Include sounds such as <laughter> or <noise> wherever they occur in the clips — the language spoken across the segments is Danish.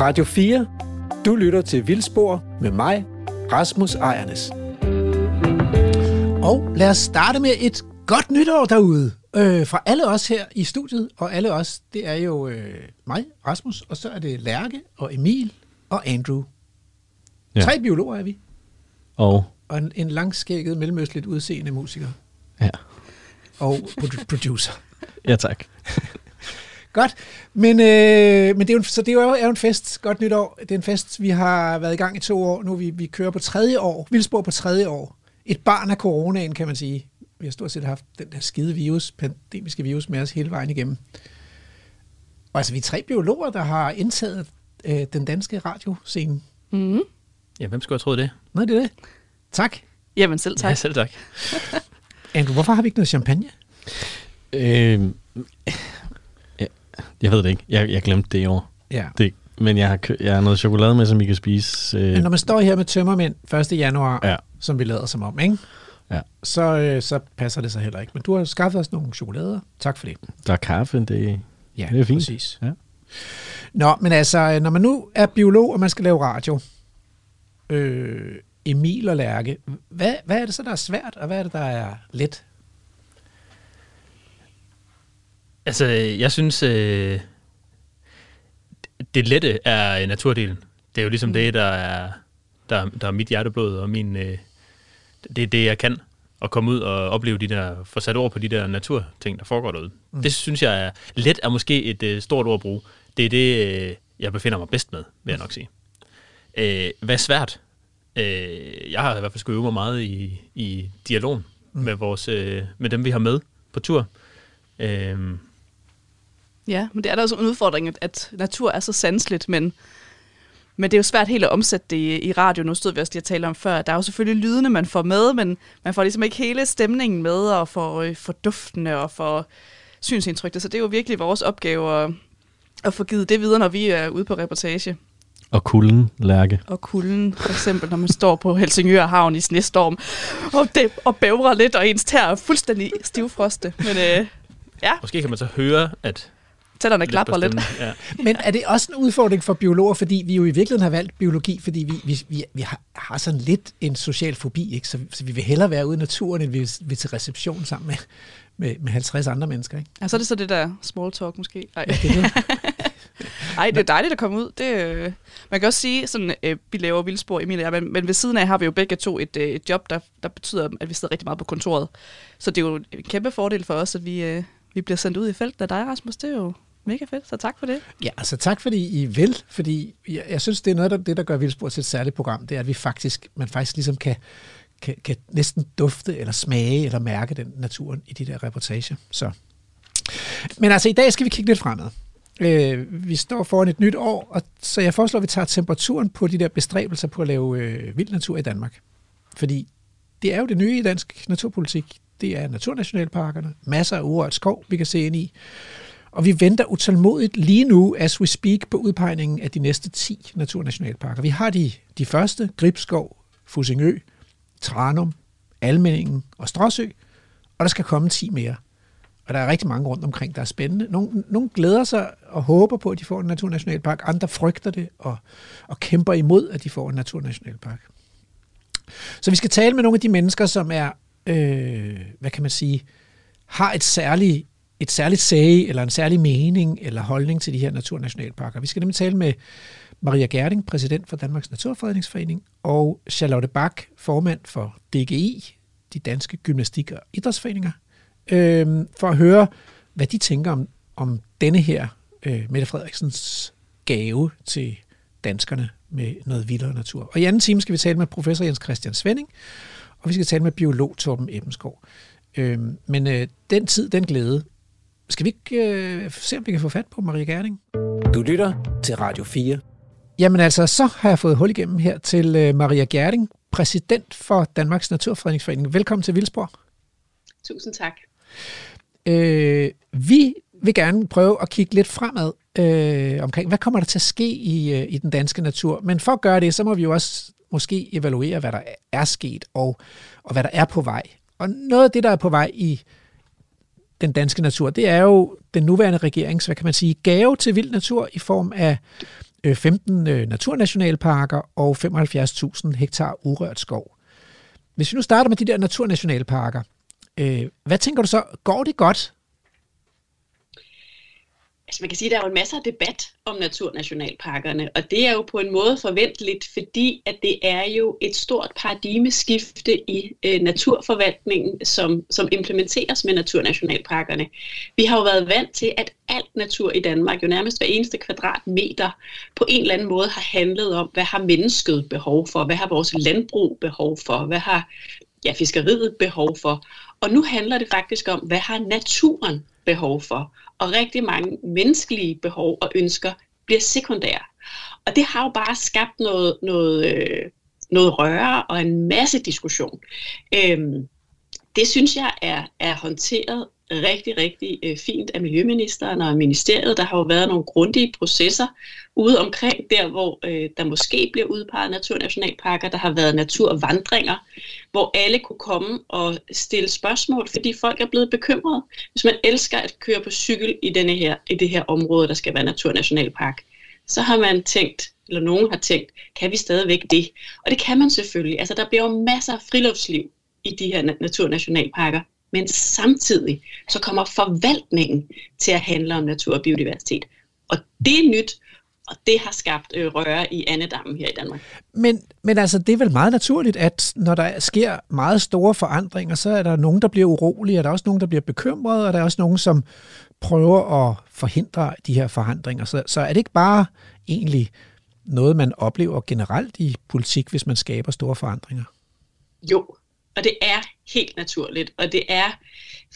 Radio 4. Du lytter til Vildspor med mig, Rasmus Ejernes. Og lad os starte med et godt nytår derude. Øh, fra alle os her i studiet, og alle os, det er jo øh, mig, Rasmus, og så er det Lærke og Emil og Andrew. Ja. Tre biologer er vi, Og og en, en langskægget, mellemøstligt udseende musiker ja, og produ- producer. ja tak. Godt, men, øh, men det er jo en, så det er jo, er jo en fest. Godt nytår. Det er en fest, vi har været i gang i to år. Nu er vi, vi kører på tredje år. Vildspor på tredje år. Et barn af coronaen, kan man sige. Vi har stort set haft den der skide virus, pandemiske virus med os hele vejen igennem. Og altså, vi er tre biologer, der har indtaget øh, den danske radioscene. Mm. Ja, hvem skulle have troet det? Nå, det er det. Tak. Jamen selv tak. Ja, selv tak. <laughs> Andrew, hvorfor har vi ikke noget champagne? Øh, jeg ved det ikke. Jeg, jeg glemte det i år. Ja. Det, men jeg har, jeg har noget chokolade med, som I kan spise. Øh, Men når man står her med tømmermænd 1. januar, Ja. som vi lader som om, ikke? Ja. Så, øh, så passer det sig heller ikke. Men du har skaffet os nogle chokolader. Tak for det. der er kaffe, det, Ja, det er fint. Præcis. Ja. Nå, men altså, når man nu er biolog, og man skal lave radio, øh, Emil og Lærke, hvad, hvad er det så, der er svært, og hvad er det, der er let? Altså, jeg synes, øh, det lette er naturdelen. Det er jo ligesom det, der er, der, der er mit hjerteblod, og min, øh, det er det, jeg kan. At komme ud og opleve de der, få sat ord på de der naturting, der foregår derude. Mm. Det synes jeg er, let er måske et øh, stort ord at bruge. Det er det, øh, jeg befinder mig bedst med, vil jeg nok sige. Øh, hvad svært? Øh, jeg har i hvert fald skulle øve mig meget i, i dialogen mm. med, vores, øh, med dem, vi har med på tur. Øh, Ja, men det er da også en udfordring, at, at natur er så sansligt, men, men det er jo svært helt at omsætte det i, i radio. Nu stod vi også lige at tale om før. Der er jo selvfølgelig lydene, man får med, men man får ligesom ikke hele stemningen med, og får, øh, får duftene og får synsindtrykket. Så det er jo virkelig vores opgave at, at få givet det videre, når vi er ude på reportage. Og kulden, lærke. Og kulden, for eksempel, når man står på Helsingør Havn i snestorm, og, det, og bævrer lidt, og ens tær er fuldstændig stivfroste. Men øh, ja, Måske kan man så høre, at... tænderne klapper lidt. stemmen- Ja. <laughs> Men er det også en udfordring for biologer, fordi vi jo i virkeligheden har valgt biologi, fordi vi, vi, vi, vi har, har sådan lidt en social fobi, ikke? Så, så vi vil hellere være ude i naturen, end vi vil, til reception sammen med, med, med 50 andre mennesker. Ikke? Ja, så er det så det der small talk måske. Ej. Ja, det er det. <laughs> Ej, det er dejligt at komme ud. Det, øh, man kan også sige, sådan, øh, vi laver vildspor, Emil og jeg, men, men ved siden af har vi jo begge to et, øh, et job, der, der betyder, at vi sidder rigtig meget på kontoret. Så det er jo en kæmpe fordel for os, at vi, øh, vi bliver sendt ud i felten af dig, Rasmus. Det er jo mega fedt, så tak for det. Ja, altså tak fordi I vil, fordi jeg, jeg synes, det er noget af det, der gør Vildspor til et særligt program, det er, at vi faktisk, man faktisk ligesom kan, kan, kan næsten dufte eller smage eller mærke den naturen i de der reportager. Så. Men altså i dag skal vi kigge lidt fremad. Øh, vi står foran et nyt år, og så jeg foreslår, at vi tager temperaturen på de der bestræbelser på at lave øh, vild natur i Danmark. Fordi det er jo det nye i dansk naturpolitik. Det er naturnationalparkerne, masser af urørt skov, vi kan se ind i. Og vi venter utålmodigt lige nu, as we speak, på udpegningen af de næste 10 naturnationalparker. Vi har de, de første, Gribskov, Fusingø, Tranum, Almeningen og Stråsø, og der skal komme 10 mere. Og der er rigtig mange rundt omkring, der er spændende. Nogle, nogle glæder sig og håber på, at de får en naturnationalpark. Andre frygter det og, og kæmper imod, at de får en naturnationalpark. Så vi skal tale med nogle af de mennesker, som er, øh, hvad kan man sige, har et særligt et særligt sag, eller en særlig mening, eller holdning til de her naturnationalparker. Vi skal nemlig tale med Maria Gerding, præsident for Danmarks Naturfredningsforening, og Charlotte Bak, formand for DGI, de danske gymnastik- og idrætsforeninger, øh, for at høre, hvad de tænker om, om denne her øh, Mette Frederiksens gave til danskerne med noget vildere natur. Og i anden time skal vi tale med professor Jens Christian Svending, og vi skal tale med biolog Torben Ebenskov. Øh, men øh, den tid, den glæde, skal vi ikke øh, se, om vi kan få fat på Maria Gerding? Du lytter til Radio 4. Jamen altså, så har jeg fået hul igennem her til øh, Maria Gerding, præsident for Danmarks Naturfredningsforening. Velkommen til Vildsborg. Tusind tak. Øh, vi vil gerne prøve at kigge lidt fremad øh, omkring, hvad kommer der til at ske i, øh, i den danske natur. Men for at gøre det, så må vi jo også måske evaluere, hvad der er sket, og, og hvad der er på vej. Og noget af det, der er på vej i den danske natur, det er jo den nuværende regerings, hvad kan man sige, gave til vild natur i form af øh, 15 øh, naturnationalparker og 75.000 hektar urørt skov. Hvis vi nu starter med de der naturnationalparker, øh, hvad tænker du så? Går det godt? Altså man kan sige, at der er jo en masse af debat om naturnationalparkerne, og det er jo på en måde forventeligt, fordi at det er jo et stort paradigmeskifte i øh, naturforvaltningen, som, som implementeres med naturnationalparkerne. Vi har jo været vant til, at alt natur i Danmark, jo nærmest hver eneste kvadratmeter, på en eller anden måde har handlet om, hvad har mennesket behov for, hvad har vores landbrug behov for, hvad har ja, fiskeriet behov for. Og nu handler det faktisk om, hvad har naturen behov for og rigtig mange menneskelige behov og ønsker bliver sekundære. Og det har jo bare skabt noget, noget, øh, noget røre og en masse diskussion. Øhm, det synes jeg er, er håndteret rigtig, rigtig øh, fint af Miljøministeren og ministeriet. Der har jo været nogle grundige processer ude omkring der, hvor øh, der måske bliver udpeget naturnationalparker. Der har været naturvandringer, hvor alle kunne komme og stille spørgsmål, fordi folk er blevet bekymrede. Hvis man elsker at køre på cykel i, denne her, i det her område, der skal være naturnationalpark, så har man tænkt, eller nogen har tænkt, kan vi stadigvæk det? Og det kan man selvfølgelig. Altså, der bliver jo masser af friluftsliv i de her naturnationalparker men samtidig så kommer forvaltningen til at handle om natur og biodiversitet. Og det er nyt, og det har skabt øh, røre i andedammen her i Danmark. Men, men altså, det er vel meget naturligt, at når der sker meget store forandringer, så er der nogen, der bliver urolige, og der er også nogen, der bliver bekymrede, og der er også nogen, som prøver at forhindre de her forandringer. Så, så er det ikke bare egentlig noget, man oplever generelt i politik, hvis man skaber store forandringer? Jo, og det er helt naturligt, og det er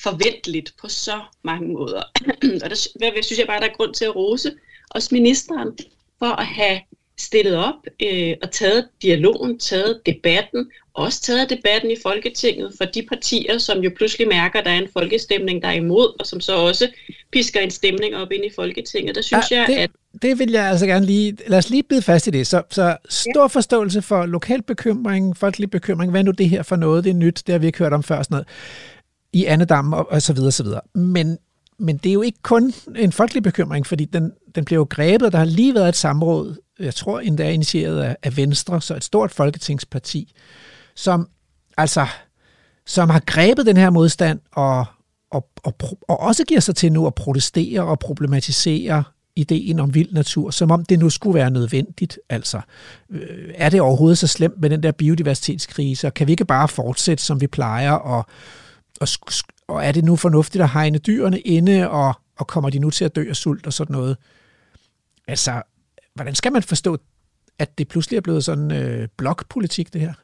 forventeligt på så mange måder. <clears throat> og der synes jeg bare, der er grund til at rose os ministeren for at have stillet op øh, og taget dialogen, taget debatten, også taget debatten i Folketinget for de partier, som jo pludselig mærker, at der er en folkestemning, der er imod, og som så også pisker en stemning op ind i Folketinget. Der synes ja, jeg, det, at... Det vil jeg altså gerne lige... Lad os lige bide fast i det. Så, så stor ja. forståelse for lokal bekymring, folkelig bekymring. Hvad er nu det her for noget? Det er nyt, det har vi ikke hørt om før. Sådan noget. I Annedam og, og så videre, så videre. Men men det er jo ikke kun en folkelig bekymring, fordi den, den bliver jo grebet. Der har lige været et samråd, jeg tror endda initieret af, af Venstre, så et stort folketingsparti, som altså som har grebet den her modstand og, og, og, og også giver sig til nu at protestere og problematisere ideen om vild natur, som om det nu skulle være nødvendigt. Altså, øh, er det overhovedet så slemt med den der biodiversitetskrise, og kan vi ikke bare fortsætte, som vi plejer, og, og og er det nu fornuftigt at hegne dyrene inde, og, og kommer de nu til at dø af sult og sådan noget? Altså, hvordan skal man forstå, at det pludselig er blevet sådan øh, blokpolitik, det her?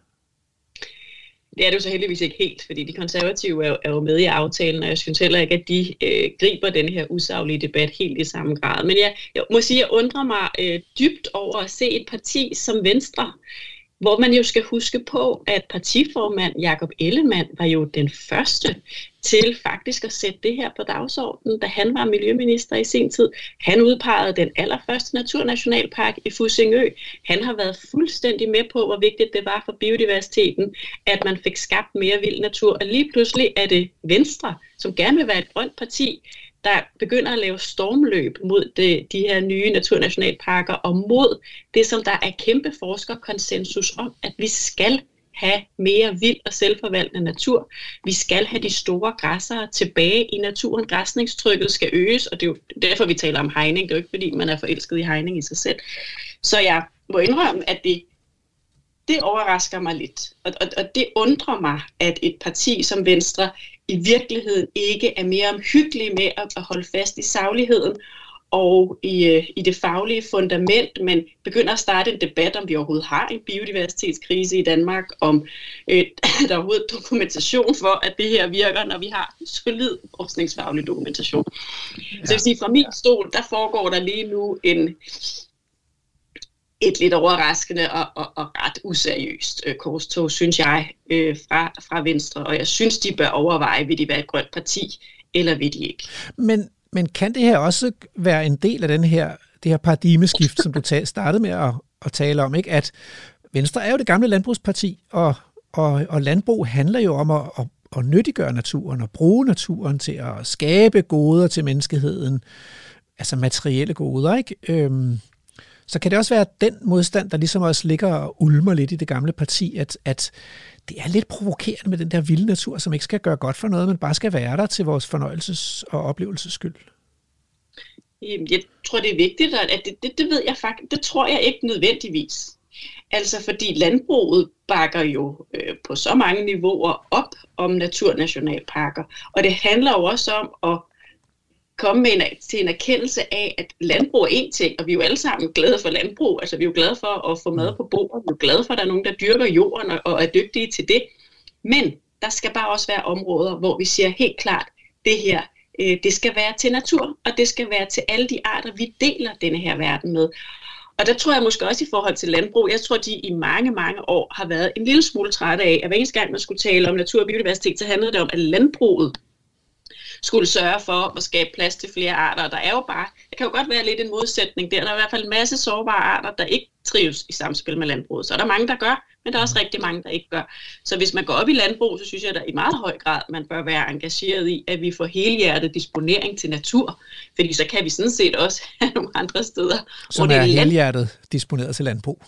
Det er det jo så heldigvis ikke helt, fordi de konservative er jo, er jo med i aftalen, og jeg synes heller ikke, at de øh, griber den her usaglige debat helt i samme grad. Men jeg, jeg må sige, at jeg undrer mig øh, dybt over at se et parti som Venstre, hvor man jo skal huske på, at partiformand Jakob Ellemann var jo den første til faktisk at sætte det her på dagsordenen, da han var miljøminister i sin tid. Han udpegede den allerførste naturnationalpark i Fusingø. Han har været fuldstændig med på, hvor vigtigt det var for biodiversiteten, at man fik skabt mere vild natur. Og lige pludselig er det Venstre, som gerne vil være et grønt parti, der begynder at lave stormløb mod det, de her nye naturnationalparker og mod det, som der er kæmpe forskerkonsensus om, at vi skal have mere vild og selvforvaltende natur. Vi skal have de store græssere tilbage i naturen. Græsningstrykket skal øges, og det er jo derfor, vi taler om hegning. Det er jo ikke, fordi man er forelsket i hegning i sig selv. Så jeg må indrømme, at det, det overrasker mig lidt. Og, og, og det undrer mig, at et parti som Venstre i virkeligheden ikke er mere omhyggelig med at, at holde fast i sagligheden og i, øh, i det faglige fundament, men begynder at starte en debat, om vi overhovedet har en biodiversitetskrise i Danmark, om øh, <clears throat> der er overhovedet dokumentation for, at det her virker, når vi har solid forskningsfaglig dokumentation. Ja. Så jeg vil sige, fra min stol, der foregår der lige nu en, et lidt overraskende og, og, og ret useriøst øh, korstog, synes jeg, øh, fra, fra Venstre. Og jeg synes, de bør overveje, vil de være et grønt parti, eller vil de ikke. Men, men kan det her også være en del af den her, det her paradigmeskift, som du startede med at, at tale om, ikke? at Venstre er jo det gamle landbrugsparti, og, og, og landbrug handler jo om at, at, at nyttiggøre naturen og bruge naturen til at skabe goder til menneskeheden, altså materielle goder, ikke? Øhm, så kan det også være den modstand, der ligesom også ligger og ulmer lidt i det gamle parti, at, at det er lidt provokerende med den der vilde natur, som ikke skal gøre godt for noget, men bare skal være der til vores fornøjelses- og oplevelses skyld. Jeg tror, det er vigtigt, at det, det, det ved jeg faktisk, det tror jeg ikke nødvendigvis. Altså fordi landbruget bakker jo øh, på så mange niveauer op om naturnationalparker, og det handler jo også om at komme med en, til en erkendelse af, at landbrug er en ting, og vi er jo alle sammen glade for landbrug. Altså vi er jo glade for at få mad på bordet, vi er jo glade for, at der er nogen, der dyrker jorden og, og er dygtige til det. Men der skal bare også være områder, hvor vi siger helt klart, det her, øh, det skal være til natur, og det skal være til alle de arter, vi deler denne her verden med. Og der tror jeg måske også i forhold til landbrug, jeg tror, de i mange, mange år har været en lille smule trætte af, at hver eneste gang man skulle tale om natur og biodiversitet, så handlede det om, at landbruget skulle sørge for at skabe plads til flere arter. Der er jo bare, der kan jo godt være lidt en modsætning der. Der er i hvert fald en masse sårbare arter, der ikke trives i samspil med landbruget. Så er der mange, der gør, men der er også rigtig mange, der ikke gør. Så hvis man går op i landbrug, så synes jeg, at der i meget høj grad, man bør være engageret i, at vi får helhjertet disponering til natur. Fordi så kan vi sådan set også <laughs> have nogle andre steder. Som er helhjertet disponeret til landbrug.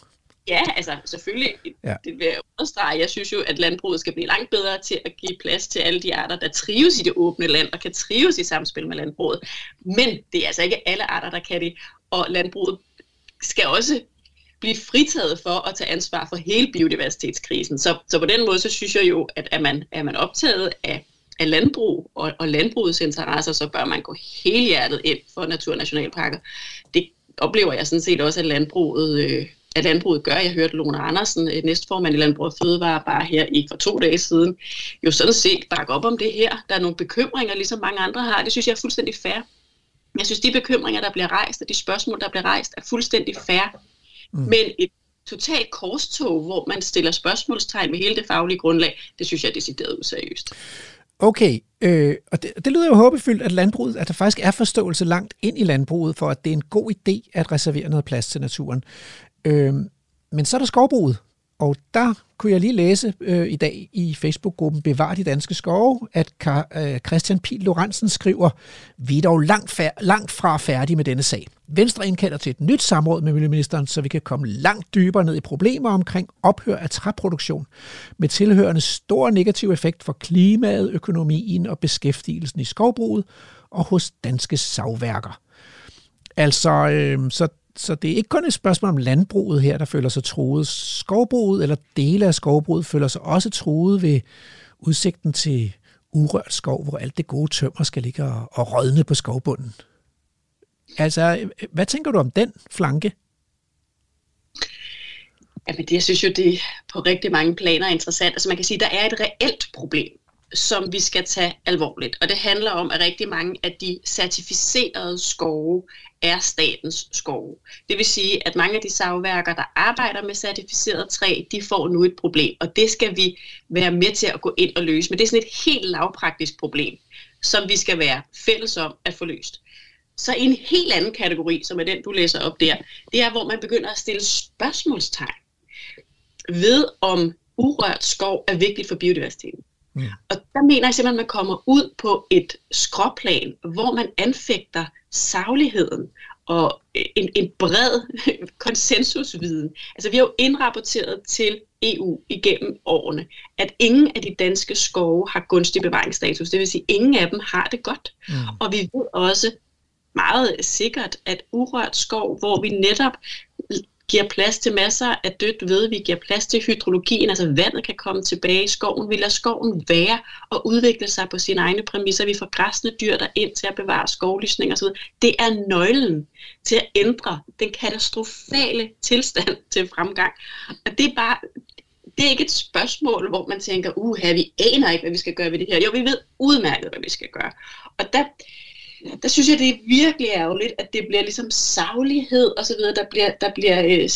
Ja, altså selvfølgelig, ja. det vil jeg understrege. Jeg synes jo, at landbruget skal blive langt bedre til at give plads til alle de arter, der trives i det åbne land og kan trives i samspil med landbruget. Men det er altså ikke alle arter, der kan det, og landbruget skal også blive fritaget for at tage ansvar for hele biodiversitetskrisen. Så, så på den måde, så synes jeg jo, at er man, er man optaget af, af landbrug og, og landbrugets interesser, så bør man gå helhjertet ind for naturnationalparker. Det oplever jeg sådan set også, at landbruget øh, at landbruget gør. Jeg hørte Lone Andersen, øh, næstformand i Landbrug og Fødevare, bare her i for to dage siden, jo sådan set bakke op om det her. Der er nogle bekymringer, ligesom mange andre har. Det synes jeg er fuldstændig fair. Jeg synes, de bekymringer, der bliver rejst, og de spørgsmål, der bliver rejst, er fuldstændig fair. Mm. Men et totalt korstog, hvor man stiller spørgsmålstegn med hele det faglige grundlag, det synes jeg er decideret useriøst. Okay, øh, og det, det lyder jo håbefyldt, at landbruget, at der faktisk er forståelse langt ind i landbruget for, at det er en god idé at reservere noget plads til naturen. Øh, men så er der skovbruget, og der kunne jeg lige læse øh, i dag i Facebook-gruppen Bevar de danske skove, at øh, Christian Pil Lorentzen skriver, vi er dog langt, fær- langt fra færdige med denne sag. Venstre indkalder til et nyt samråd med Miljøministeren, så vi kan komme langt dybere ned i problemer omkring ophør af træproduktion, med tilhørende stor negativ effekt for klimaet, økonomien og beskæftigelsen i skovbruget og hos danske savværker. Altså, øh, så så det er ikke kun et spørgsmål om landbruget her, der føler sig truet. Skovbruget eller dele af skovbruget føler sig også truet ved udsigten til urørt skov, hvor alt det gode tømmer skal ligge og, og rådne på skovbunden. Altså, hvad tænker du om den flanke? Jamen, det, jeg synes jo, det er på rigtig mange planer er interessant. Altså, man kan sige, der er et reelt problem som vi skal tage alvorligt. Og det handler om, at rigtig mange af de certificerede skove er statens skove. Det vil sige, at mange af de savværker, der arbejder med certificeret træ, de får nu et problem, og det skal vi være med til at gå ind og løse. Men det er sådan et helt lavpraktisk problem, som vi skal være fælles om at få løst. Så en helt anden kategori, som er den, du læser op der, det er, hvor man begynder at stille spørgsmålstegn ved, om urørt skov er vigtigt for biodiversiteten. Mm. Og der mener jeg simpelthen, at man kommer ud på et skråplan, hvor man anfægter sagligheden og en, en bred <laughs> konsensusviden. Altså vi har jo indrapporteret til EU igennem årene, at ingen af de danske skove har gunstig bevaringsstatus. Det vil sige, at ingen af dem har det godt. Mm. Og vi ved også meget sikkert, at urørt skov, hvor vi netop giver plads til masser af dødt ved, vi giver plads til hydrologien, altså vandet kan komme tilbage i skoven, vi lader skoven være og udvikle sig på sine egne præmisser, vi får græsne dyr der ind til at bevare skovlysning osv. Det er nøglen til at ændre den katastrofale tilstand til fremgang. Og det er bare, det er ikke et spørgsmål, hvor man tænker, uha, vi aner ikke, hvad vi skal gøre ved det her. Jo, vi ved udmærket, hvad vi skal gøre. Og der, der synes jeg, det er virkelig ærgerligt, at det bliver ligesom saglighed og så videre, der bliver, der bliver øh,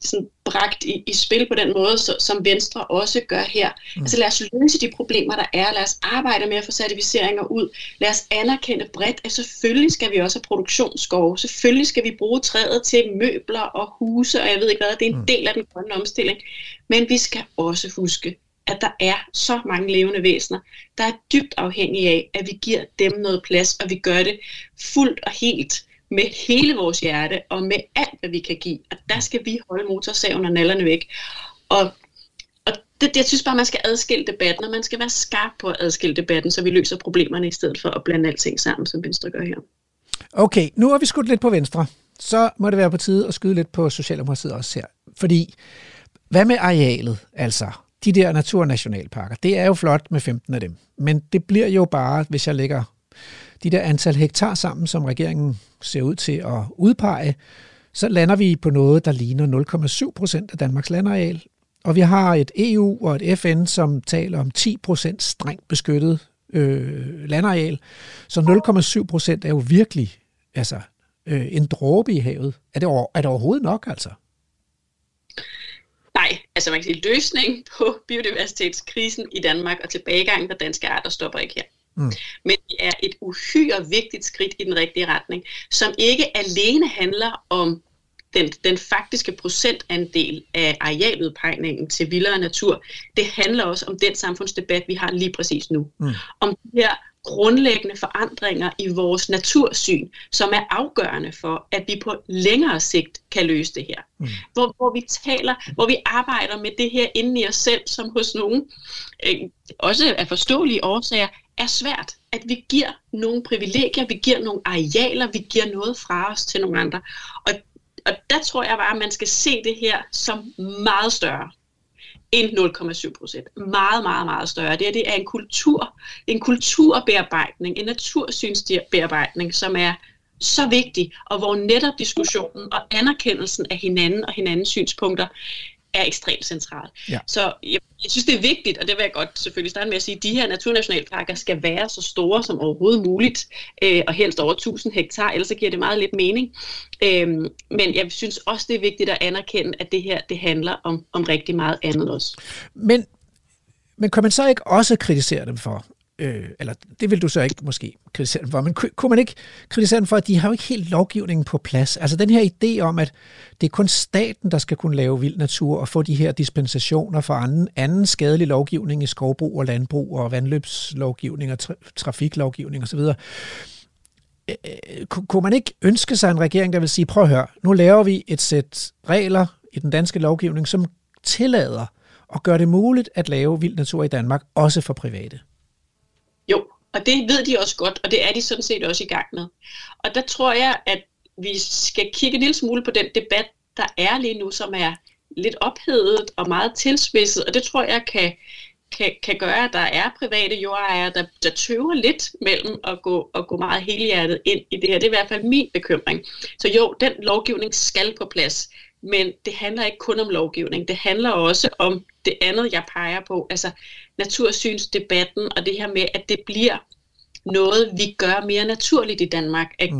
sådan bragt i, i spil på den måde, så, som Venstre også gør her. Mm. Altså lad os løse de problemer, der er. Lad os arbejde med at få certificeringer ud. Lad os anerkende bredt, at selvfølgelig skal vi også have produktionsskov. Selvfølgelig skal vi bruge træet til møbler og huse, og jeg ved ikke hvad, det er en mm. del af den grønne omstilling. Men vi skal også huske, at der er så mange levende væsener, der er dybt afhængige af, at vi giver dem noget plads, og vi gør det fuldt og helt med hele vores hjerte og med alt, hvad vi kan give. Og der skal vi holde motorsaven og nallerne væk. Og, og det, jeg synes bare, man skal adskille debatten, og man skal være skarp på at adskille debatten, så vi løser problemerne i stedet for at blande alting sammen, som Venstre gør her. Okay, nu har vi skudt lidt på Venstre. Så må det være på tide at skyde lidt på Socialdemokratiet også her. Fordi, hvad med arealet? Altså, de der naturnationalparker, det er jo flot med 15 af dem. Men det bliver jo bare, hvis jeg lægger de der antal hektar sammen, som regeringen ser ud til at udpege, så lander vi på noget, der ligner 0,7 procent af Danmarks landareal. Og vi har et EU og et FN, som taler om 10 procent strengt beskyttet øh, landareal. Så 0,7 procent er jo virkelig altså, øh, en dråbe i havet. Er det, over, er det overhovedet nok, altså? Nej, altså man kan sige, løsning på biodiversitetskrisen i Danmark og tilbagegangen for danske arter stopper ikke her. Mm. Men det er et uhyre vigtigt skridt i den rigtige retning, som ikke alene handler om den, den faktiske procentandel af arealudpegningen til vildere natur. Det handler også om den samfundsdebat, vi har lige præcis nu. Mm. Om de her grundlæggende forandringer i vores natursyn, som er afgørende for, at vi på længere sigt kan løse det her. Mm. Hvor, hvor vi taler, hvor vi arbejder med det her inde i os selv, som hos nogen, øh, også af forståelige årsager, er svært. At vi giver nogle privilegier, vi giver nogle arealer, vi giver noget fra os til nogle andre. Og, og der tror jeg bare, at man skal se det her som meget større end 0,7 procent. Meget, meget, meget større. Det, er, det er en kultur, en kulturbearbejdning, en natursynsbearbejdning, som er så vigtig, og hvor netop diskussionen og anerkendelsen af hinanden og hinandens synspunkter er ekstremt centralt. Ja. Så jeg, jeg synes, det er vigtigt, og det vil jeg godt selvfølgelig starte med at sige, at de her naturnationalparker skal være så store som overhovedet muligt, øh, og helst over 1000 hektar, ellers så giver det meget lidt mening. Øh, men jeg synes også, det er vigtigt at anerkende, at det her det handler om, om rigtig meget andet også. Men, men kan man så ikke også kritisere dem for, øh, eller det vil du så ikke måske kritisere dem for, men kunne man ikke kritisere dem for, at de har jo ikke helt lovgivningen på plads? Altså den her idé om, at det er kun staten, der skal kunne lave vild natur og få de her dispensationer for anden, anden skadelig lovgivning i skovbrug og landbrug og vandløbslovgivning og tra- trafiklovgivning osv., øh, øh kunne man ikke ønske sig en regering, der vil sige, prøv at høre, nu laver vi et sæt regler i den danske lovgivning, som tillader og gør det muligt at lave vild natur i Danmark, også for private? Jo, og det ved de også godt, og det er de sådan set også i gang med. Og der tror jeg, at vi skal kigge en lille smule på den debat, der er lige nu, som er lidt ophedet og meget tilspidset, og det tror jeg kan, kan, kan gøre, at der er private jordejere, der, der tøver lidt mellem at gå, at gå meget helhjertet ind i det her. Det er i hvert fald min bekymring. Så jo, den lovgivning skal på plads, men det handler ikke kun om lovgivning. Det handler også om det andet, jeg peger på, altså natursynsdebatten og det her med, at det bliver noget, vi gør mere naturligt i Danmark, at mm.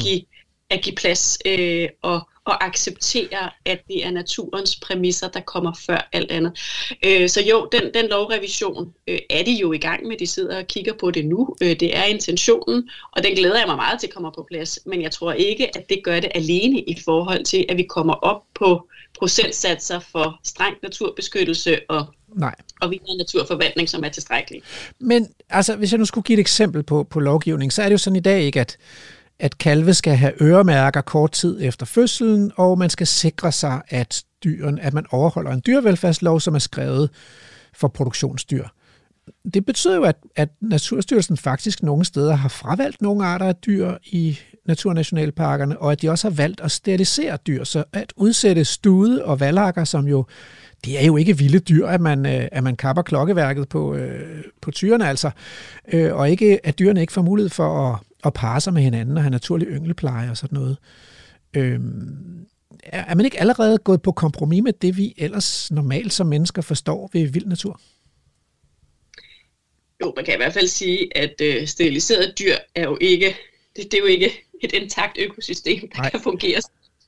At give plads øh, og, og acceptere, at det er naturens præmisser, der kommer før alt andet. Øh, så jo, den, den lovrevision øh, er de jo i gang med. De sidder og kigger på det nu. Øh, det er intentionen, og den glæder jeg mig meget til kommer på plads. Men jeg tror ikke, at det gør det alene i forhold til, at vi kommer op på procentsatser for streng naturbeskyttelse og Nej. og vi har naturforvaltning, som er tilstrækkelig. Men altså, hvis jeg nu skulle give et eksempel på, på lovgivning, så er det jo sådan i dag ikke, at, at kalve skal have øremærker kort tid efter fødslen, og man skal sikre sig, at dyren, at man overholder en dyrevelfærdslov, som er skrevet for produktionsdyr. Det betyder jo, at, at Naturstyrelsen faktisk nogle steder har fravalgt nogle arter af dyr i naturnationalparkerne, og at de også har valgt at sterilisere dyr, så at udsætte stude og valakker, som jo det er jo ikke vilde dyr, at man, øh, at man kapper klokkeværket på, øh, på tyrene, altså. Øh, og ikke, at dyrene ikke får mulighed for at, at parre sig med hinanden og have naturlig ynglepleje og sådan noget. Øh, er man ikke allerede gået på kompromis med det, vi ellers normalt som mennesker forstår ved vild natur? Jo, man kan i hvert fald sige, at øh, steriliserede dyr er jo ikke, det, det er jo ikke et intakt økosystem, der Nej. kan fungere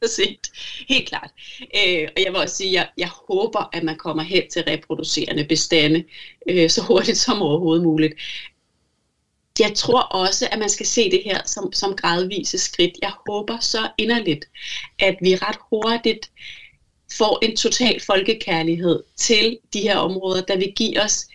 set. Helt klart. Øh, og jeg vil også sige, at jeg, jeg håber, at man kommer hen til reproducerende bestande øh, så hurtigt som overhovedet muligt. Jeg tror også, at man skal se det her som, som gradvise skridt. Jeg håber så inderligt, at vi ret hurtigt får en total folkekærlighed til de her områder, der vil give os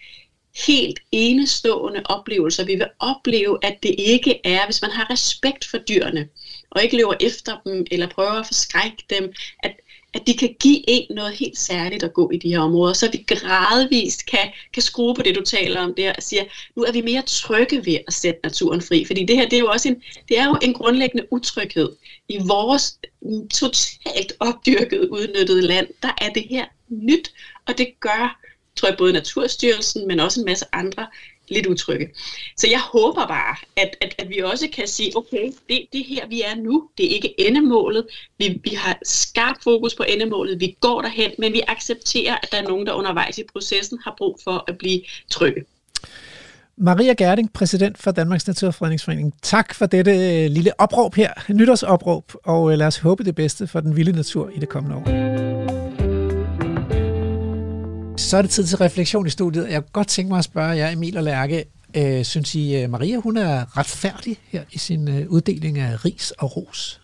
helt enestående oplevelser. Vi vil opleve, at det ikke er, hvis man har respekt for dyrene, og ikke løber efter dem, eller prøver at forskrække dem, at, at de kan give en noget helt særligt at gå i de her områder, så vi gradvist kan, kan skrue på det, du taler om der, og siger, nu er vi mere trygge ved at sætte naturen fri, fordi det her, det er jo også en, det er jo en grundlæggende utryghed. I vores totalt opdyrket, udnyttede land, der er det her nyt, og det gør, tror jeg, både Naturstyrelsen, men også en masse andre lidt utrygge. Så jeg håber bare, at, at, at vi også kan sige, okay, det, det her vi er nu, det er ikke endemålet. Vi, vi har skarpt fokus på endemålet, vi går derhen, men vi accepterer, at der er nogen, der undervejs i processen har brug for at blive trygge. Maria Gerding, præsident for Danmarks Naturfredningsforening. Tak for dette øh, lille opråb her, nytårsopråb, og øh, lad os håbe det bedste for den vilde natur i det kommende år. Så er det tid til refleksion i studiet. Jeg kunne godt tænke mig at spørge jer, Emil og Lærke, øh, synes I, øh, Maria hun er retfærdig her i sin øh, uddeling af ris og ros?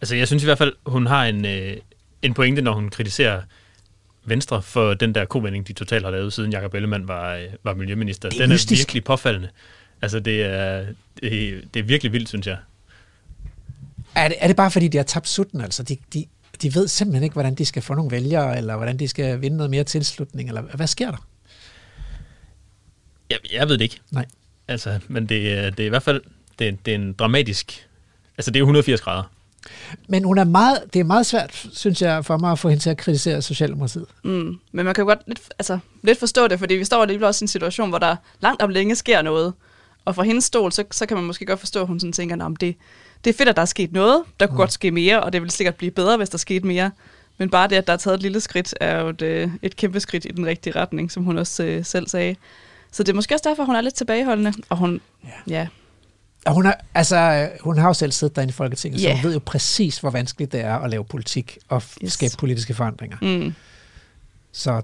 Altså, jeg synes i hvert fald, hun har en, øh, en pointe, når hun kritiserer Venstre for den der kovending, de totalt har lavet, siden Jakob Ellemann var, øh, var miljøminister. Det er den er mystisk. virkelig påfaldende. Altså, det er, det, er- det er virkelig vildt, synes jeg. Er det, er det bare fordi, de har tabt sutten? Altså, de, de, de ved simpelthen ikke, hvordan de skal få nogle vælgere, eller hvordan de skal vinde noget mere tilslutning, eller hvad sker der? Jeg, jeg ved det ikke. Nej. Altså, men det, er- det er i hvert fald det, er- det er en dramatisk... Altså, det er jo 180 grader. Men hun er meget, det er meget svært, synes jeg, for mig at få hende til at kritisere Socialdemokratiet. Mm. Men man kan jo godt lidt, altså, lidt forstå det, fordi vi står alligevel også i en situation, hvor der langt om længe sker noget. Og fra hendes stol, så, så kan man måske godt forstå, at hun sådan tænker, om det, det er fedt, at der er sket noget. Der kunne mm. godt ske mere, og det vil sikkert blive bedre, hvis der skete mere. Men bare det, at der er taget et lille skridt, er jo et, øh, et kæmpe skridt i den rigtige retning, som hun også øh, selv sagde. Så det er måske også derfor, hun er lidt tilbageholdende. Og hun, ja, ja Og hun, er, altså, hun har jo selv siddet derinde i Folketinget, så Ja. hun ved jo præcis, hvor vanskeligt det er at lave politik og. Yes. skabe politiske forandringer. mm, Så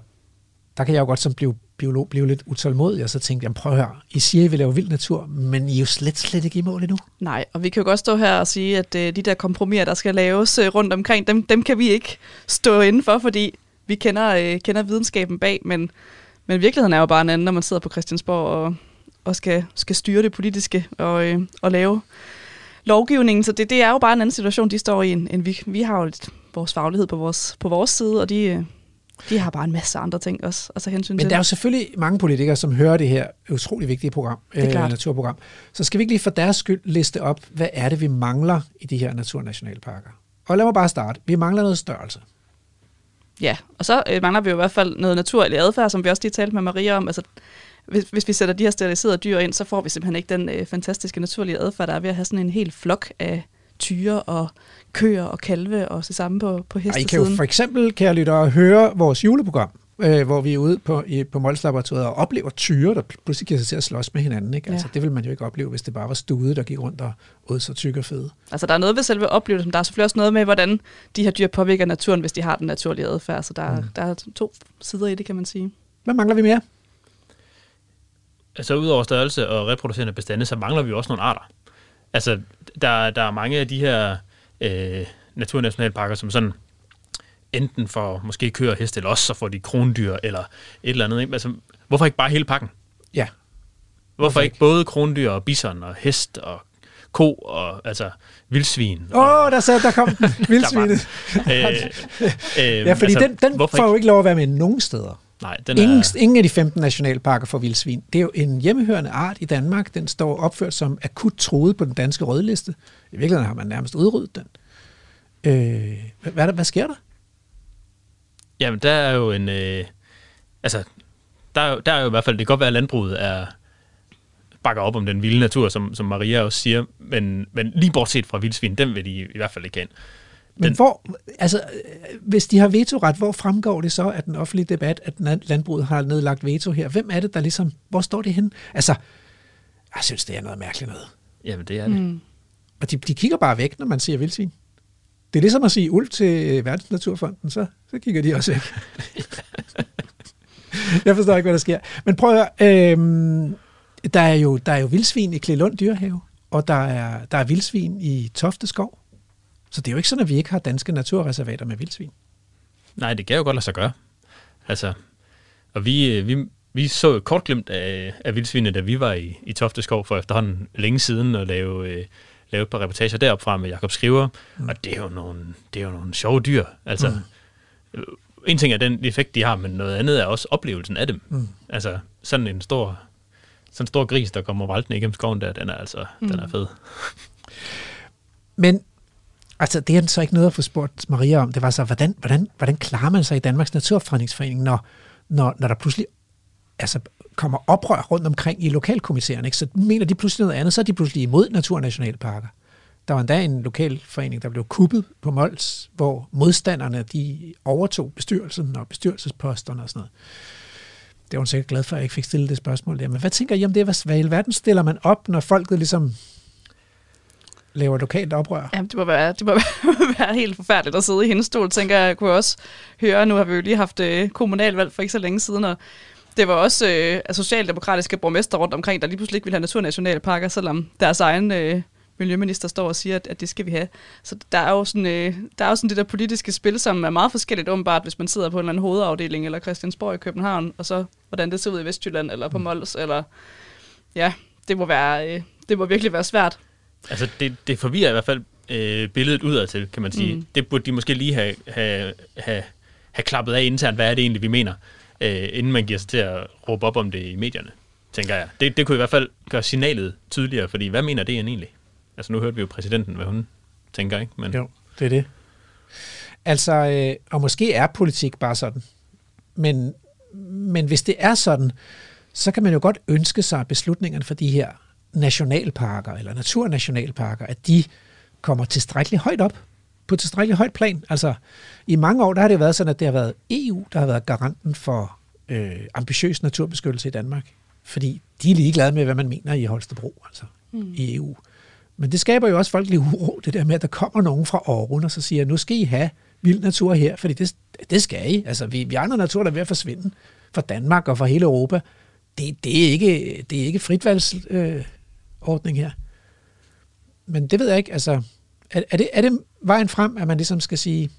der kan jeg jo godt som blive biolog blev lidt utålmodig, og så tænkte jeg, prøv at høre, I siger, I vil lave vild natur, men I er jo slet, slet ikke i mål endnu. Nej, og vi kan jo godt stå her og sige, at øh, de der kompromiser, der skal laves øh, rundt omkring, dem, dem kan vi ikke stå inden for, fordi vi kender, øh, kender videnskaben bag, men, men virkeligheden er jo bare en anden, når man sidder på Christiansborg og, og skal, skal styre det politiske og, øh, og lave lovgivningen. Så det, det er jo bare en anden situation, de står i, end end vi, vi har jo lidt vores faglighed på vores, på vores side, og de, øh, de har bare en masse andre ting også at tage hensyn Men til. der er jo selvfølgelig mange politikere, som hører det her utrolig vigtige program, Det er klart. naturprogram. Så skal vi ikke lige for deres skyld liste op, hvad er det, vi mangler i de her naturnationalparker? Og lad mig bare starte. Vi mangler noget størrelse. Ja, og så øh, mangler vi jo i hvert fald noget naturlig adfærd, som vi også lige talte med Maria om. Altså, hvis, hvis vi sætter de her steriliserede dyr ind, så får vi simpelthen ikke den øh, fantastiske naturlige adfærd, der er ved at have sådan en hel flok af tyre og køer og kalve og det samme på, på Og I kan jo hestesiden. for eksempel, kære lyttere, høre vores juleprogram, øh, hvor vi er ude på, i, på Mols Laboratoriet og oplever tyre, der pludselig giver sig til at slås med hinanden. Ikke? Ja. Altså, det vil man jo ikke opleve, hvis det bare var stude, der gik rundt og åd så tyk og fede. Altså, der er noget ved selve oplevelsen. Der er selvfølgelig også noget med, hvordan de her dyr påvirker naturen, hvis de har den naturlige adfærd. Så der, Mm. der er to sider i det, kan man sige. Hvad mangler vi mere? Altså, udover størrelse og reproducerende bestande, så mangler vi også nogle arter. Altså, der, der er mange af de her øh, naturnationalparker, som sådan enten for måske køer og heste, eller også så får de krondyr, eller et eller andet. Ikke? Altså, hvorfor ikke bare hele pakken? Ja. Hvorfor, Hvorfor ikke både krondyr og bison og hest og ko og altså vildsvin? Åh, oh, der, sad, der kom <laughs> vildsvinet. øh, øh, Ja, fordi altså, den, den hvorfor får jo ikke? ikke lov at være med nogen steder. Nej, den Ingen, er, ingen af de 15 nationalparker for vildsvin. Det er jo en hjemmehørende art i Danmark. Den står opført som akut truet på den danske rødliste. I virkeligheden har man nærmest udryddet den. Øh, hvad, hvad, er sker der? Jamen, der er jo en... Øh, altså, der er, jo, der er jo i hvert fald... Det kan godt være, at landbruget er bakker op om den vilde natur, som, som Maria også siger, men, men lige bortset fra vildsvin, den vil de i hvert fald ikke have ind. Men Den- hvor, altså, øh, hvis de har vetoret, hvor fremgår det så af den offentlige debat, at land- landbruget har nedlagt veto her? Hvem er det, der ligesom, hvor står det henne? Altså, jeg synes, det er noget mærkeligt noget. Jamen, det er det. Mm. Og de, de kigger bare væk, når man siger vildsvin. Det er ligesom at sige ulv til øh, Verdensnaturfonden, så, så kigger de også væk. <laughs> jeg forstår ikke, hvad der sker. Men prøv at høre, øhm, der, er jo, der er jo vildsvin i Klelund Dyrehave, og der er, der er vildsvin i Tofte Skov. Så det er jo ikke sådan, at vi ikke har danske naturreservater med vildsvin. Nej, det kan jo godt lade sig gøre. Altså, og vi, øh, vi, vi så et kort glimt af, af vildsvinene, da vi var i, i Tofteskov for efterhånden længe siden og lave øh, lave et par reportager derop fra med Jakob Skriver, mm. og det er, jo nogle, det er jo nogle sjove dyr. Altså, mm. en ting er den effekt, de har, men noget andet er også oplevelsen af dem. Mm. Altså, sådan en stor, sådan en stor gris, der kommer væltende igennem skoven der, den er altså, mm. den er fed. Men altså, det er så ikke noget at få spurgt Maria om. Det var så, hvordan, hvordan, hvordan klarer man sig i Danmarks Naturfredningsforening, når, når, når der pludselig altså, kommer oprør rundt omkring i lokalkommissæren, ikke? så mener de pludselig noget andet, så er de pludselig imod naturnationalparker. Der var endda en lokalforening, der blev kuppet på Mols, hvor modstanderne de overtog bestyrelsen og bestyrelsesposterne og sådan noget. Det var hun sikkert glad for, at jeg ikke fik stillet det spørgsmål der. Men hvad tænker I om det? Hvad i alverden stiller man op, når folket ligesom laver lokalt oprør? Jamen, det må være, <laughs> det må være helt forfærdeligt at sidde i hendes stol, tænker jeg. Jeg kunne også høre, nu har vi jo lige haft øh, kommunalvalg for ikke så længe siden, og det var også øh, socialdemokratiske borgmester rundt omkring, der lige pludselig ikke ville have naturnationalparker, selvom deres egen øh, miljøminister står og siger, at, at det skal vi have. Så der er, jo sådan, øh, der er jo sådan det der politiske spil, som er meget forskelligt åbenbart, hvis man sidder på en eller anden hovedafdeling eller Christiansborg i København, og så hvordan det ser ud i Vestjylland eller på mm. Mols, eller ja, det må, være, øh, det må virkelig være svært. Altså, det, det forvirrer i hvert fald øh, billedet udad til, kan man sige. Mm. Det burde de måske lige have, have, have, have klappet af internt, hvad er det egentlig, vi mener øh, inden man giver sig til at råbe op om det i medierne, tænker jeg. Det, det kunne i hvert fald gøre signalet tydeligere, fordi hvad mener det egentlig? Altså nu hørte vi jo præsidenten, hvad hun tænker, ikke? Men... Jo, det er det. Altså, øh, og måske er politik bare sådan. Men, men hvis det er sådan, så kan man jo godt ønske sig, at beslutningerne for de her nationalparker eller naturnationalparker, at de kommer tilstrækkeligt højt op på tilstrækkeligt højt plan. Altså, i mange år, der har det været sådan, at det har været EU, der har været garanten for øh, ambitiøs naturbeskyttelse i Danmark. Fordi de er ligeglade med, hvad man mener i Holstebro, altså mm. i EU. Men det skaber jo også folkelig uro, det der med, at der kommer nogen fra Aarhus og så siger, nu skal I have vild natur her, fordi det, det skal I. Altså, vi, vi andre natur, der er ved at forsvinde fra Danmark og fra hele Europa. Det, det, er, ikke, det er ikke fritvalgsordning øh, her. Men det ved jeg ikke, altså, er, er, det, er det vejen frem, at man ligesom skal sige,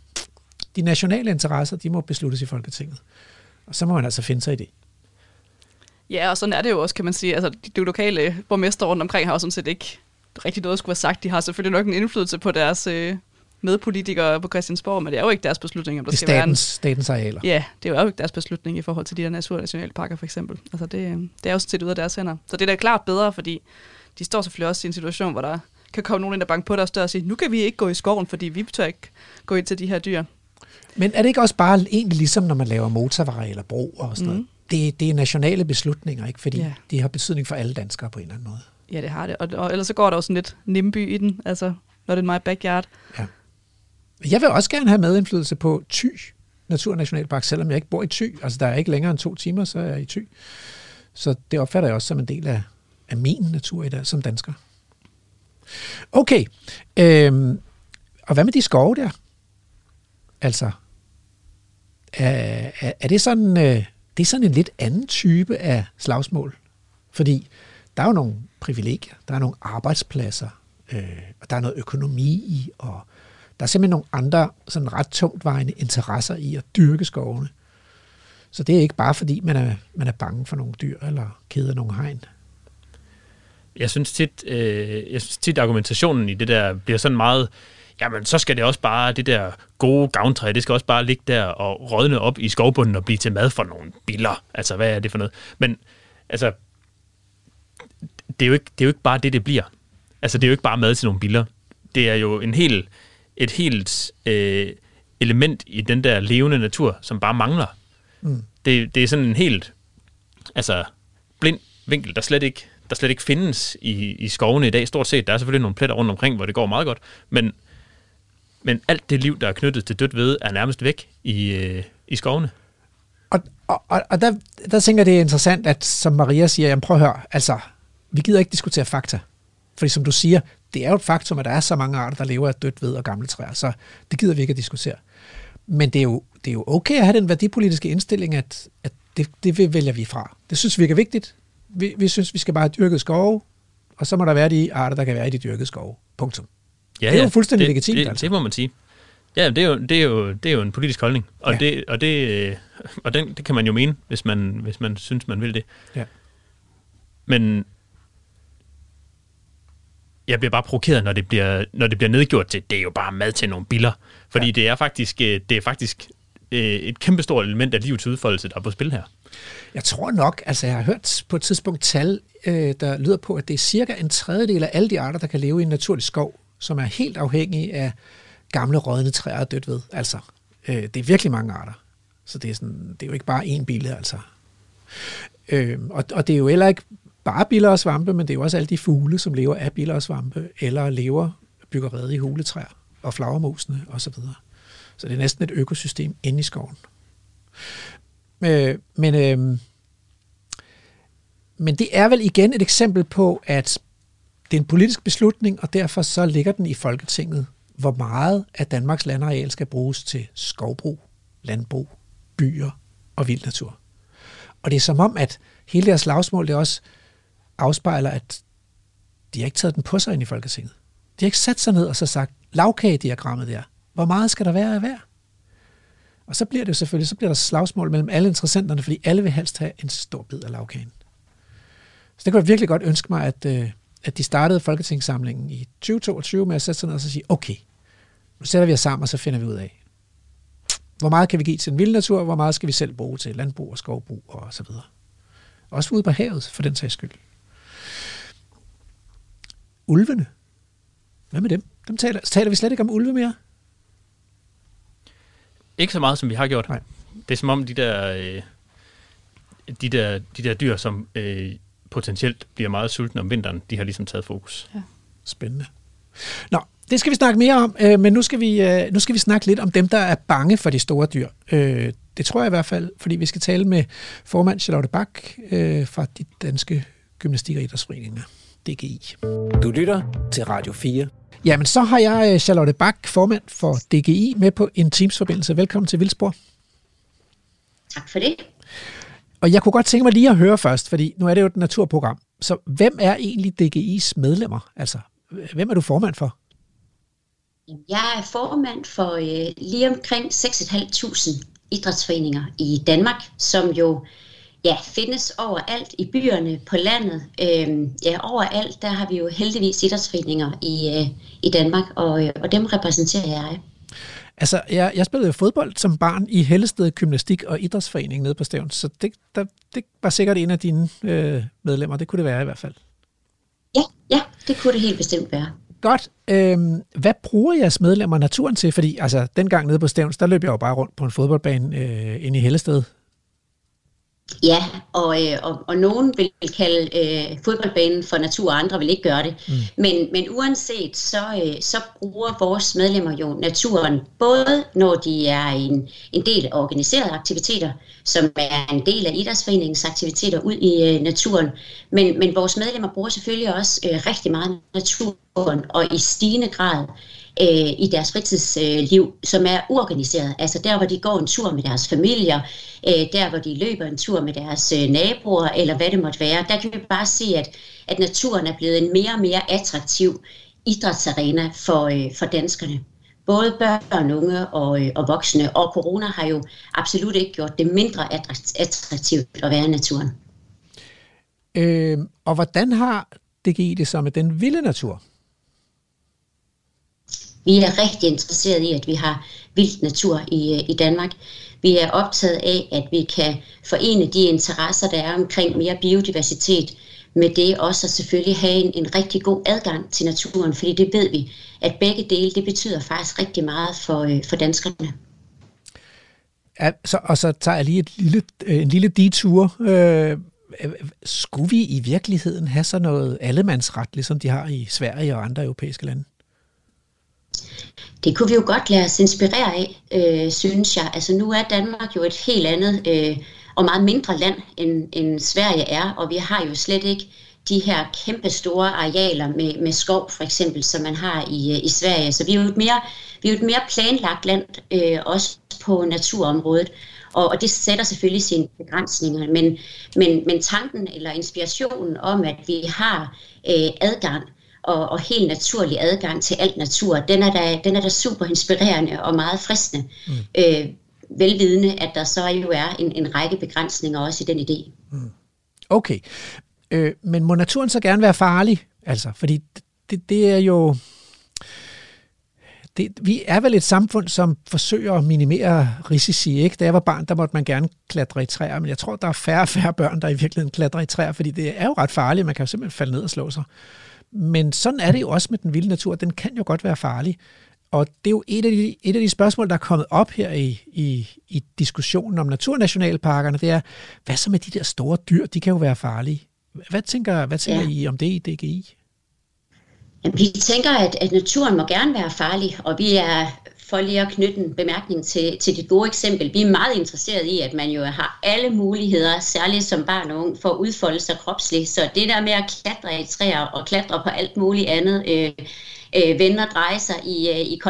de nationale interesser, de må besluttes i Folketinget. Og så må man altså finde sig i det. Ja, og sådan er det jo også, kan man sige. Altså, de, lokale borgmester rundt omkring har jo sådan set ikke rigtig noget at skulle have sagt. De har selvfølgelig nok en indflydelse på deres øh, medpolitikere på Christiansborg, men det er jo ikke deres beslutning, om der det skal statens, være en... statens arealer. Ja, det er jo ikke deres beslutning i forhold til de der naturnationalparker for eksempel. Altså det, øh, det er jo sådan set ud af deres hænder. Så det er da klart bedre, fordi de står selvfølgelig også i en situation, hvor der kan komme nogen ind og banke på deres dør og sige, nu kan vi ikke gå i skoven, fordi vi tør ikke gå ind til de her dyr. Men er det ikke også bare egentlig ligesom, når man laver motorveje eller bro og sådan mm. noget? Mhm. Det, det er nationale beslutninger, ikke? fordi ja. de har betydning for alle danskere på en eller anden måde. Ja, det har det. Og, og ellers så går der også sådan lidt nimby i den, altså når det er my backyard. Ja. Jeg vil også gerne have medindflydelse på Thy Naturnationalpark, selvom jeg ikke bor i Thy. Altså, der er ikke længere end to timer, så er jeg i Thy. Så det opfatter jeg også som en del af, af min natur i dag, som dansker. Okay. Øhm, og hvad med de skove der? Altså, er, er, er det sådan, øh, det er sådan en lidt anden type af slagsmål? Fordi der er jo nogle privilegier, der er nogle arbejdspladser, øh, og der er noget økonomi i, og der er simpelthen nogle andre sådan ret tungtvejende interesser i at dyrke skovene. Så det er ikke bare fordi, man er, man er bange for nogle dyr, eller keder nogle hegn jeg synes tit, øh, jeg synes tit argumentationen i det der bliver sådan meget, jamen så skal det også bare, det der gode gavntræ, det skal også bare ligge der og rådne op i skovbunden og blive til mad for nogle biller. Altså, hvad er det for noget? Men, altså, det er jo ikke, det er jo ikke bare det, det bliver. Altså, det er jo ikke bare mad til nogle biller. Det er jo en helt, et helt øh, element i den der levende natur, som bare mangler. Mm. Det, det er sådan en helt, altså, blind vinkel, der slet ikke der slet ikke findes i, i skovene i dag, stort set. Der er selvfølgelig nogle pletter rundt omkring, hvor det går meget godt, men, men alt det liv, der er knyttet til dødt ved, er nærmest væk i, øh, i skovene. Og, og, og der, der tænker jeg, det er interessant, at som Maria siger, jamen prøv at høre, altså, vi gider ikke diskutere fakta. Fordi som du siger, det er jo et faktum, at der er så mange arter, der lever af dødt ved og gamle træer, så det gider vi ikke at diskutere. Men det er jo, det er jo okay at have den værdipolitiske indstilling, at, at det, det vælger vi fra. Det synes vi ikke er vigtigt vi, vi synes, vi skal bare have dyrket skove, og så må der være de arter, der kan være i de dyrkede skove. Punktum. Ja, det er jo fuldstændig det, legitimt. Det, altså. det må man sige. Ja, det er jo, det er jo, det er jo en politisk holdning, og, ja. det, og, det, og den, det kan man jo mene, hvis man, hvis man synes, man vil det. Ja. Men jeg bliver bare provokeret, når det bliver, når det bliver nedgjort til, det er jo bare mad til nogle biller. Fordi ja. det er faktisk, øh, det er faktisk øh, et kæmpestort element af livets udfoldelse, der er på spil her. Jeg tror nok, altså jeg har hørt på et tidspunkt tal, øh, der lyder på, at det er cirka en tredjedel af alle de arter, der kan leve i en naturlig skov, som er helt afhængige af gamle rådne træer og dødt ved. Altså, øh, det er virkelig mange arter. Så det er, sådan, det er jo ikke bare én bille, altså. Øh, og, og det er jo heller ikke bare biller og svampe, men det er jo også alle de fugle, som lever af biller og svampe, eller lever bygger rede i huletræer og flagermusene osv. Så, videre. så det er næsten et økosystem inde i skoven. Øh, men, øh, men det er vel igen et eksempel på, at det er en politisk beslutning, og derfor så ligger den i Folketinget, hvor meget af Danmarks landareal skal bruges til skovbrug, landbrug, byer og vild natur. Og det er som om, at hele deres slagsmål, det også afspejler, at de har ikke taget den på sig ind i Folketinget. De har ikke sat sig ned og så sagt, lavkagediagrammet der, hvor meget skal der være af hver? Og så bliver det jo selvfølgelig, så bliver der slagsmål mellem alle interessenterne, fordi alle vil helst have en stor bid af lavkagen. Så det kunne jeg virkelig godt ønske mig, at, øh, at de startede Folketingssamlingen i 2022 med at sætte sig ned og så sige, okay, nu sætter vi os sammen, og så finder vi ud af, hvor meget kan vi give til den vilde natur, hvor meget skal vi selv bruge til landbrug og skovbrug og så videre. Også ude på havet, for den sags skyld. Ulvene. Hvad med dem? Dem taler, taler vi slet ikke om ulve mere? Ikke så meget, som vi har gjort. Nej. Det er som om de der, øh, de der, de der dyr, som øh, potentielt bliver meget sultne om vinteren, de har ligesom taget fokus. Ja. Spændende. Nå, det skal vi snakke mere om, øh, men nu skal, vi, øh, nu skal vi snakke lidt om dem, der er bange for de store dyr. Øh, det tror jeg i hvert fald, fordi vi skal tale med formand Charlotte Bak øh, fra de danske gymnastik- og idrætsforeninger, DGI. Du lytter til Radio 4. Jamen, så har jeg øh, Charlotte Bak, formand for DGI, med på en Teams-forbindelse. Velkommen til Vildspor. Tak for det. Og jeg kunne godt tænke mig lige at høre først, fordi nu er det jo et naturprogram. Så hvem er egentlig DGI's medlemmer? Altså, hvem er du formand for? Jeg er formand for øh, lige omkring 6.500 idrætsforeninger i Danmark, som jo ja, findes overalt i byerne, på landet. Øh, ja, overalt, der har vi jo heldigvis idrætsforeninger i, øh, i Danmark, og, øh, og dem repræsenterer jeg. Altså, jeg, jeg spillede jo fodbold som barn i Hellested Gymnastik og Idrætsforening nede på Stævn, så det, der, det var sikkert en af dine øh, medlemmer. Det kunne det være i hvert fald. Ja, ja, det kunne det helt bestemt være. Godt. Øhm, hvad bruger jeres medlemmer naturen til? Fordi altså, dengang nede på Stævns, der løb jeg jo bare rundt på en fodboldbane øh, inde i Hellested. Ja, og, øh, og, og nogen vil kalde øh, fodboldbanen for natur, og andre vil ikke gøre det. Mm. Men, men uanset, så, øh, så bruger vores medlemmer jo naturen, både når de er en, en del af organiserede aktiviteter, som er en del af idrætsforeningens aktiviteter ud i øh, naturen, men, men vores medlemmer bruger selvfølgelig også øh, rigtig meget naturen, og i stigende grad øh, i deres fritidsliv, som er uorganiseret. Altså der, hvor de går en tur med deres familier, øh, der, hvor de løber en tur med deres øh, naboer, eller hvad det måtte være. Der kan vi bare se, at, at naturen er blevet en mere og mere attraktiv idrætsarena for, øh, for danskerne. Både børn, unge og, øh, og voksne. Og corona har jo absolut ikke gjort det mindre attraktivt at være i naturen. Øh, og hvordan har DGI det så med den vilde natur? Vi er rigtig interesseret i, at vi har vild natur i, øh, i Danmark. Vi er optaget af, at vi kan forene de interesser, der er omkring mere biodiversitet, med det også at selvfølgelig have en, en rigtig god adgang til naturen, fordi det ved vi, at begge dele, det betyder faktisk rigtig meget for, øh, for danskerne. Ja, så, og så tager jeg lige et lille, øh, en lille detur. Øh, skulle vi i virkeligheden have sådan noget allemandsret, ligesom de har i Sverige og andre europæiske lande? Det kunne vi jo godt lade os inspirere af, øh, synes jeg. Altså nu er Danmark jo et helt andet øh, og meget mindre land, end, end Sverige er, og vi har jo slet ikke de her kæmpe store arealer med, med skov, for eksempel, som man har i, øh, i Sverige. Så vi er jo et mere, vi er jo et mere planlagt land, øh, også på naturområdet. Og, og det sætter selvfølgelig sine begrænsninger, men, men, men tanken eller inspirationen om, at vi har øh, adgang og, og helt naturlig adgang til alt natur, den er da, den er da super inspirerende og meget fristende. Mm. Øh, velvidende, at der så jo er en, en række begrænsninger også i den idé. Mm. Okay, øh, men må naturen så gerne være farlig? Altså, fordi det, det er jo... Det, vi er vel et samfund, som forsøger at minimere risici. Ikke? Da jeg var barn, der måtte man gerne klatre i træer, men jeg tror, der er færre og færre børn, der i virkeligheden klatrer i træer, fordi det er jo ret farligt. Man kan jo simpelthen falde ned og slå sig. Men sådan er det jo også med den vilde natur. Den kan jo godt være farlig. Og det er jo et af de, et af de spørgsmål, der er kommet op her i, i, i diskussionen om naturnationalparkerne, det er, hvad så med de der store dyr? De kan jo være farlige. Hvad tænker, hvad tænker ja. I om det i DGI? Vi tænker, at, at naturen må gerne være farlig, og vi er, for lige at knytte en bemærkning til, til dit gode eksempel, vi er meget interesserede i, at man jo har alle muligheder, særligt som barn og ung, for at udfolde sig kropsligt. Så det der med at klatre i træer og klatre på alt muligt andet, øh, øh, vende og dreje sig i, øh, i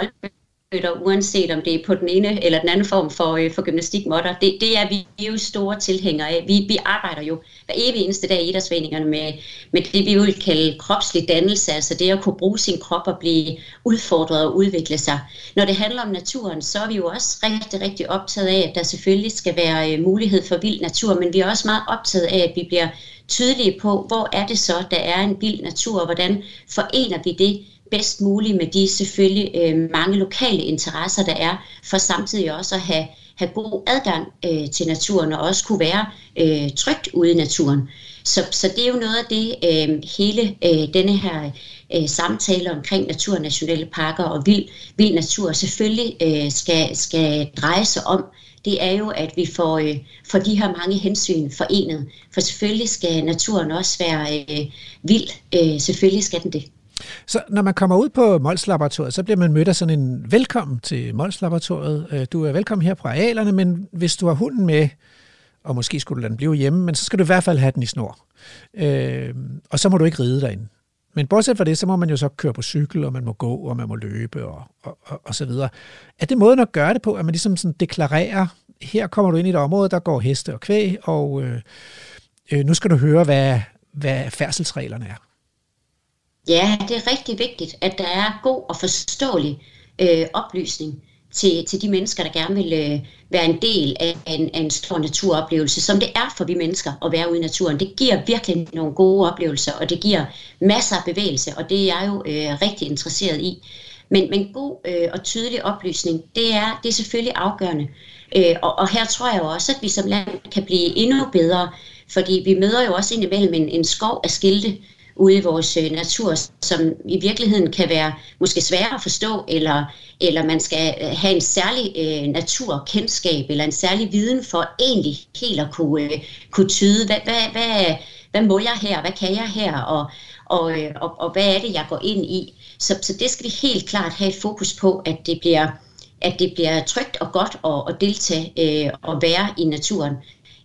koldbøtter, uanset om det er på den ene eller den anden form for, øh, for gymnastikmåtter. Det, det er vi jo store tilhængere af. Vi, vi arbejder jo hver evig eneste dag i idrætsforeningerne med, med det, vi vil kalde kropslig dannelse, altså det at kunne bruge sin krop og blive udfordret og udvikle sig. Når det handler om naturen, så er vi jo også rigtig, rigtig optaget af, at der selvfølgelig skal være øh, mulighed for vild natur, men vi er også meget optaget af, at vi bliver tydelige på, hvor er det så, der er en vild natur, og hvordan forener vi det bedst muligt med de selvfølgelig øh, mange lokale interesser, der er, for samtidig også at have, have god adgang øh, til naturen og også kunne være øh, trygt ude i naturen. Så, så det er jo noget af det, øh, hele øh, denne her øh, samtale omkring naturnationale parker og vild, vild natur selvfølgelig øh, skal, skal dreje sig om, det er jo, at vi får, øh, får de her mange hensyn forenet. For selvfølgelig skal naturen også være øh, vild. Øh, selvfølgelig skal den det. Så når man kommer ud på Mols Laboratoriet, så bliver man mødt af sådan en velkommen til Mols Laboratoriet. Øh, du er velkommen her på arealerne, men hvis du har hunden med, og måske skulle du lade den blive hjemme, men så skal du i hvert fald have den i snor. Øh, og så må du ikke ride derinde. Men bortset fra det, så må man jo så køre på cykel, og man må gå, og man må løbe, og, og, og, og så videre. Er det måden at gøre det på, at man ligesom sådan deklarerer, her kommer du ind i et område, der går heste og kvæg, og øh, øh, nu skal du høre, hvad, hvad færdselsreglerne er? Ja, det er rigtig vigtigt, at der er god og forståelig øh, oplysning til, til de mennesker, der gerne vil øh, være en del af en, af en stor naturoplevelse, som det er for vi mennesker at være ude i naturen. Det giver virkelig nogle gode oplevelser, og det giver masser af bevægelse, og det er jeg jo øh, rigtig interesseret i. Men, men god øh, og tydelig oplysning, det er, det er selvfølgelig afgørende. Øh, og, og her tror jeg jo også, at vi som land kan blive endnu bedre, fordi vi møder jo også indimellem en, en skov af skilte, ude i vores øh, natur, som i virkeligheden kan være måske svære at forstå, eller, eller man skal øh, have en særlig øh, naturkendskab, eller en særlig viden for egentlig helt at kunne, øh, kunne tyde, hvad, hvad, hvad, hvad må jeg her, hvad kan jeg her, og, og, øh, og, og hvad er det, jeg går ind i. Så, så det skal vi helt klart have et fokus på, at det bliver, at det bliver trygt og godt at, at deltage øh, og være i naturen.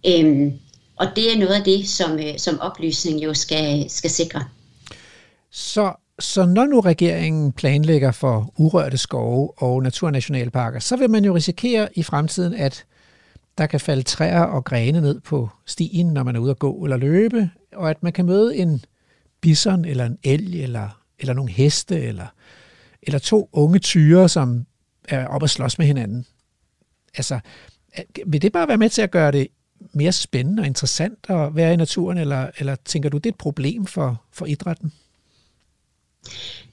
Øhm, og det er noget af det, som, øh, som oplysning jo skal, skal sikre. Så, så når nu regeringen planlægger for urørte skove og naturnationalparker, så vil man jo risikere i fremtiden, at der kan falde træer og grene ned på stien, når man er ude at gå eller løbe, og at man kan møde en bison eller en elg eller, eller nogle heste eller, eller to unge tyre, som er oppe at slås med hinanden. Altså, vil det bare være med til at gøre det mere spændende og interessant at være i naturen, eller, eller tænker du, det er et problem for, for idrætten?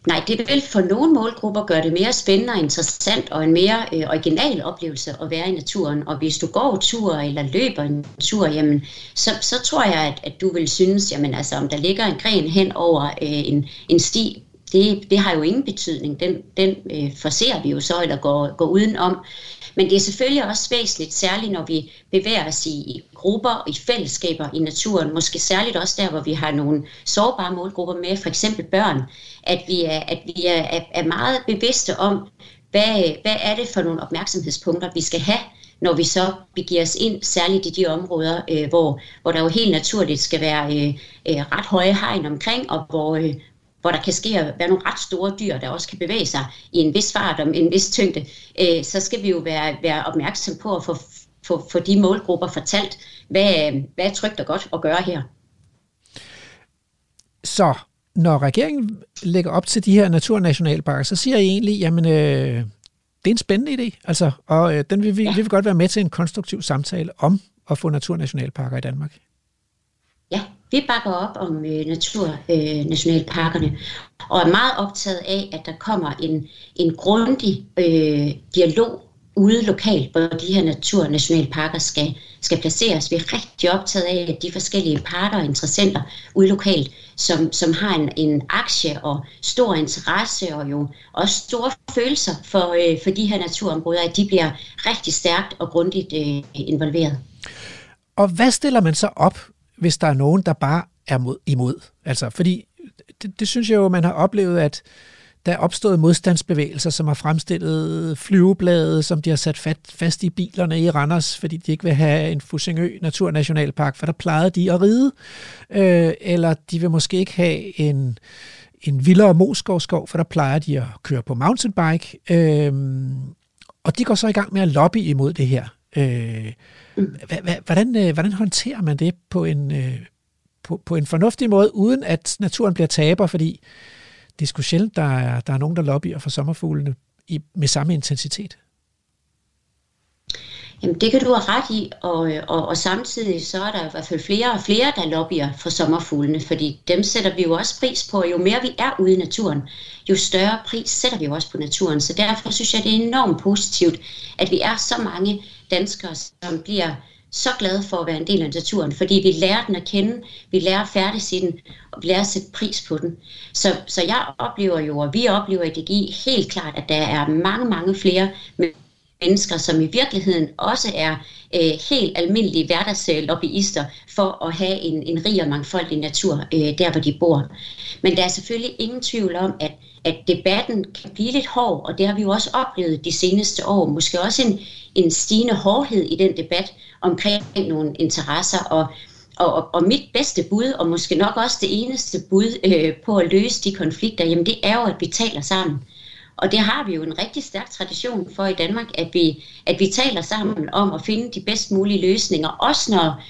Nej, det vil for nogle målgrupper gøre det mere spændende og interessant og en mere øh, original oplevelse at være i naturen. Og hvis du går tur eller løber en tur, jamen, så, så tror jeg, at, at du vil synes, jamen, altså, om der ligger en gren hen over øh, en, en sti, det, det har jo ingen betydning. Den, den øh, forser vi jo så, eller går, går udenom. Men det er selvfølgelig også væsentligt, særligt når vi bevæger os i, grupper og i fællesskaber i naturen, måske særligt også der, hvor vi har nogle sårbare målgrupper med, for eksempel børn, at vi er, at vi er, er meget bevidste om, hvad, hvad er det for nogle opmærksomhedspunkter, vi skal have, når vi så begiver os ind, særligt i de områder, øh, hvor, hvor der jo helt naturligt skal være øh, øh, ret høje hegn omkring, og hvor, øh, hvor der kan ske at være nogle ret store dyr, der også kan bevæge sig i en vis fart og en vis tyngde, øh, så skal vi jo være, være opmærksom på at få, få, få de målgrupper fortalt, hvad, hvad er trygt og godt at gøre her. Så når regeringen lægger op til de her naturnationalparker, så siger I egentlig, jamen øh, det er en spændende idé, altså, og øh, den vil vi, ja. vi vil godt være med til en konstruktiv samtale om at få naturnationalparker i Danmark. Vi bakker op om øh, naturnationalparkerne, øh, og er meget optaget af, at der kommer en, en grundig øh, dialog ude lokalt, hvor de her naturnationalparker skal, skal placeres. Vi er rigtig optaget af, at de forskellige parter og interessenter ude lokalt, som, som har en, en aktie og stor interesse og jo også store følelser for, øh, for de her naturområder, at de bliver rigtig stærkt og grundigt øh, involveret. Og hvad stiller man så op, hvis der er nogen, der bare er mod, imod? Altså, fordi det, det synes jeg jo, man har oplevet, at der er opstået modstandsbevægelser, som har fremstillet flyveblade, som de har sat fat, fast i bilerne i Randers, fordi de ikke vil have en Fusingø Naturnationalpark, for der plejede de at ride. Øh, eller de vil måske ikke have en, en vildere Moskovskov, for der plejer de at køre på mountainbike. Øh, og de går så i gang med at lobby imod det her. Øh, hvordan, øh, hvordan håndterer man det på en, øh, på, på en fornuftig måde, uden at naturen bliver taber, fordi det er sgu sjældent, der er, der er nogen, der lobbyer for sommerfuglene i, med samme intensitet. Jamen det kan du have ret i, og, øh, og, og samtidig så er der i hvert fald flere og flere, der lobbyer for sommerfuglene, fordi dem sætter vi jo også pris på, jo mere vi er ude i naturen, jo større pris sætter vi jo også på naturen. Så derfor synes jeg, det er enormt positivt, at vi er så mange danskere, som bliver så glade for at være en del af naturen, fordi vi lærer den at kende, vi lærer at færdes i den, og vi lærer at sætte pris på den. Så, så jeg oplever jo, og vi oplever i DGI helt klart, at der er mange, mange flere mennesker, som i virkeligheden også er øh, helt almindelige hverdagslobbyister for at have en, en rig og mangfoldig natur øh, der, hvor de bor. Men der er selvfølgelig ingen tvivl om, at, at debatten kan blive lidt hård, og det har vi jo også oplevet de seneste år. Måske også en, en stigende hårdhed i den debat omkring nogle interesser, og og, og mit bedste bud, og måske nok også det eneste bud øh, på at løse de konflikter, jamen det er jo, at vi taler sammen. Og det har vi jo en rigtig stærk tradition for i Danmark, at vi, at vi taler sammen om at finde de bedst mulige løsninger. Også når,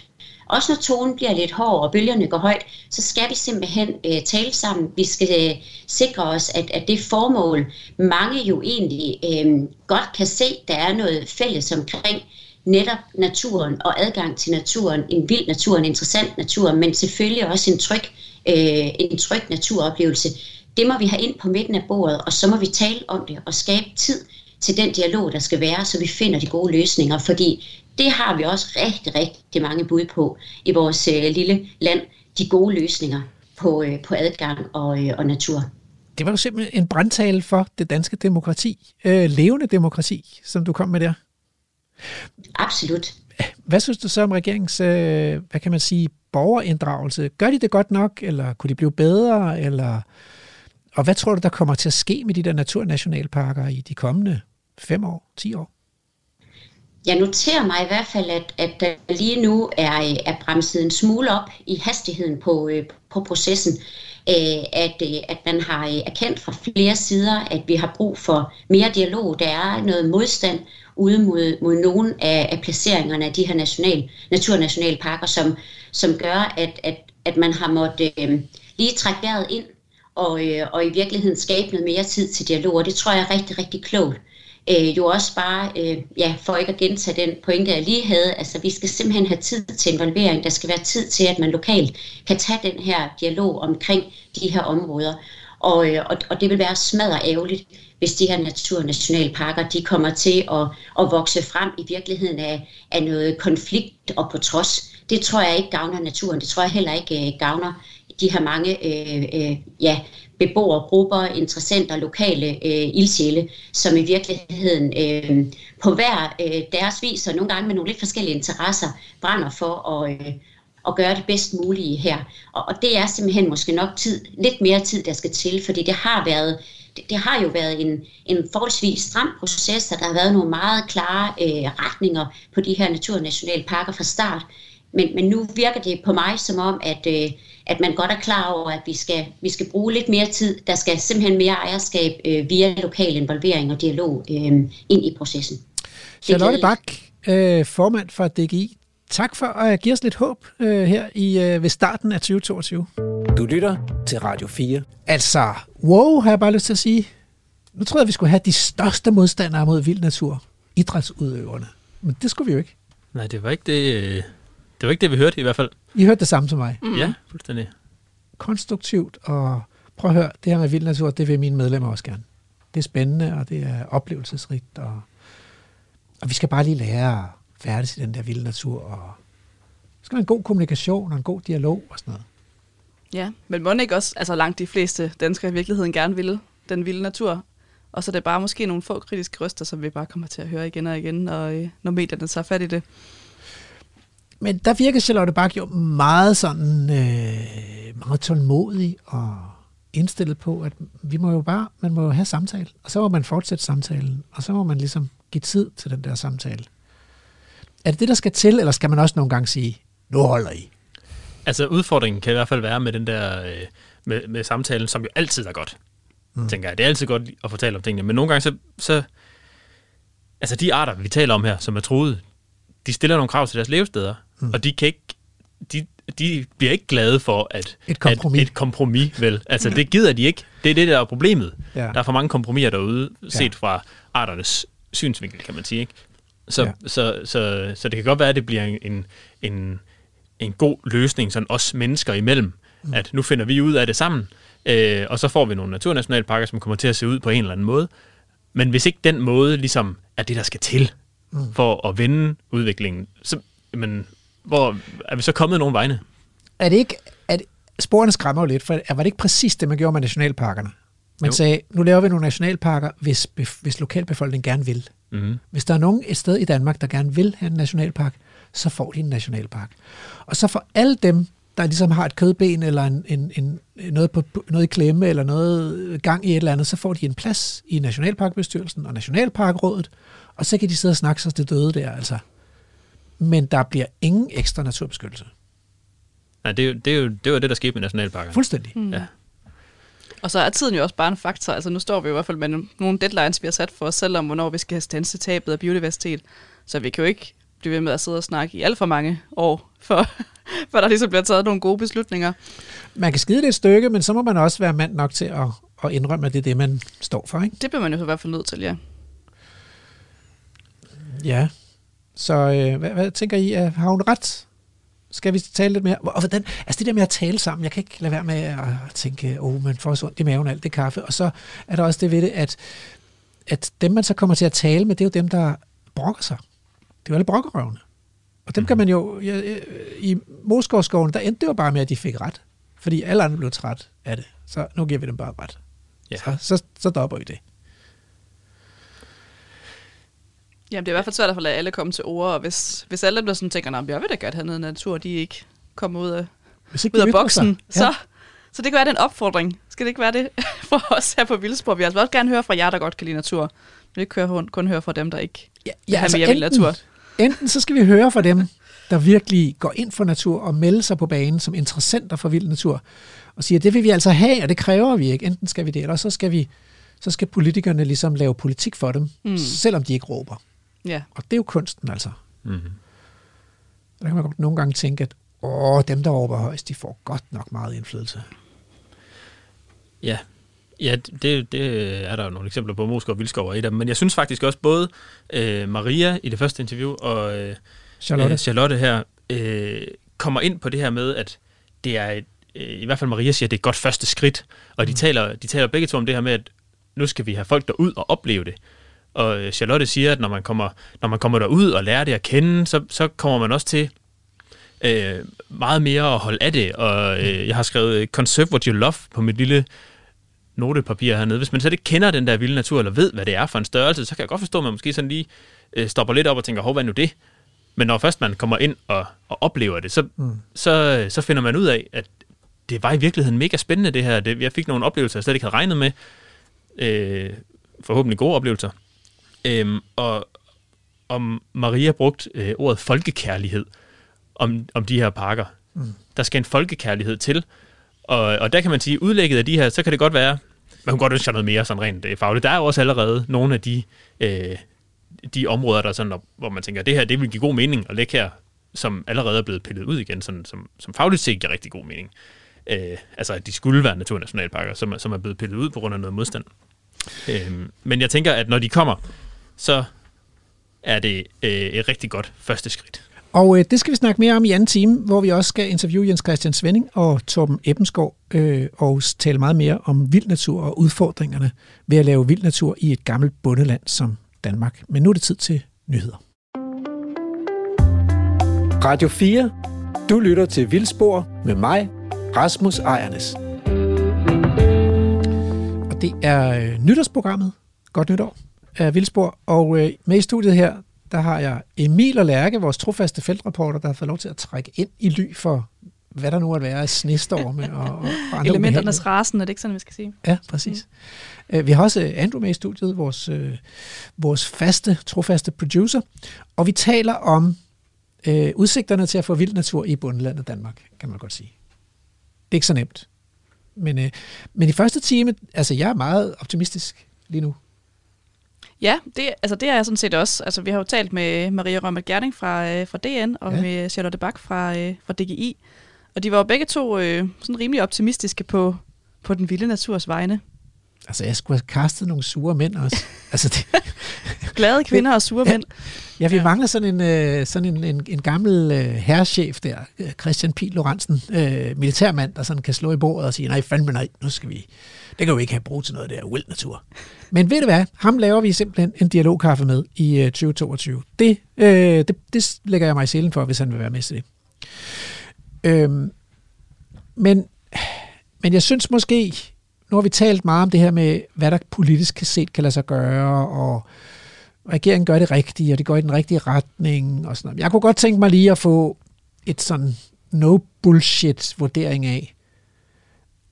også når tonen bliver lidt hård og bølgerne går højt, så skal vi simpelthen øh, tale sammen. Vi skal øh, sikre os, at, at det formål, mange jo egentlig øh, godt kan se, der er noget fælles omkring, netop naturen og adgang til naturen, en vild natur, en interessant natur, men selvfølgelig også en tryg, øh, en tryg naturoplevelse. Det må vi have ind på midten af bordet, og så må vi tale om det og skabe tid til den dialog, der skal være, så vi finder de gode løsninger, fordi det har vi også rigtig, rigtig mange bud på i vores øh, lille land, de gode løsninger på, øh, på adgang og, øh, og natur. Det var jo simpelthen en brandtale for det danske demokrati, øh, levende demokrati, som du kom med der. Absolut. Hvad synes du så om regeringens, øh, hvad kan man sige, borgerinddragelse? Gør de det godt nok, eller kunne de blive bedre, eller og hvad tror du, der kommer til at ske med de der naturnationalparker i de kommende fem år, ti år? Jeg noterer mig i hvert fald, at, at der lige nu er, er bremset en smule op i hastigheden på, øh, på processen. Øh, at, øh, at man har erkendt fra flere sider, at vi har brug for mere dialog. Der er noget modstand ude mod, mod nogle af, af placeringerne af de her national, naturnationalparker, som, som gør, at, at, at man har måttet øh, lige trække vejret ind og, øh, og i virkeligheden skabe noget mere tid til dialog, og det tror jeg er rigtig, rigtig klogt. Øh, jo også bare, øh, ja, for ikke at gentage den pointe, jeg lige havde, altså vi skal simpelthen have tid til involvering, der skal være tid til, at man lokalt kan tage den her dialog omkring de her områder. Og, øh, og, og det vil være smadret ærgerligt, hvis de her naturnationalparker, de kommer til at, at vokse frem i virkeligheden af, af noget konflikt og på trods. Det tror jeg ikke gavner naturen, det tror jeg heller ikke øh, gavner de her mange øh, øh, ja, beboergrupper, interessenter, lokale øh, ildsjæle, som i virkeligheden øh, på hver øh, deres vis, og nogle gange med nogle lidt forskellige interesser, brænder for at, øh, at gøre det bedst mulige her. Og, og det er simpelthen måske nok tid, lidt mere tid, der skal til, fordi det har været det, det har jo været en, en forholdsvis stram proces, og der har været nogle meget klare øh, retninger på de her naturnationalparker fra start. Men, men nu virker det på mig som om, at, øh, at man godt er klar over, at vi skal, vi skal bruge lidt mere tid. Der skal simpelthen mere ejerskab øh, via lokal involvering og dialog øh, ind i processen. Charlotte Bak, øh, formand for DGI. Tak for at give os lidt håb øh, her i øh, ved starten af 2022. Du lytter til Radio 4. Altså, wow, har jeg bare lyst til at sige. Nu troede jeg, vi skulle have de største modstandere mod vild natur. Idrætsudøverne. Men det skulle vi jo ikke. Nej, det var ikke det, øh, Det var ikke det, vi hørte i hvert fald. I hørte det samme som mig. Mm. Ja, fuldstændig. Konstruktivt, og prøv at høre, det her med vild natur, det vil mine medlemmer også gerne. Det er spændende, og det er oplevelsesrigt, og, og vi skal bare lige lære at færdes i den der vilde natur, og der skal være en god kommunikation og en god dialog og sådan noget. Ja, men må ikke også, altså langt de fleste danskere i virkeligheden gerne vil den vilde natur, og så er det bare måske nogle få kritiske røster, som vi bare kommer til at høre igen og igen, når, øh, når medierne tager fat i det. Men der virker Charlotte Bak jo meget sådan, øh, meget tålmodig og indstillet på, at vi må jo bare, man må jo have samtale, og så må man fortsætte samtalen, og så må man ligesom give tid til den der samtale. Er det det, der skal til, eller skal man også nogle gange sige, nu holder I? Altså udfordringen kan i hvert fald være med den der, øh, med, med samtalen, som jo altid er godt, mm. tænker jeg. Det er altid godt at fortælle om tingene, men nogle gange så, så, altså de arter, vi taler om her, som er truet, de stiller nogle krav til deres levesteder, mm. og de kan ikke, de, de bliver ikke glade for at et kompromis. At, et kompromis, vel? Altså det gider de ikke. Det er det, der er problemet. Ja. Der er for mange kompromiser derude, set Ja. fra arternes synsvinkel, kan man sige. Ikke? Så, Ja. ja. så, så, så det kan godt være, at det bliver en, en, en, en god løsning, sådan os mennesker imellem, mm. at nu finder vi ud af det sammen, øh, og så får vi nogle naturnationalparker, som kommer til at se ud på en eller anden måde. Men hvis ikke den måde ligesom er det, der skal til mm. for at vende udviklingen, så men, hvor er vi så kommet nogen vegne? Er det ikke, at sporene skræmmer jo lidt, for var det ikke præcis det, man gjorde med nationalparkerne? Man Jo. sagde, nu laver vi nogle nationalparker, hvis, hvis lokalbefolkningen gerne vil. Mm-hmm. Hvis der er nogen et sted i Danmark, der gerne vil have en nationalpark, så får de en nationalpark. Og så for alle dem, der ligesom har et kødben eller en, en, en, noget, på, noget i klemme eller noget gang i et eller andet, så får de en plads i Nationalparkbestyrelsen og Nationalparkrådet, og så kan de sidde og snakke sig til døde der, altså. Men der bliver ingen ekstra naturbeskyttelse. Nej, det, er jo, det, er jo, det var det, der skete med nationalparkerne. Fuldstændig. Mm. Ja. Og så er tiden jo også bare en faktor. Altså nu står vi i hvert fald med nogle deadlines, vi har sat for os selv om, hvornår vi skal have standset tabet af biodiversitet. Så vi kan jo ikke blive ved med at sidde og snakke i alt for mange år, <laughs> for, for der ligesom bliver taget nogle gode beslutninger. Man kan skide det et stykke, men så må man også være mand nok til at, at indrømme, at det er det, man står for. Ikke? Det bliver man jo i hvert fald nødt til, ja. Ja. Så øh, hvad, hvad tænker I? Har hun ret? Skal vi tale lidt mere? Og hvordan, altså det der med at tale sammen, jeg kan ikke lade være med at tænke, åh, oh, man får så ondt i maven af alt det kaffe. Og så er der også det ved det, at, at dem, man så kommer til at tale med, det er jo dem, der brokker sig. Det er jo alle brokkerøvene. Og dem kan man jo, ja, i Moskovskoven, der endte det jo bare med, at de fik ret. Fordi alle andre blev træt af det. Så nu giver vi dem bare ret. Ja. Så, så, så dropper vi det. Jamen, det er i hvert fald svært at få lade alle komme til ord, og hvis, hvis alle der sådan tænker, at jeg vil da godt have noget natur, de ikke kommer ud af, Hvis ikke ud af boksen, sig. så, så det kan være, det en opfordring. Skal det ikke være det <laughs> for os her på Vildspor? Vi vil altså også gerne høre fra jer, der godt kan lide natur. Vi vil ikke kun høre fra dem, der ikke Ja, vil have mere enten, natur. enten så skal vi høre fra dem, der virkelig går ind for natur og melder sig på banen som interessenter for vild natur, og siger, det vil vi altså have, og det kræver vi ikke. Enten skal vi det, eller så skal, vi, så skal politikerne ligesom lave politik for dem, mm. selvom de ikke råber. Ja. Og det er jo kunsten altså. Mm-hmm. Der kan man godt nogle gange tænke, at åh, dem, der råber højst, de får godt nok meget indflydelse. Ja, ja det, det er der jo nogle eksempler på. Moskov og Vildskov er et af dem. Men jeg synes faktisk også både øh, Maria i det første interview og øh, Charlotte? Øh, Charlotte her øh, kommer ind på det her med, at det er et, øh, i hvert fald Maria siger, at det er et godt første skridt. Og de, taler, de taler begge to om det her med, at nu skal vi have folk derud og opleve det. Og øh, Charlotte siger, at når man kommer, når man kommer derud og lærer det at kende, så, så kommer man også til øh, meget mere at holde af det. Og øh, jeg har skrevet øh, Conserve what you love på mit lille notepapir hernede. Hvis man slet ikke kender den der vilde natur, eller ved, hvad det er for en størrelse, så kan jeg godt forstå, at man måske sådan lige øh, stopper lidt op og tænker, hov, hvad er nu det? Men når først man kommer ind og, og oplever det, så, mm. så, så finder man ud af, at det var i virkeligheden mega spændende det her. Det, jeg fik nogle oplevelser, jeg slet ikke havde regnet med. Øh, forhåbentlig gode oplevelser. Øhm, og om Maria brugt øh, ordet folkekærlighed om, om de her parker. Mm. Der skal en folkekærlighed til. Og, og der kan man sige, udlægget af de her, så kan det godt være, man kunne godt ønske sig noget mere sådan rent øh, fagligt. Der er jo også allerede nogle af de, øh, de områder, der er sådan, hvor man tænker, det her det vil give god mening at lægge her, som allerede er blevet pillet ud igen, sådan, som, som fagligt set giver rigtig god mening. Øh, altså, at de skulle være naturnationalparker, som, er- som er blevet pillet ud på grund af noget modstand. Øh, men jeg tænker, at når de kommer, så er det øh, et rigtig godt første skridt. Og øh, det skal vi snakke mere om i anden time, hvor vi også skal interviewe Jens Christian Svending og Torben Ebbensgaard øh, og tale meget mere om vild natur og udfordringerne ved at lave vild natur i et gammelt bundeland som Danmark. Men nu er det tid til nyheder. Radio 4. Du lytter til Vildspor med mig, Rasmus Ejernes. Og det er øh, nytårsprogrammet. Godt nytår af Vildspor. Og øh, med i studiet her, der har jeg Emil og Lærke, vores trofaste feltreporter, der har fået lov til at trække ind i ly for, hvad der nu at være af snestorme og, og andre Elementernes rasen, er det ikke sådan, vi skal sige? Ja, præcis. Mm. Vi har også Andrew med i studiet, vores, øh, vores faste, trofaste producer, og vi taler om øh, udsigterne til at få vild natur i bundelandet Danmark, kan man godt sige. Det er ikke så nemt. Men, øh, men i første time, altså jeg er meget optimistisk lige nu. Ja, det, altså det er jeg sådan set også. Altså, vi har jo talt med Maria Rømmert Gerding fra, øh, fra DN og ja. med Charlotte Bak fra, øh, fra DGI. Og de var jo begge to øh, sådan rimelig optimistiske på, på den vilde naturs vegne. Altså, jeg skulle have kastet nogle sure mænd også. <laughs> altså, det, Glade <laughs> kvinder og sure mænd. Ja, vi ja. mangler sådan en, øh, sådan en, en, en gammel øh, herrechef der, øh, Christian Pil Lorentzen, øh, militærmand, der sådan kan slå i bordet og sige, nej, fandme nej, nu skal vi, det kan jo ikke have brug til noget der wild natur. Men ved du hvad, ham laver vi simpelthen en dialogkaffe med i øh, 2022. Det, øh, det, det lægger jeg mig i selen for, hvis han vil være med til det. Øhm, men, men jeg synes måske, nu har vi talt meget om det her med, hvad der politisk set kan lade sig gøre, og regeringen gør det rigtige, og det går i den rigtige retning, og sådan noget. Jeg kunne godt tænke mig lige at få et sådan no bullshit vurdering af,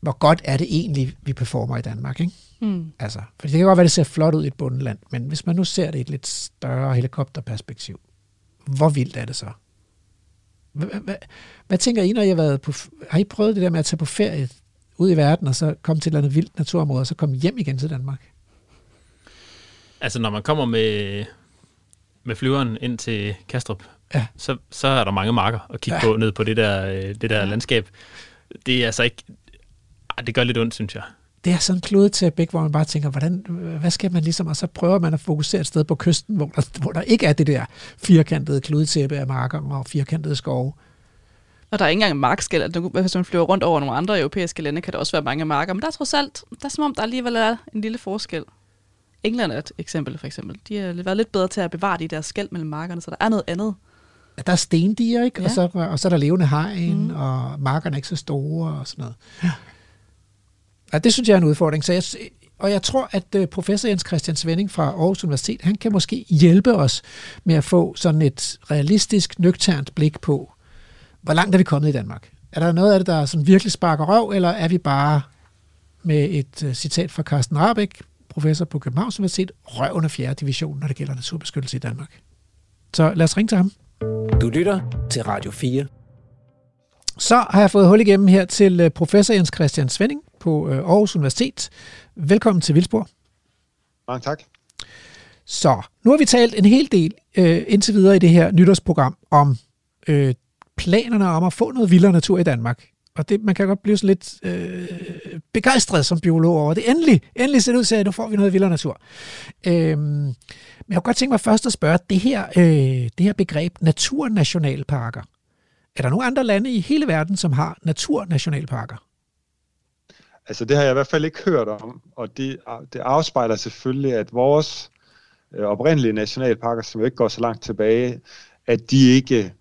hvor godt er det egentlig, vi performer i Danmark, ikke? Mm. Altså, for det kan godt være, det ser flot ud i et bundeland, men hvis man nu ser det i et lidt større helikopterperspektiv, hvor vildt er det så? Hvad, hvad, hvad tænker I, når I har været på... Har I prøvet det der med at tage på ferie ud i verden, og så komme til et eller andet vildt naturområde, og så komme hjem igen til Danmark? Altså, når man kommer med, med flyveren ind til Kastrup, ja. så, så er der mange marker at kigge ja. på ned på det der, øh, det der ja. landskab. Det er altså ikke... Det gør lidt ondt, synes jeg. Det er sådan en begge, hvor man bare tænker, hvordan, hvad skal man ligesom, og så prøver man at fokusere et sted på kysten, hvor der, hvor der ikke er det der firkantede klodetæppe af marker og firkantede skove. Og der er ikke engang markskæld. Altså, hvis man flyver rundt over nogle andre europæiske lande, kan der også være mange marker. Men der er trods alt, der er som om, der alligevel er en lille forskel. England er et eksempel, for eksempel. De har været lidt bedre til at bevare de der skæld mellem markerne, så der er noget andet. Der er stendiger, ikke? Ja. Og, så, og så er der levende hegn, mm. og markerne er ikke så store og sådan noget. Ja. ja det synes jeg er en udfordring. Så jeg, og jeg tror, at øh, professor Jens Christian Svending fra Aarhus Universitet, han kan måske hjælpe os med at få sådan et realistisk, nøgternt blik på, hvor langt er vi kommet i Danmark? Er der noget af det, der sådan virkelig sparker røv, eller er vi bare med et uh, citat fra Carsten Rabeck, professor på Københavns Universitet, røvende 4. division, når det gælder naturbeskyttelse i Danmark. Så lad os ringe til ham. Du lytter til Radio 4. Så har jeg fået hul igennem her til øh, professor Jens Christian Svending på øh, Aarhus Universitet. Velkommen til Vildsborg. Mange tak. Så, nu har vi talt en hel del øh, indtil videre i det her nytårsprogram om øh, planerne om at få noget vildere natur i Danmark. Og det, man kan godt blive så lidt øh, begejstret som biolog over det. Endelig, endelig ser det ud til, at nu får vi noget vildere natur. Øh, men jeg kunne godt tænke mig først at spørge, det her, øh, det her begreb naturnationalparker. Er der nogle andre lande i hele verden, som har naturnationalparker? Altså det har jeg i hvert fald ikke hørt om, og det, det afspejler selvfølgelig, at vores øh, oprindelige nationalparker, som ikke går så langt tilbage, at de ikke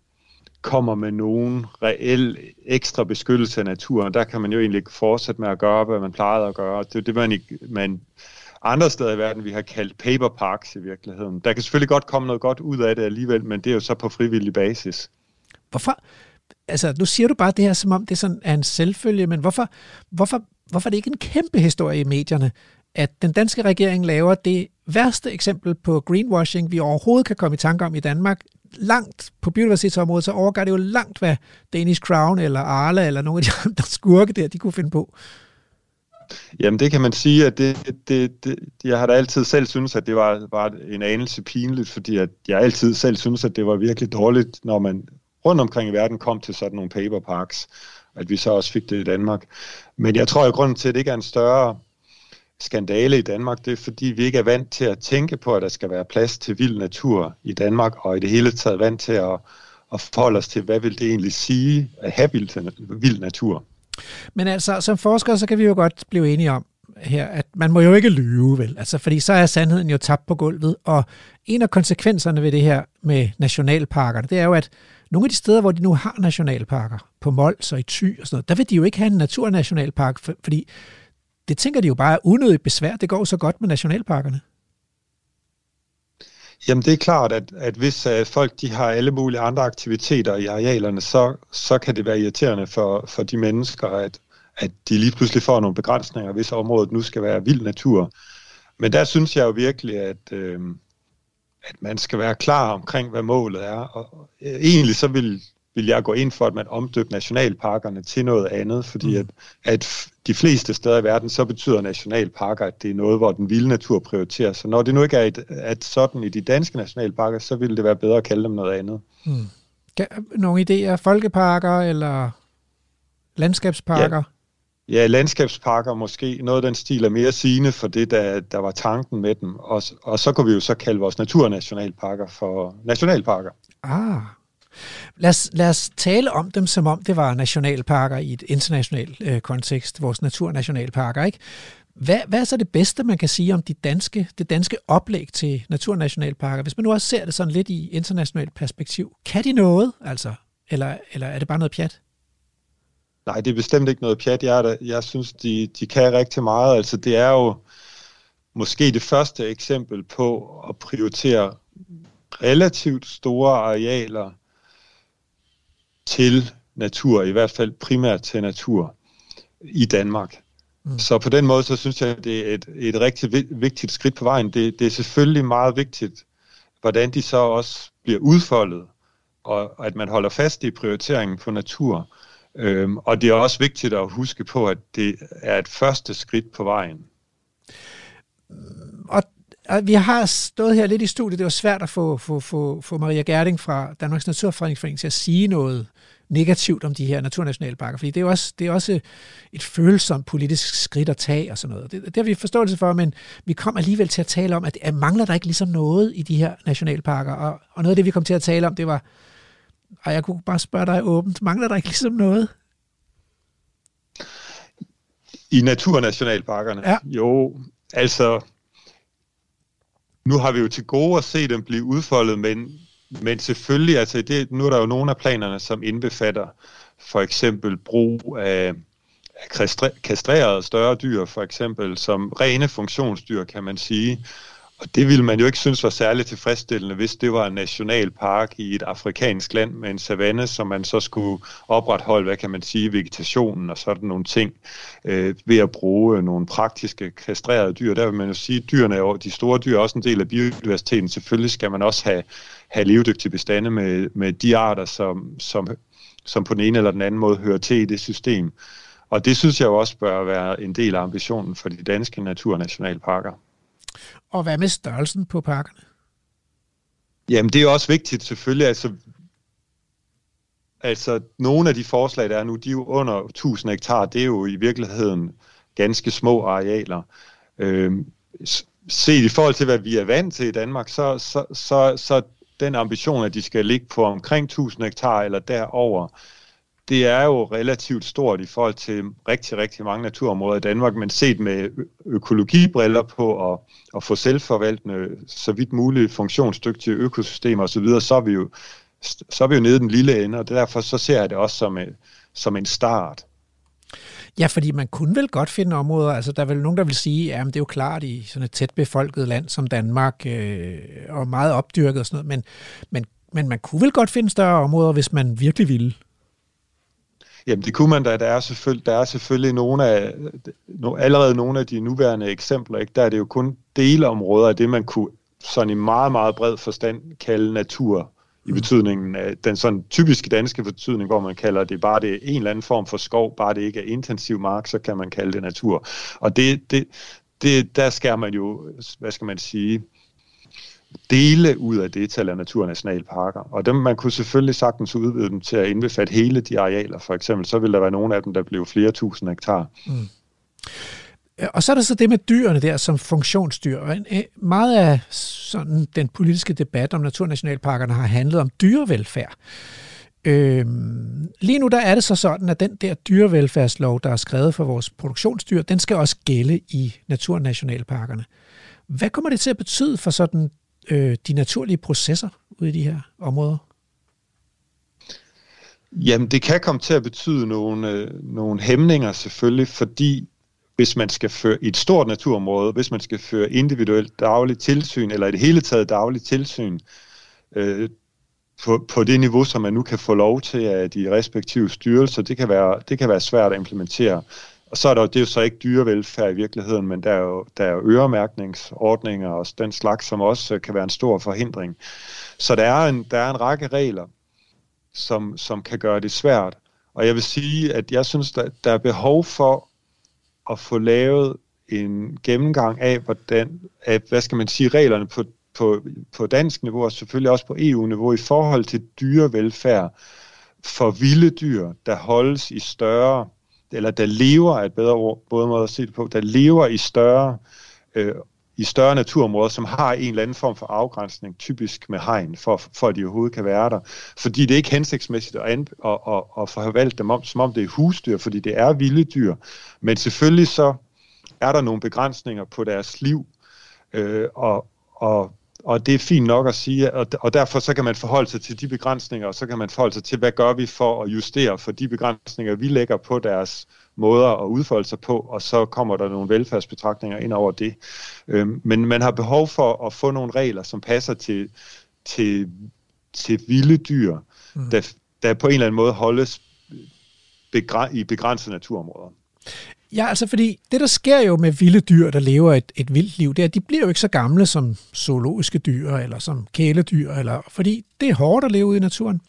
kommer med nogen reel ekstra beskyttelse af naturen. Der kan man jo egentlig fortsætte med at gøre, hvad man plejede at gøre. Det er det, man, man andre steder i verden, vi har kaldt paper parks i virkeligheden. Der kan selvfølgelig godt komme noget godt ud af det alligevel, men det er jo så på frivillig basis. Hvorfor? Altså, nu siger du bare det her, som om det sådan er en selvfølge, men hvorfor, hvorfor, hvorfor er det ikke en kæmpe historie i medierne, at den danske regering laver det værste eksempel på greenwashing, vi overhovedet kan komme i tanke om i Danmark, langt på biodiversitetsområdet, så overgår det jo langt, hvad Danish Crown eller Arla eller nogle af de <laughs> andre skurke der, de kunne finde på. Jamen det kan man sige, at det, det, det, jeg har da altid selv synes, at det var, var en anelse pinligt, fordi at jeg altid selv synes, at det var virkelig dårligt, når man rundt omkring i verden kom til sådan nogle paper parks, at vi så også fik det i Danmark. Men jeg tror, at grunden til, at det ikke er en større skandale i Danmark, det er fordi, vi ikke er vant til at tænke på, at der skal være plads til vild natur i Danmark, og i det hele taget vant til at, at forholde os til, hvad vil det egentlig sige at have vild, vild natur. Men altså, som forskere, så kan vi jo godt blive enige om her, at man må jo ikke lyve, vel? Altså, fordi så er sandheden jo tabt på gulvet, og en af konsekvenserne ved det her med nationalparkerne, det er jo, at nogle af de steder, hvor de nu har nationalparker, på Mols og i Thy og sådan noget, der vil de jo ikke have en naturnationalpark, fordi det tænker de jo bare er unødigt besvær. Det går så godt med nationalparkerne. Jamen det er klart, at, at hvis uh, folk de har alle mulige andre aktiviteter i arealerne, så, så kan det være irriterende for, for de mennesker, at, at de lige pludselig får nogle begrænsninger, hvis området nu skal være vild natur. Men der synes jeg jo virkelig, at, øh, at man skal være klar omkring, hvad målet er. Og øh, egentlig så vil, vil jeg gå ind for, at man omdøber nationalparkerne til noget andet, fordi mm. at, at de fleste steder i verden, så betyder nationalparker, at det er noget, hvor den vilde natur prioriteres. Så når det nu ikke er et, at sådan i de danske nationalparker, så ville det være bedre at kalde dem noget andet. Mm. Nogle idéer? Folkeparker eller landskabsparker? Ja. Ja, landskabsparker måske. Noget af den stil er mere sigende for det, der, der var tanken med dem. Og, og så kunne vi jo så kalde vores naturnationalparker for nationalparker. Ah, Lad os, lad os tale om dem, som om det var nationalparker i et internationalt øh, kontekst, vores naturnationalparker. Ikke? Hvad, hvad er så det bedste, man kan sige om de danske, det danske oplæg til naturnationalparker? Hvis man nu også ser det sådan lidt i internationalt perspektiv, kan de noget, altså? Eller, eller er det bare noget pjat? Nej, det er bestemt ikke noget pjat. Jeg, jeg synes, de, de kan rigtig meget. Altså, det er jo måske det første eksempel på at prioritere relativt store arealer til natur, i hvert fald primært til natur i Danmark. Mm. Så på den måde, så synes jeg, det er et, et rigtig vigtigt skridt på vejen. Det, det er selvfølgelig meget vigtigt, hvordan de så også bliver udfoldet, og at man holder fast i prioriteringen på natur. Øhm, og det er også vigtigt at huske på, at det er et første skridt på vejen. Og vi har stået her lidt i studiet. Det var svært at få, få, få, få Maria Gerding fra Danmarks Naturfredningsforening til at sige noget negativt om de her naturnationalparker, fordi det er også, det er også et følsomt politisk skridt at tage og sådan noget. Det, det har vi forståelse for, men vi kom alligevel til at tale om, at, at mangler der ikke ligesom noget i de her nationalparker, og, og noget af det, vi kom til at tale om, det var, og jeg kunne bare spørge dig åbent, mangler der ikke ligesom noget? I naturnationalparkerne? Ja. Jo, altså, nu har vi jo til gode at se dem blive udfoldet, men men selvfølgelig, altså det, nu er der jo nogle af planerne, som indbefatter for eksempel brug af kastrerede større dyr, for eksempel som rene funktionsdyr, kan man sige. Og det ville man jo ikke synes var særligt tilfredsstillende, hvis det var en nationalpark i et afrikansk land med en savanne, som man så skulle opretholde, hvad kan man sige, vegetationen og sådan nogle ting, øh, ved at bruge øh, nogle praktiske kastrerede dyr. Der vil man jo sige, at dyrene de store dyr er også en del af biodiversiteten. Selvfølgelig skal man også have have levedygtige bestande med, med de arter, som, som, som på den ene eller den anden måde hører til i det system. Og det synes jeg jo også bør være en del af ambitionen for de danske naturnationalparker. Og hvad med størrelsen på parkerne? Jamen det er også vigtigt selvfølgelig. Altså, altså nogle af de forslag, der er nu, de er jo under 1000 hektar. Det er jo i virkeligheden ganske små arealer. Øhm, set i forhold til, hvad vi er vant til i Danmark, så, så, så, så den ambition, at de skal ligge på omkring 1000 hektar eller derover, det er jo relativt stort i forhold til rigtig, rigtig mange naturområder i Danmark, men set med økologibriller på og, og få selvforvaltende, så vidt muligt funktionsdygtige økosystemer osv., så er vi jo så er vi jo nede i den lille ende, og derfor så ser jeg det også som, en, som en start. Ja, fordi man kunne vel godt finde områder, altså der er vel nogen, der vil sige, at det er jo klart i sådan et tæt befolket land som Danmark, øh, og meget opdyrket og sådan noget, men, men, men man kunne vel godt finde større områder, hvis man virkelig ville? Jamen det kunne man da. Der er selvfølgelig, der er selvfølgelig nogle af, no, allerede nogle af de nuværende eksempler. Ikke? Der er det jo kun delområder af det, man kunne sådan i meget, meget bred forstand kalde natur i betydningen af den sådan typiske danske betydning, hvor man kalder det bare det en eller anden form for skov, bare det ikke er intensiv mark, så kan man kalde det natur. Og det, det, det, der skal man jo, hvad skal man sige, dele ud af det til at lave naturnationalparker. Og dem, man kunne selvfølgelig sagtens udvide dem til at indbefatte hele de arealer, for eksempel, så vil der være nogle af dem, der blev flere tusind hektar. Mm. Øh, og så er der så det med dyrene der som funktionsdyr. Meget af sådan, den politiske debat om naturnationalparkerne har handlet om dyrevelfærd. Øh, lige nu der er det så sådan, at den der dyrevelfærdslov, der er skrevet for vores produktionsdyr, den skal også gælde i naturnationalparkerne. Hvad kommer det til at betyde for sådan øh, de naturlige processer ude i de her områder? Jamen, det kan komme til at betyde nogle, øh, nogle hæmninger selvfølgelig, fordi hvis man skal føre i et stort naturområde, hvis man skal føre individuelt dagligt tilsyn, eller i det hele taget dagligt tilsyn, øh, på, på det niveau, som man nu kan få lov til af de respektive styrelser, det kan være, det kan være svært at implementere. Og så er der det er jo så ikke dyrevelfærd i virkeligheden, men der er jo, der er jo øremærkningsordninger og den slags, som også øh, kan være en stor forhindring. Så der er en, der er en række regler, som, som kan gøre det svært. Og jeg vil sige, at jeg synes, der, der er behov for at få lavet en gennemgang af, hvordan, af, hvad skal man sige, reglerne på, på, på dansk niveau, og selvfølgelig også på EU-niveau, i forhold til dyrevelfærd for vilde dyr, der holdes i større, eller der lever, er et bedre ord, både måde at se det på, der lever i større øh, i større naturområder, som har en eller anden form for afgrænsning, typisk med hegn, for, for at de overhovedet kan være der. Fordi det er ikke hensigtsmæssigt at, an, at, at, at forvalte dem om, som om det er husdyr, fordi det er vilde dyr. Men selvfølgelig så er der nogle begrænsninger på deres liv, øh, og, og, og det er fint nok at sige, og, og derfor så kan man forholde sig til de begrænsninger, og så kan man forholde sig til, hvad gør vi for at justere for de begrænsninger, vi lægger på deres måder at udfolde sig på, og så kommer der nogle velfærdsbetragtninger ind over det. Øhm, men man har behov for at få nogle regler, som passer til, til, til vilde dyr, mm. der, der på en eller anden måde holdes begræ- i begrænsede naturområder. Ja, altså fordi det, der sker jo med vilde dyr, der lever et, et vildt liv, det er, at de bliver jo ikke så gamle som zoologiske dyr, eller som kæledyr, eller, fordi det er hårdt at leve ude i naturen.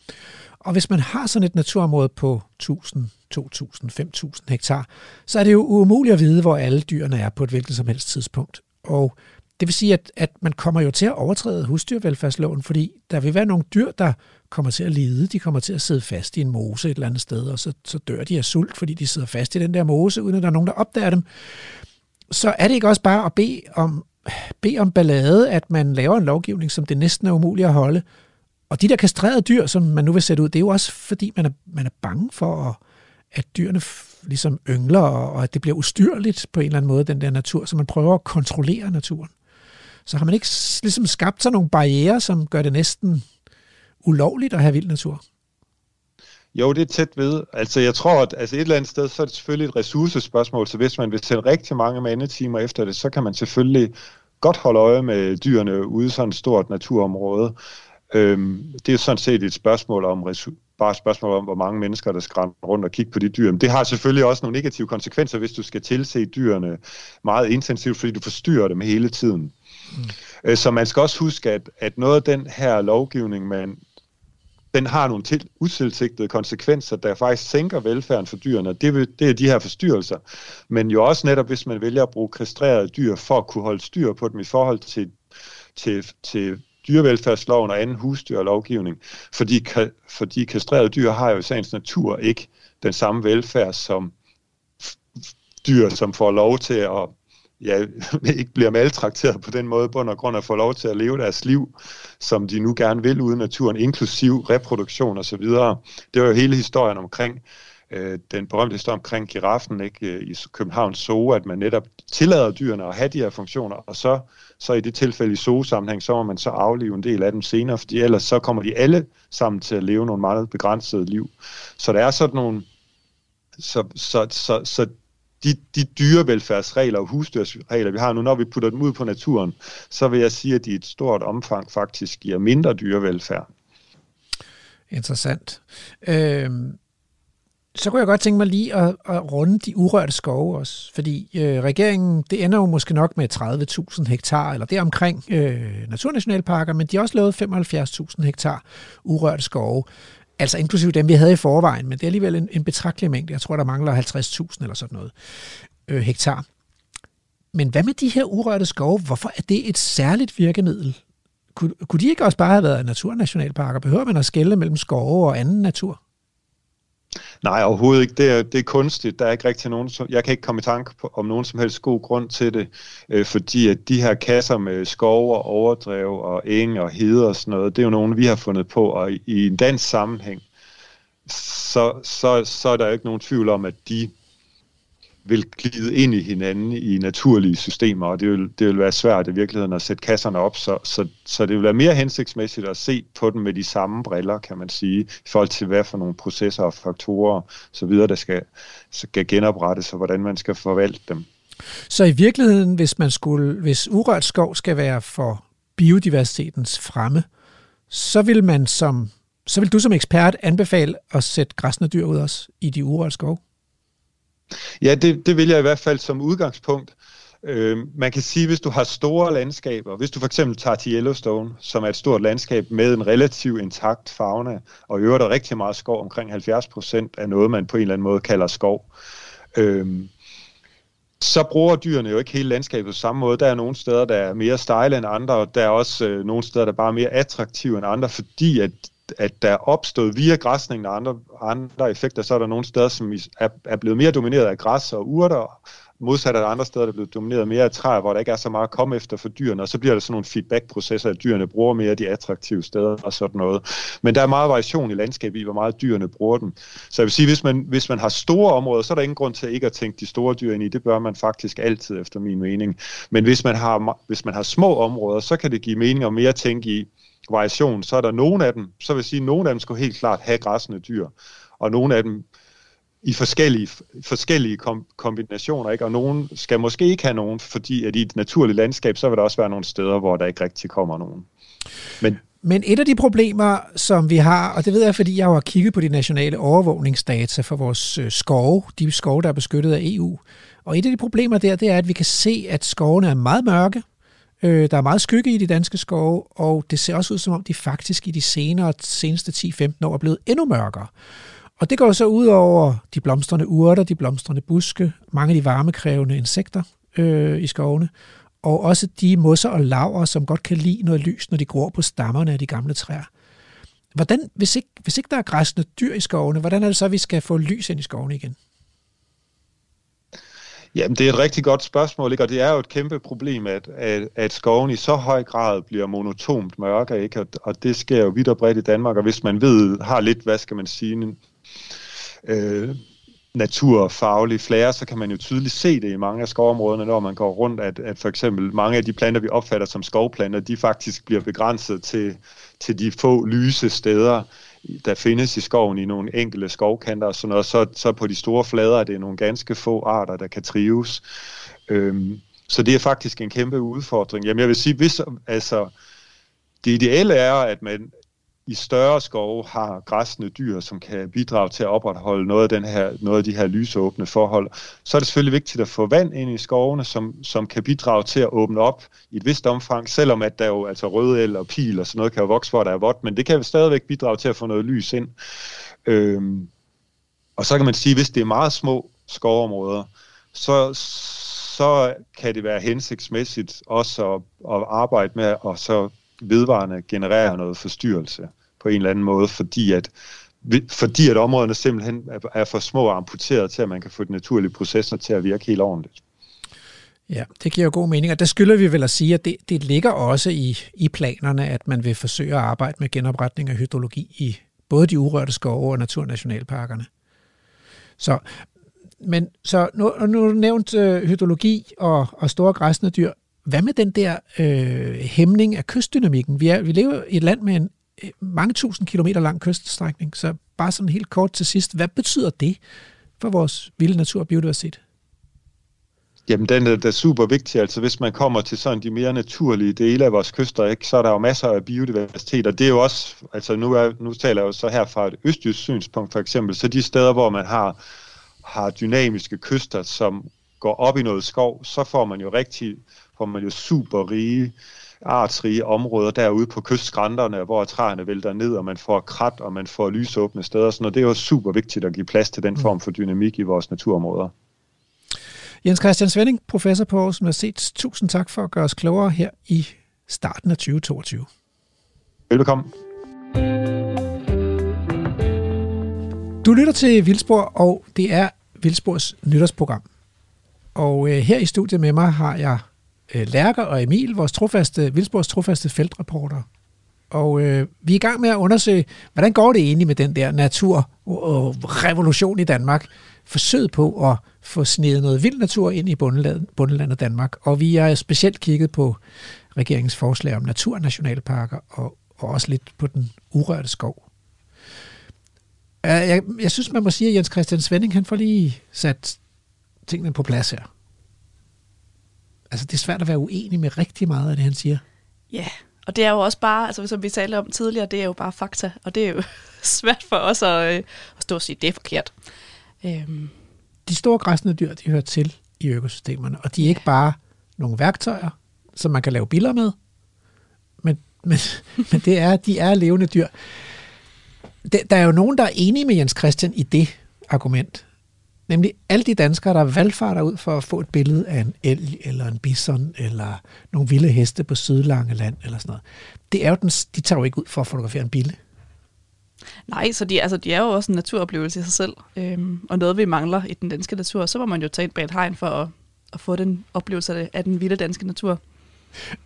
Og hvis man har sådan et naturområde på 1000, 2000, 5000 hektar, så er det jo umuligt at vide, hvor alle dyrene er på et hvilket som helst tidspunkt. Og det vil sige, at, at man kommer jo til at overtræde husdyrvelfærdsloven, fordi der vil være nogle dyr, der kommer til at lide. De kommer til at sidde fast i en mose et eller andet sted, og så, så dør de af sult, fordi de sidder fast i den der mose, uden at der er nogen, der opdager dem. Så er det ikke også bare at bede om, bede om ballade, at man laver en lovgivning, som det næsten er umuligt at holde, og de der kastrerede dyr, som man nu vil sætte ud, det er jo også fordi, man er, man er bange for, at at dyrene ligesom yngler, og at det bliver ustyrligt på en eller anden måde, den der natur, så man prøver at kontrollere naturen. Så har man ikke ligesom skabt sig nogle barriere, som gør det næsten ulovligt at have vild natur? Jo, det er tæt ved. Altså, jeg tror, at altså et eller andet sted, så er det selvfølgelig et ressourcespørgsmål, så hvis man vil sende rigtig mange mandetimer efter det, så kan man selvfølgelig godt holde øje med dyrene ude i sådan et stort naturområde. Øhm, det er sådan set et spørgsmål om bare et spørgsmål om, hvor mange mennesker, der skal rundt og kigge på de dyr. Men det har selvfølgelig også nogle negative konsekvenser, hvis du skal tilse dyrene meget intensivt, fordi du forstyrrer dem hele tiden. Mm. Så man skal også huske, at, at noget af den her lovgivning, man, den har nogle til, utilsigtede konsekvenser, der faktisk sænker velfærden for dyrene. Det, det er de her forstyrrelser. Men jo også netop, hvis man vælger at bruge kastrerede dyr for at kunne holde styr på dem i forhold til, til, til dyrevelfærdsloven og anden husdyrlovgivning, fordi, fordi kastrerede dyr har jo i sagens natur ikke den samme velfærd som dyr, som får lov til at ja, <laughs> ikke bliver maltrakteret på den måde, bund og grund at få lov til at leve deres liv, som de nu gerne vil ude i naturen, inklusiv reproduktion osv. Det var jo hele historien omkring øh, den berømte historie omkring giraffen ikke, øh, i Københavns Zoo, at man netop tillader dyrene at have de her funktioner, og så så i det tilfælde i zoo-sammenhæng, så må man så aflive en del af dem senere, fordi ellers så kommer de alle sammen til at leve nogle meget begrænsede liv. Så der er sådan nogle, så, så, så, så de, de dyrevelfærdsregler og husdyrsregler, vi har nu, når vi putter dem ud på naturen, så vil jeg sige, at de i et stort omfang faktisk giver mindre dyrevelfærd. Interessant. Øhm, så kunne jeg godt tænke mig lige at, at runde de urørte skove også, fordi øh, regeringen, det ender jo måske nok med 30.000 hektar, eller det omkring øh, naturnationalparker, men de har også lavet 75.000 hektar urørte skove, altså inklusive dem, vi havde i forvejen, men det er alligevel en, en betragtelig mængde. Jeg tror, der mangler 50.000 eller sådan noget øh, hektar. Men hvad med de her urørte skove? Hvorfor er det et særligt virkemiddel? Kun, kunne de ikke også bare have været naturnationalparker? Behøver man at skælde mellem skove og anden natur? Nej, overhovedet ikke. Det er, det er kunstigt. Der er ikke rigtig nogen, som, jeg kan ikke komme i tanke på, om nogen som helst god grund til det, øh, fordi at de her kasser med skov og overdrev og eng og heder og sådan noget, det er jo nogen, vi har fundet på, og i, i en dansk sammenhæng, så, så, så er der ikke nogen tvivl om, at de vil glide ind i hinanden i naturlige systemer, og det vil, det vil være svært i virkeligheden at sætte kasserne op, så, så, så det vil være mere hensigtsmæssigt at se på dem med de samme briller, kan man sige, i forhold til hvad for nogle processer og faktorer så videre, der skal, skal genoprettes, og hvordan man skal forvalte dem. Så i virkeligheden, hvis man skulle, hvis urørt skov skal være for biodiversitetens fremme, så vil man som så vil du som ekspert anbefale at sætte græsne dyr ud også i de urørte skove? Ja, det, det vil jeg i hvert fald som udgangspunkt. Øh, man kan sige, hvis du har store landskaber, hvis du for eksempel tager til Yellowstone, som er et stort landskab med en relativt intakt fauna, og i øvrigt er rigtig meget skov, omkring 70 procent af noget, man på en eller anden måde kalder skov, øh, så bruger dyrene jo ikke hele landskabet på samme måde. Der er nogle steder, der er mere stejle end andre, og der er også øh, nogle steder, der er bare mere attraktive end andre, fordi at at der er opstået via græsningen og andre, andre effekter, så er der nogle steder, som er, er blevet mere domineret af græs og urter, modsat af andre steder, der er blevet domineret mere af træer, hvor der ikke er så meget at komme efter for dyrene, og så bliver der sådan nogle feedback-processer, at dyrene bruger mere de attraktive steder og sådan noget. Men der er meget variation i landskabet i, hvor meget dyrene bruger dem. Så jeg vil sige, hvis man, hvis man har store områder, så er der ingen grund til ikke at tænke de store dyr ind i. Det bør man faktisk altid, efter min mening. Men hvis man har, hvis man har små områder, så kan det give mening at mere tænke i, variation, så er der nogle af dem, så vil jeg sige, at nogle af dem skulle helt klart have græssende dyr, og nogle af dem i forskellige, forskellige kom, kombinationer, ikke? og nogen skal måske ikke have nogen, fordi at i et naturligt landskab, så vil der også være nogle steder, hvor der ikke rigtig kommer nogen. Men men et af de problemer, som vi har, og det ved jeg, fordi jeg har kigget på de nationale overvågningsdata for vores øh, skove, de skove, der er beskyttet af EU, og et af de problemer der, det er, at vi kan se, at skovene er meget mørke, Øh, der er meget skygge i de danske skove, og det ser også ud som om, de faktisk i de senere, seneste 10-15 år er blevet endnu mørkere. Og det går så ud over de blomstrende urter, de blomstrende buske, mange af de varmekrævende insekter øh, i skovene, og også de mosser og laver, som godt kan lide noget lys, når de gror på stammerne af de gamle træer. Hvordan, hvis ikke, hvis ikke der er græsne dyr i skovene, hvordan er det så, at vi skal få lys ind i skovene igen? Jamen, det er et rigtig godt spørgsmål, ikke? og det er jo et kæmpe problem, at, at, at skoven i så høj grad bliver monotont mørke, ikke? Og, og det sker jo vidt og bredt i Danmark, og hvis man ved, har lidt, hvad skal man sige, øh, naturfaglig flære, så kan man jo tydeligt se det i mange af skovområderne, når man går rundt, at, at for eksempel mange af de planter, vi opfatter som skovplanter, de faktisk bliver begrænset til, til de få lyse steder, der findes i skoven i nogle enkelte skovkanter og sådan noget, så, så på de store flader er det nogle ganske få arter, der kan trives. Øhm, så det er faktisk en kæmpe udfordring. Jamen jeg vil sige, hvis, altså, det ideelle er, at man i større skove har græsne dyr, som kan bidrage til at opretholde noget af, den her, noget af de her lysåbne forhold, så er det selvfølgelig vigtigt at få vand ind i skovene, som, som kan bidrage til at åbne op i et vist omfang, selvom at der jo altså røde el og pil og sådan noget kan jo vokse, hvor der er vådt, men det kan jo stadigvæk bidrage til at få noget lys ind. Øhm, og så kan man sige, hvis det er meget små skovområder, så, så kan det være hensigtsmæssigt også at, at arbejde med at så vedvarende genererer noget forstyrrelse på en eller anden måde, fordi at, fordi at områderne simpelthen er for små og amputeret til, at man kan få de naturlige processer til at virke helt ordentligt. Ja, det giver jo god mening, og der skylder vi vel at sige, at det, det ligger også i, i planerne, at man vil forsøge at arbejde med genopretning af hydrologi i både de urørte skove og naturnationalparkerne. Så, men, så nu, nu nævnt øh, hydrologi og, og store græsne dyr. Hvad med den der øh, hæmning af kystdynamikken? Vi, er, vi lever i et land med en øh, mange tusind kilometer lang kyststrækning, så bare sådan helt kort til sidst, hvad betyder det for vores vilde natur og biodiversitet? Jamen, den er da super vigtig. Altså, hvis man kommer til sådan de mere naturlige dele af vores kyster, ikke, så er der jo masser af biodiversitet, og det er jo også, altså nu, er, nu taler jeg jo så her fra et østjysk synspunkt for eksempel, så de steder, hvor man har, har dynamiske kyster, som går op i noget skov, så får man jo rigtig man jo super rige, artsrige områder derude på kystskrænterne, hvor træerne vælter ned, og man får krat, og man får lysåbne steder. Og det er jo super vigtigt at give plads til den form for dynamik i vores naturområder. Jens Christian Svending, professor på Aarhus Universitet. Tusind tak for at gøre os klogere her i starten af 2022. Velkommen. Du lytter til Vildspor, og det er Vildspors nytårsprogram. Og øh, her i studiet med mig har jeg øh, Lærker og Emil, vores trofaste, Vildsborgs trofaste feltreporter. Og øh, vi er i gang med at undersøge, hvordan går det egentlig med den der natur revolution i Danmark, forsøget på at få snedet noget vild natur ind i bundelandet, bundelandet Danmark. Og vi har specielt kigget på regeringens forslag om naturnationalparker og, og også lidt på den urørte skov. Jeg, jeg synes, man må sige, at Jens Christian Svending, han får lige sat tingene på plads her. Altså, det er svært at være uenig med rigtig meget af det, han siger. Ja, og det er jo også bare, altså som vi talte om tidligere, det er jo bare fakta, og det er jo <laughs> svært for os at, øh, at stå og sige, det er forkert. Øhm. De store græsne dyr, de hører til i økosystemerne, og de er ikke bare nogle værktøjer, som man kan lave billeder med, men, men, <laughs> men det er, de er levende dyr. Der er jo nogen, der er enige med Jens Christian i det argument. Nemlig alle de danskere, der valgfarter ud for at få et billede af en elg, eller en bison, eller nogle vilde heste på Sydlangeland, eller sådan noget. Det er jo den, de tager jo ikke ud for at fotografere en bille. Nej, så de, altså, de er jo også en naturoplevelse i sig selv, øhm, og noget vi mangler i den danske natur, så må man jo tage ind bag et hegn for at, at få den oplevelse af, af den vilde danske natur.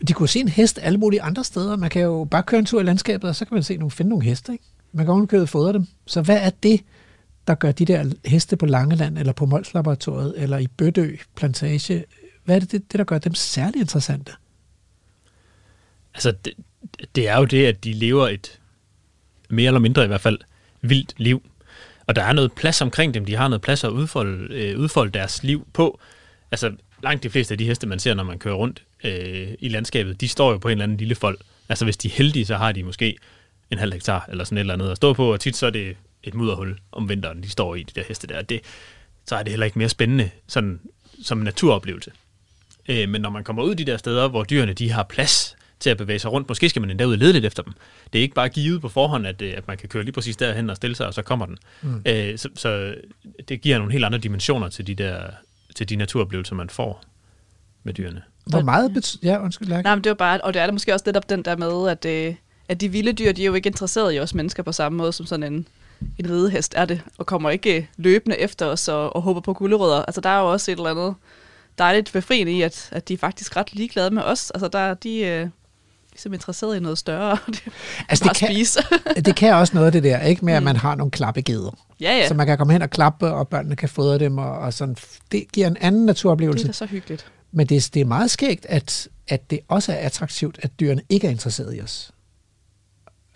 De kunne se en hest alle mulige andre steder. Man kan jo bare køre en tur i landskabet, og så kan man se nogle, finde nogle heste. Ikke? Man kan ovenkøbet fodre dem. Så hvad er det, der gør de der heste på Langeland, eller på Mols Laboratoriet, eller i Bødø Plantage, hvad er det, det, det der gør dem særlig interessante? Altså, det, det er jo det, at de lever et mere eller mindre i hvert fald vildt liv. Og der er noget plads omkring dem. De har noget plads at udfolde, øh, udfolde deres liv på. Altså, langt de fleste af de heste, man ser, når man kører rundt øh, i landskabet, de står jo på en eller anden lille fold. Altså, hvis de er heldige, så har de måske en halv hektar eller sådan et eller andet at stå på, og tit så er det et mudderhul om vinteren, de står i, de der heste der. Det, så er det heller ikke mere spændende sådan, som en naturoplevelse. Øh, men når man kommer ud de der steder, hvor dyrene de har plads til at bevæge sig rundt, måske skal man endda ud og lede lidt efter dem. Det er ikke bare givet på forhånd, at, øh, at man kan køre lige præcis derhen og stille sig, og så kommer den. Mm. Øh, så, så det giver nogle helt andre dimensioner til de der til de naturoplevelser, man får med dyrene. Hvor meget betyder... Ja, undskyld, Lærke. Nej, men det var bare... Og det er der måske også netop den der med, at, øh, at de vilde dyr, de er jo ikke interesseret i os mennesker på samme måde som sådan en, en ridehest er det, og kommer ikke øh, løbende efter os og, og håber på gulerødder. Altså, der er jo også et eller andet dejligt befriende i, at, at de er faktisk ret ligeglade med os. Altså, der, de, øh, ligesom interesseret i noget større. det, altså, det, kan, spise. <laughs> det kan også noget det der, ikke med, at mm. man har nogle klappegeder. Ja, ja. Så man kan komme hen og klappe, og børnene kan fodre dem, og, og sådan. Det giver en anden naturoplevelse. Det er så hyggeligt. Men det, det er meget skægt, at, at det også er attraktivt, at dyrene ikke er interesseret i os.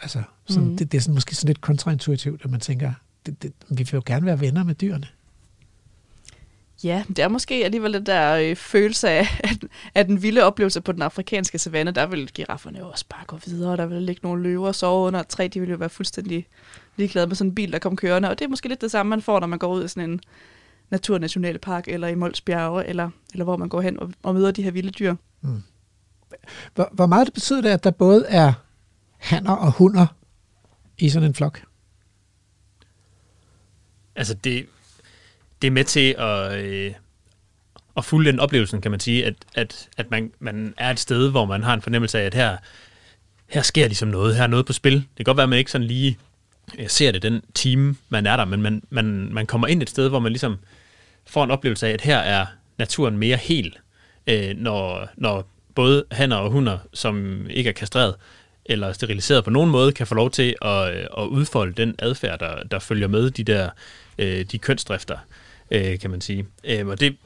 Altså, sådan, mm. det, det er sådan, måske sådan lidt kontraintuitivt, at man tænker, det, det, vi vil jo gerne være venner med dyrene. Ja, det er måske alligevel den der øh, følelse af, at, at den vilde oplevelse på den afrikanske savanne, der vil girafferne jo også bare gå videre, der vil ligge nogle løver og sove under et træ, de vil jo være fuldstændig ligeglade med sådan en bil, der kommer kørende, og det er måske lidt det samme, man får, når man går ud i sådan en naturnationalpark, eller i Mols Bjerge, eller, eller hvor man går hen og, og møder de her vilde dyr. Mm. Hvor, hvor meget det betyder det, at der både er hanner og hunder i sådan en flok? Altså det, det er med til at, øh, at fulde den oplevelsen, kan man sige, at, at, at man, man er et sted, hvor man har en fornemmelse af, at her, her sker ligesom noget, her er noget på spil. Det kan godt være, at man ikke sådan lige øh, ser det den time, man er der, men man, man, man kommer ind et sted, hvor man ligesom får en oplevelse af, at her er naturen mere hel, øh, når, når både hanner og hunder, som ikke er kastreret, eller steriliseret på nogen måde, kan få lov til at, at udfolde den adfærd, der, der følger med de der øh, de kønsdrifter, øh, kan man sige. Øh, og det,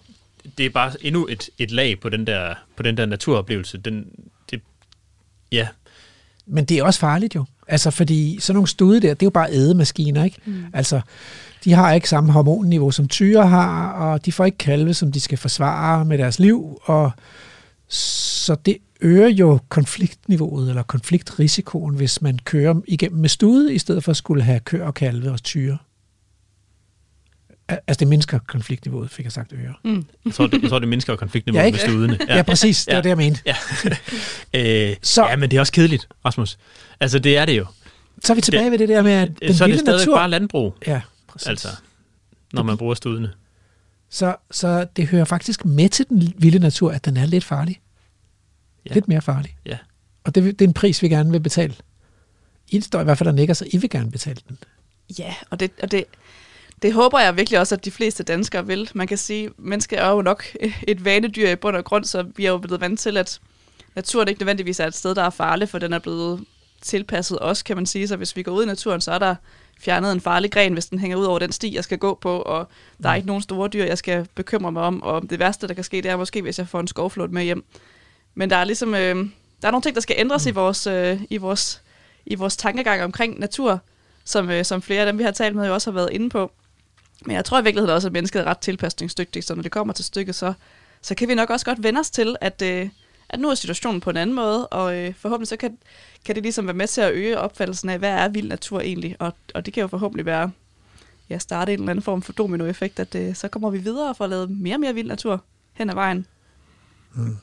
det er bare endnu et, et lag på den der, på den der naturoplevelse. Den, det, ja. Men det er også farligt jo. Altså, fordi sådan nogle stude der, det er jo bare ædemaskiner, ikke? Mm. Altså, de har ikke samme hormonniveau, som tyre har, og de får ikke kalve, som de skal forsvare med deres liv, og så det øger jo konfliktniveauet eller konfliktrisikoen, hvis man kører igennem med stude, i stedet for at skulle have køer og kalve og tyre. Altså det mindsker konfliktniveauet, fik jeg sagt øre. Mm. Jeg, tror, det, jeg tror, det mindsker konfliktniveauet ja, med studene. Ja. ja, præcis. Det var det, jeg mente. Ja. <laughs> øh, så, ja, men det er også kedeligt, Rasmus. Altså, det er det jo. Så er vi tilbage det, ved det der med, at den Så er det stadig natur... bare landbrug. Ja, præcis. Altså, når man bruger studene. Så, så det hører faktisk med til den vilde natur, at den er lidt farlig. Ja. Lidt mere farlig. Ja. Og det, det er en pris, vi gerne vil betale. I står i hvert fald der nikker, så I vil gerne betale den. Ja, og det, og det, det håber jeg virkelig også, at de fleste danskere vil. Man kan sige, at mennesker er jo nok <laughs> et vanedyr i bund og grund, så vi er jo blevet vant til, at naturen ikke nødvendigvis er et sted, der er farligt, for den er blevet tilpasset os, kan man sige. Så hvis vi går ud i naturen, så er der fjernet en farlig gren, hvis den hænger ud over den sti, jeg skal gå på, og der er ikke nogen store dyr, jeg skal bekymre mig om, og det værste, der kan ske, det er måske, hvis jeg får en skovflot med hjem. Men der er ligesom, øh, der er nogle ting, der skal ændres mm. i, vores, øh, i, vores, i vores tankegang omkring natur, som, øh, som flere af dem, vi har talt med, jo også har været inde på. Men jeg tror i virkeligheden også, at mennesket er ret tilpasningsdygtigt, så når det kommer til stykket, så, så kan vi nok også godt vende os til, at, øh, at nu er situationen på en anden måde, og øh, forhåbentlig så kan, kan det ligesom være med til at øge opfattelsen af, hvad er vild natur egentlig, og, og det kan jo forhåbentlig være, ja, starte en eller anden form for dominoeffekt, at øh, så kommer vi videre og får lavet mere og mere vild natur hen ad vejen. Mm.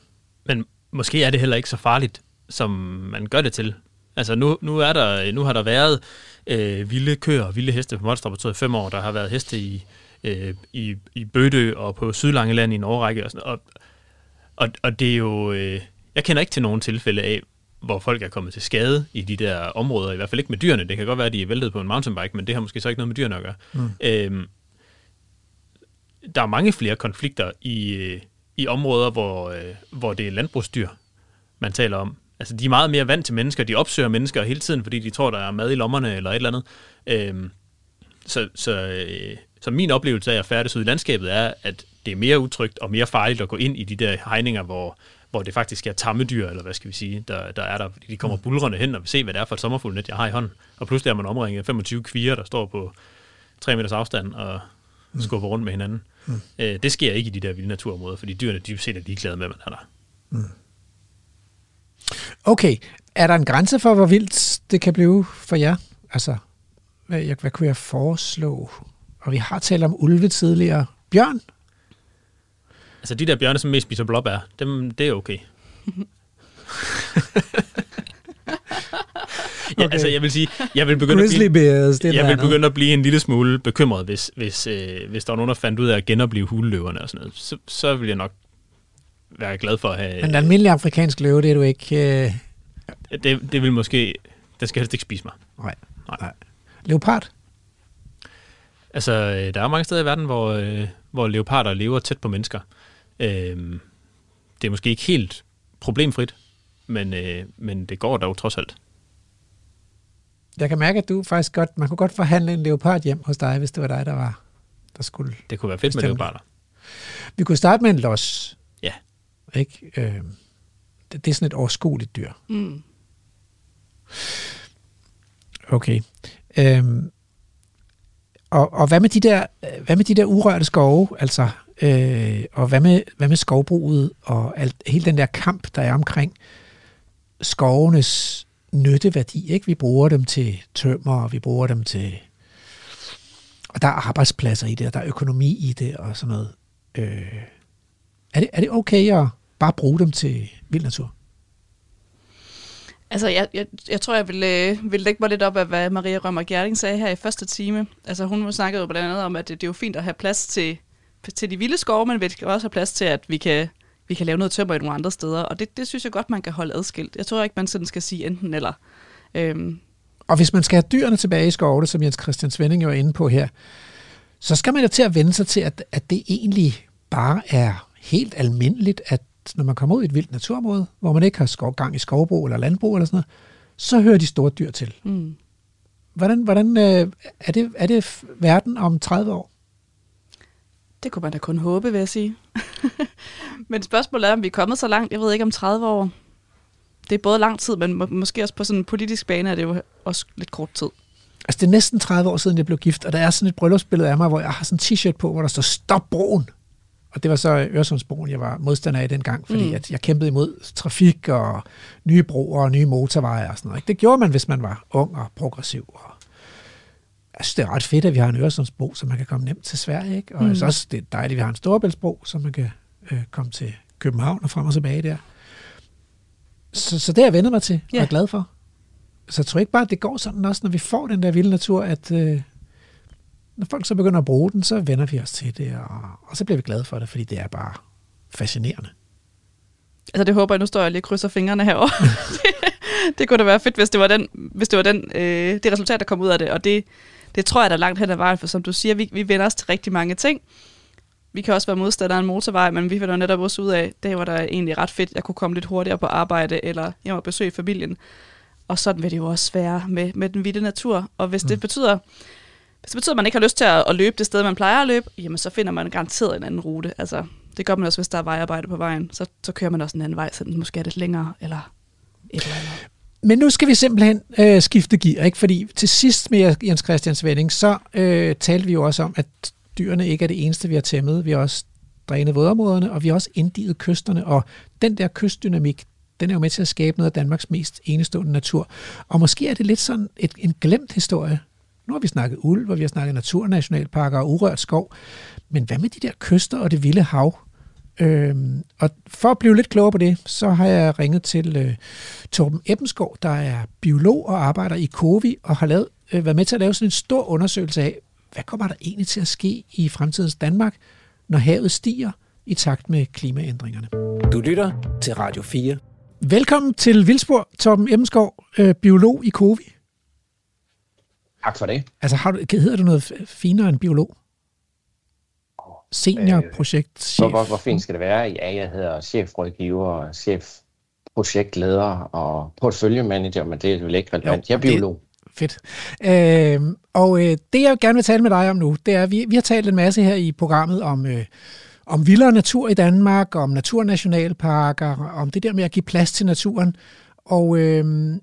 Men måske er det heller ikke så farligt, som man gør det til. Altså nu, nu, er der, nu har der været øh, vilde køer og vilde heste på Monsterlaboratoriet i fem år. Der har været heste i, øh, i, i Bødø og på Sydlangeland i en årrække. Og, sådan, og, og, og det er jo... Øh, jeg kender ikke til nogen tilfælde af, hvor folk er kommet til skade i de der områder, i hvert fald ikke med dyrene. Det kan godt være, at de er væltet på en mountainbike, men det har måske så ikke noget med dyrene at gøre. Mm. Øhm, der er mange flere konflikter i, øh, i områder, hvor, øh, hvor det er landbrugsdyr, man taler om. Altså, de er meget mere vant til mennesker. De opsøger mennesker hele tiden, fordi de tror, der er mad i lommerne eller et eller andet. Øhm, så, så, øh, så min oplevelse af at færdes ud i landskabet er, at det er mere utrygt og mere farligt at gå ind i de der hegninger, hvor, hvor det faktisk er tammedyr, eller hvad skal vi sige, der, der er der. Fordi de kommer bulrende hen og vil se, hvad det er for et sommerfuglnet, jeg har i hånden. Og pludselig er man omringet af 25 kvier, der står på 3 meters afstand og skubber rundt med hinanden. Mm. Øh, det sker ikke i de der vilde naturområder, fordi dyrene dybest set er ligeglade med, hvad man er der. Mm. Okay, er der en grænse for, hvor vildt det kan blive for jer? Altså, hvad, hvad kunne jeg foreslå? Og vi har talt om ulve tidligere. Bjørn? Altså, de der bjørne, som mest spiser blåbær, dem, det er okay. <laughs> ja, okay. altså jeg vil sige, jeg vil begynde, Grizzly at blive, bears, det jeg vil begynde at blive en lille smule bekymret, hvis, hvis, øh, hvis der var nogen, der fandt ud af at genopleve huleløverne og sådan noget. Så, så vil jeg nok være glad for at have... Men en almindelig afrikansk løve, det er du ikke... Øh... Det, det vil måske... Den skal helst ikke spise mig. Nej. Nej. Nej. Leopard? Altså, øh, der er mange steder i verden, hvor, øh, hvor leoparder lever tæt på mennesker. Øh, det er måske ikke helt problemfrit, men, øh, men det går dog trods alt. Jeg kan mærke, at du faktisk godt, man kunne godt forhandle en leopard hjem hos dig, hvis det var dig, der var, der skulle Det kunne være fedt bestemme. med leoparder. Vi kunne starte med en los. Ja. Ikke? Øh, det, det er sådan et overskueligt dyr. Mm. Okay. Øhm, og, og hvad med de der, hvad med de der urørte skove, altså, øh, og hvad med, hvad med skovbruget og alt, hele den der kamp, der er omkring skovenes nytteværdi, ikke? Vi bruger dem til tømmer, og vi bruger dem til... Og der er arbejdspladser i det, og der er økonomi i det, og sådan noget. Øh, er, det, er det okay at bare bruge dem til vild natur? Altså, jeg, jeg, jeg tror, jeg vil, øh, vil lægge mig lidt op af, hvad Maria Rømmer Gjerding sagde her i første time. Altså, hun snakkede jo blandt andet om, at det, det er jo fint at have plads til, til de vilde skove, men vi skal også have plads til, at vi kan, vi kan lave noget tømmer i nogle andre steder. Og det, det synes jeg godt, man kan holde adskilt. Jeg tror ikke, man sådan skal sige enten eller. Øhm. Og hvis man skal have dyrene tilbage i skovene, som Jens Christian Svending jo er inde på her, så skal man jo til at vende sig til, at, at det egentlig bare er helt almindeligt, at når man kommer ud i et vildt naturområde, hvor man ikke har skov, gang i skovbrug eller landbrug eller sådan noget, så hører de store dyr til. Mm. Hvordan, hvordan øh, er, det, er det verden om 30 år? Det kunne man da kun håbe, vil jeg sige. <laughs> men spørgsmålet er, om vi er kommet så langt. Jeg ved ikke om 30 år. Det er både lang tid, men må, måske også på sådan en politisk bane er det jo også lidt kort tid. Altså, det er næsten 30 år siden, jeg blev gift, og der er sådan et bryllupsbillede af mig, hvor jeg har sådan en t-shirt på, hvor der står Stop broen. Og det var så Øresundsbroen, jeg var modstander af dengang, fordi mm. at jeg kæmpede imod trafik og nye broer og nye motorveje og sådan noget. Det gjorde man, hvis man var ung og progressiv. Og jeg synes, det er ret fedt, at vi har en Øresundsbro, så man kan komme nemt til Sverige. Ikke? Og mm. jeg synes også, det er dejligt, at vi har en Storebæltsbro, så man kan øh, komme til København og frem og tilbage der. Så, så det har jeg vendet mig til, og er glad for. Så jeg tror ikke bare, at det går sådan også, når vi får den der vilde natur, at øh, når folk så begynder at bruge den, så vender vi os til det, og, og så bliver vi glade for det, fordi det er bare fascinerende. Altså det håber jeg, nu står jeg lige og krydser fingrene herovre. det, <laughs> det kunne da være fedt, hvis det var, den, hvis det, var den, øh, det resultat, der kom ud af det, og det, det tror jeg, der er langt hen ad vejen, for som du siger, vi, vi vender os til rigtig mange ting. Vi kan også være modstandere af en motorvej, men vi finder netop også ud af, det var der egentlig ret fedt, jeg kunne komme lidt hurtigere på arbejde, eller jeg må besøge familien. Og sådan vil det jo også være med, med den vilde natur. Og hvis mm. det betyder, hvis det betyder, at man ikke har lyst til at, at løbe det sted, man plejer at løbe, jamen så finder man garanteret en anden rute. Altså, det gør man også, hvis der er vejarbejde på vejen. Så, så kører man også en anden vej, så den måske er lidt længere, eller et eller andet. Men nu skal vi simpelthen øh, skifte gear, ikke? fordi til sidst med Jens Christian Svending, så øh, talte vi jo også om, at dyrene ikke er det eneste, vi har tæmmet. Vi har også drænet vådområderne, og vi har også inddiget kysterne, og den der kystdynamik, den er jo med til at skabe noget af Danmarks mest enestående natur. Og måske er det lidt sådan et, en glemt historie. Nu har vi snakket ulv, og vi har snakket naturnationalparker og urørt skov. Men hvad med de der kyster og det vilde hav? Øhm, og for at blive lidt klogere på det, så har jeg ringet til øh, Torben Ebbenskov, der er biolog og arbejder i Kovi, og har lavet, øh, været med til at lave sådan en stor undersøgelse af, hvad kommer der egentlig til at ske i fremtidens Danmark, når havet stiger i takt med klimaændringerne. Du lytter til Radio 4. Velkommen til Vildspor, Torben Ebbenskov, øh, biolog i Kovi. Tak for det. Altså, har du, hedder du noget finere end biolog? Seniorprojektchef. Hvor, hvor, hvor fint skal det være? Ja, jeg hedder chefrådgiver, chef projektleder og portføljemanager, men det er jo ikke relevant. Jo, jeg er biolog. Fedt. Øh, og øh, det, jeg gerne vil tale med dig om nu, det er, at vi, vi har talt en masse her i programmet om, øh, om vildere natur i Danmark, om naturnationalparker, om det der med at give plads til naturen. Og, øh,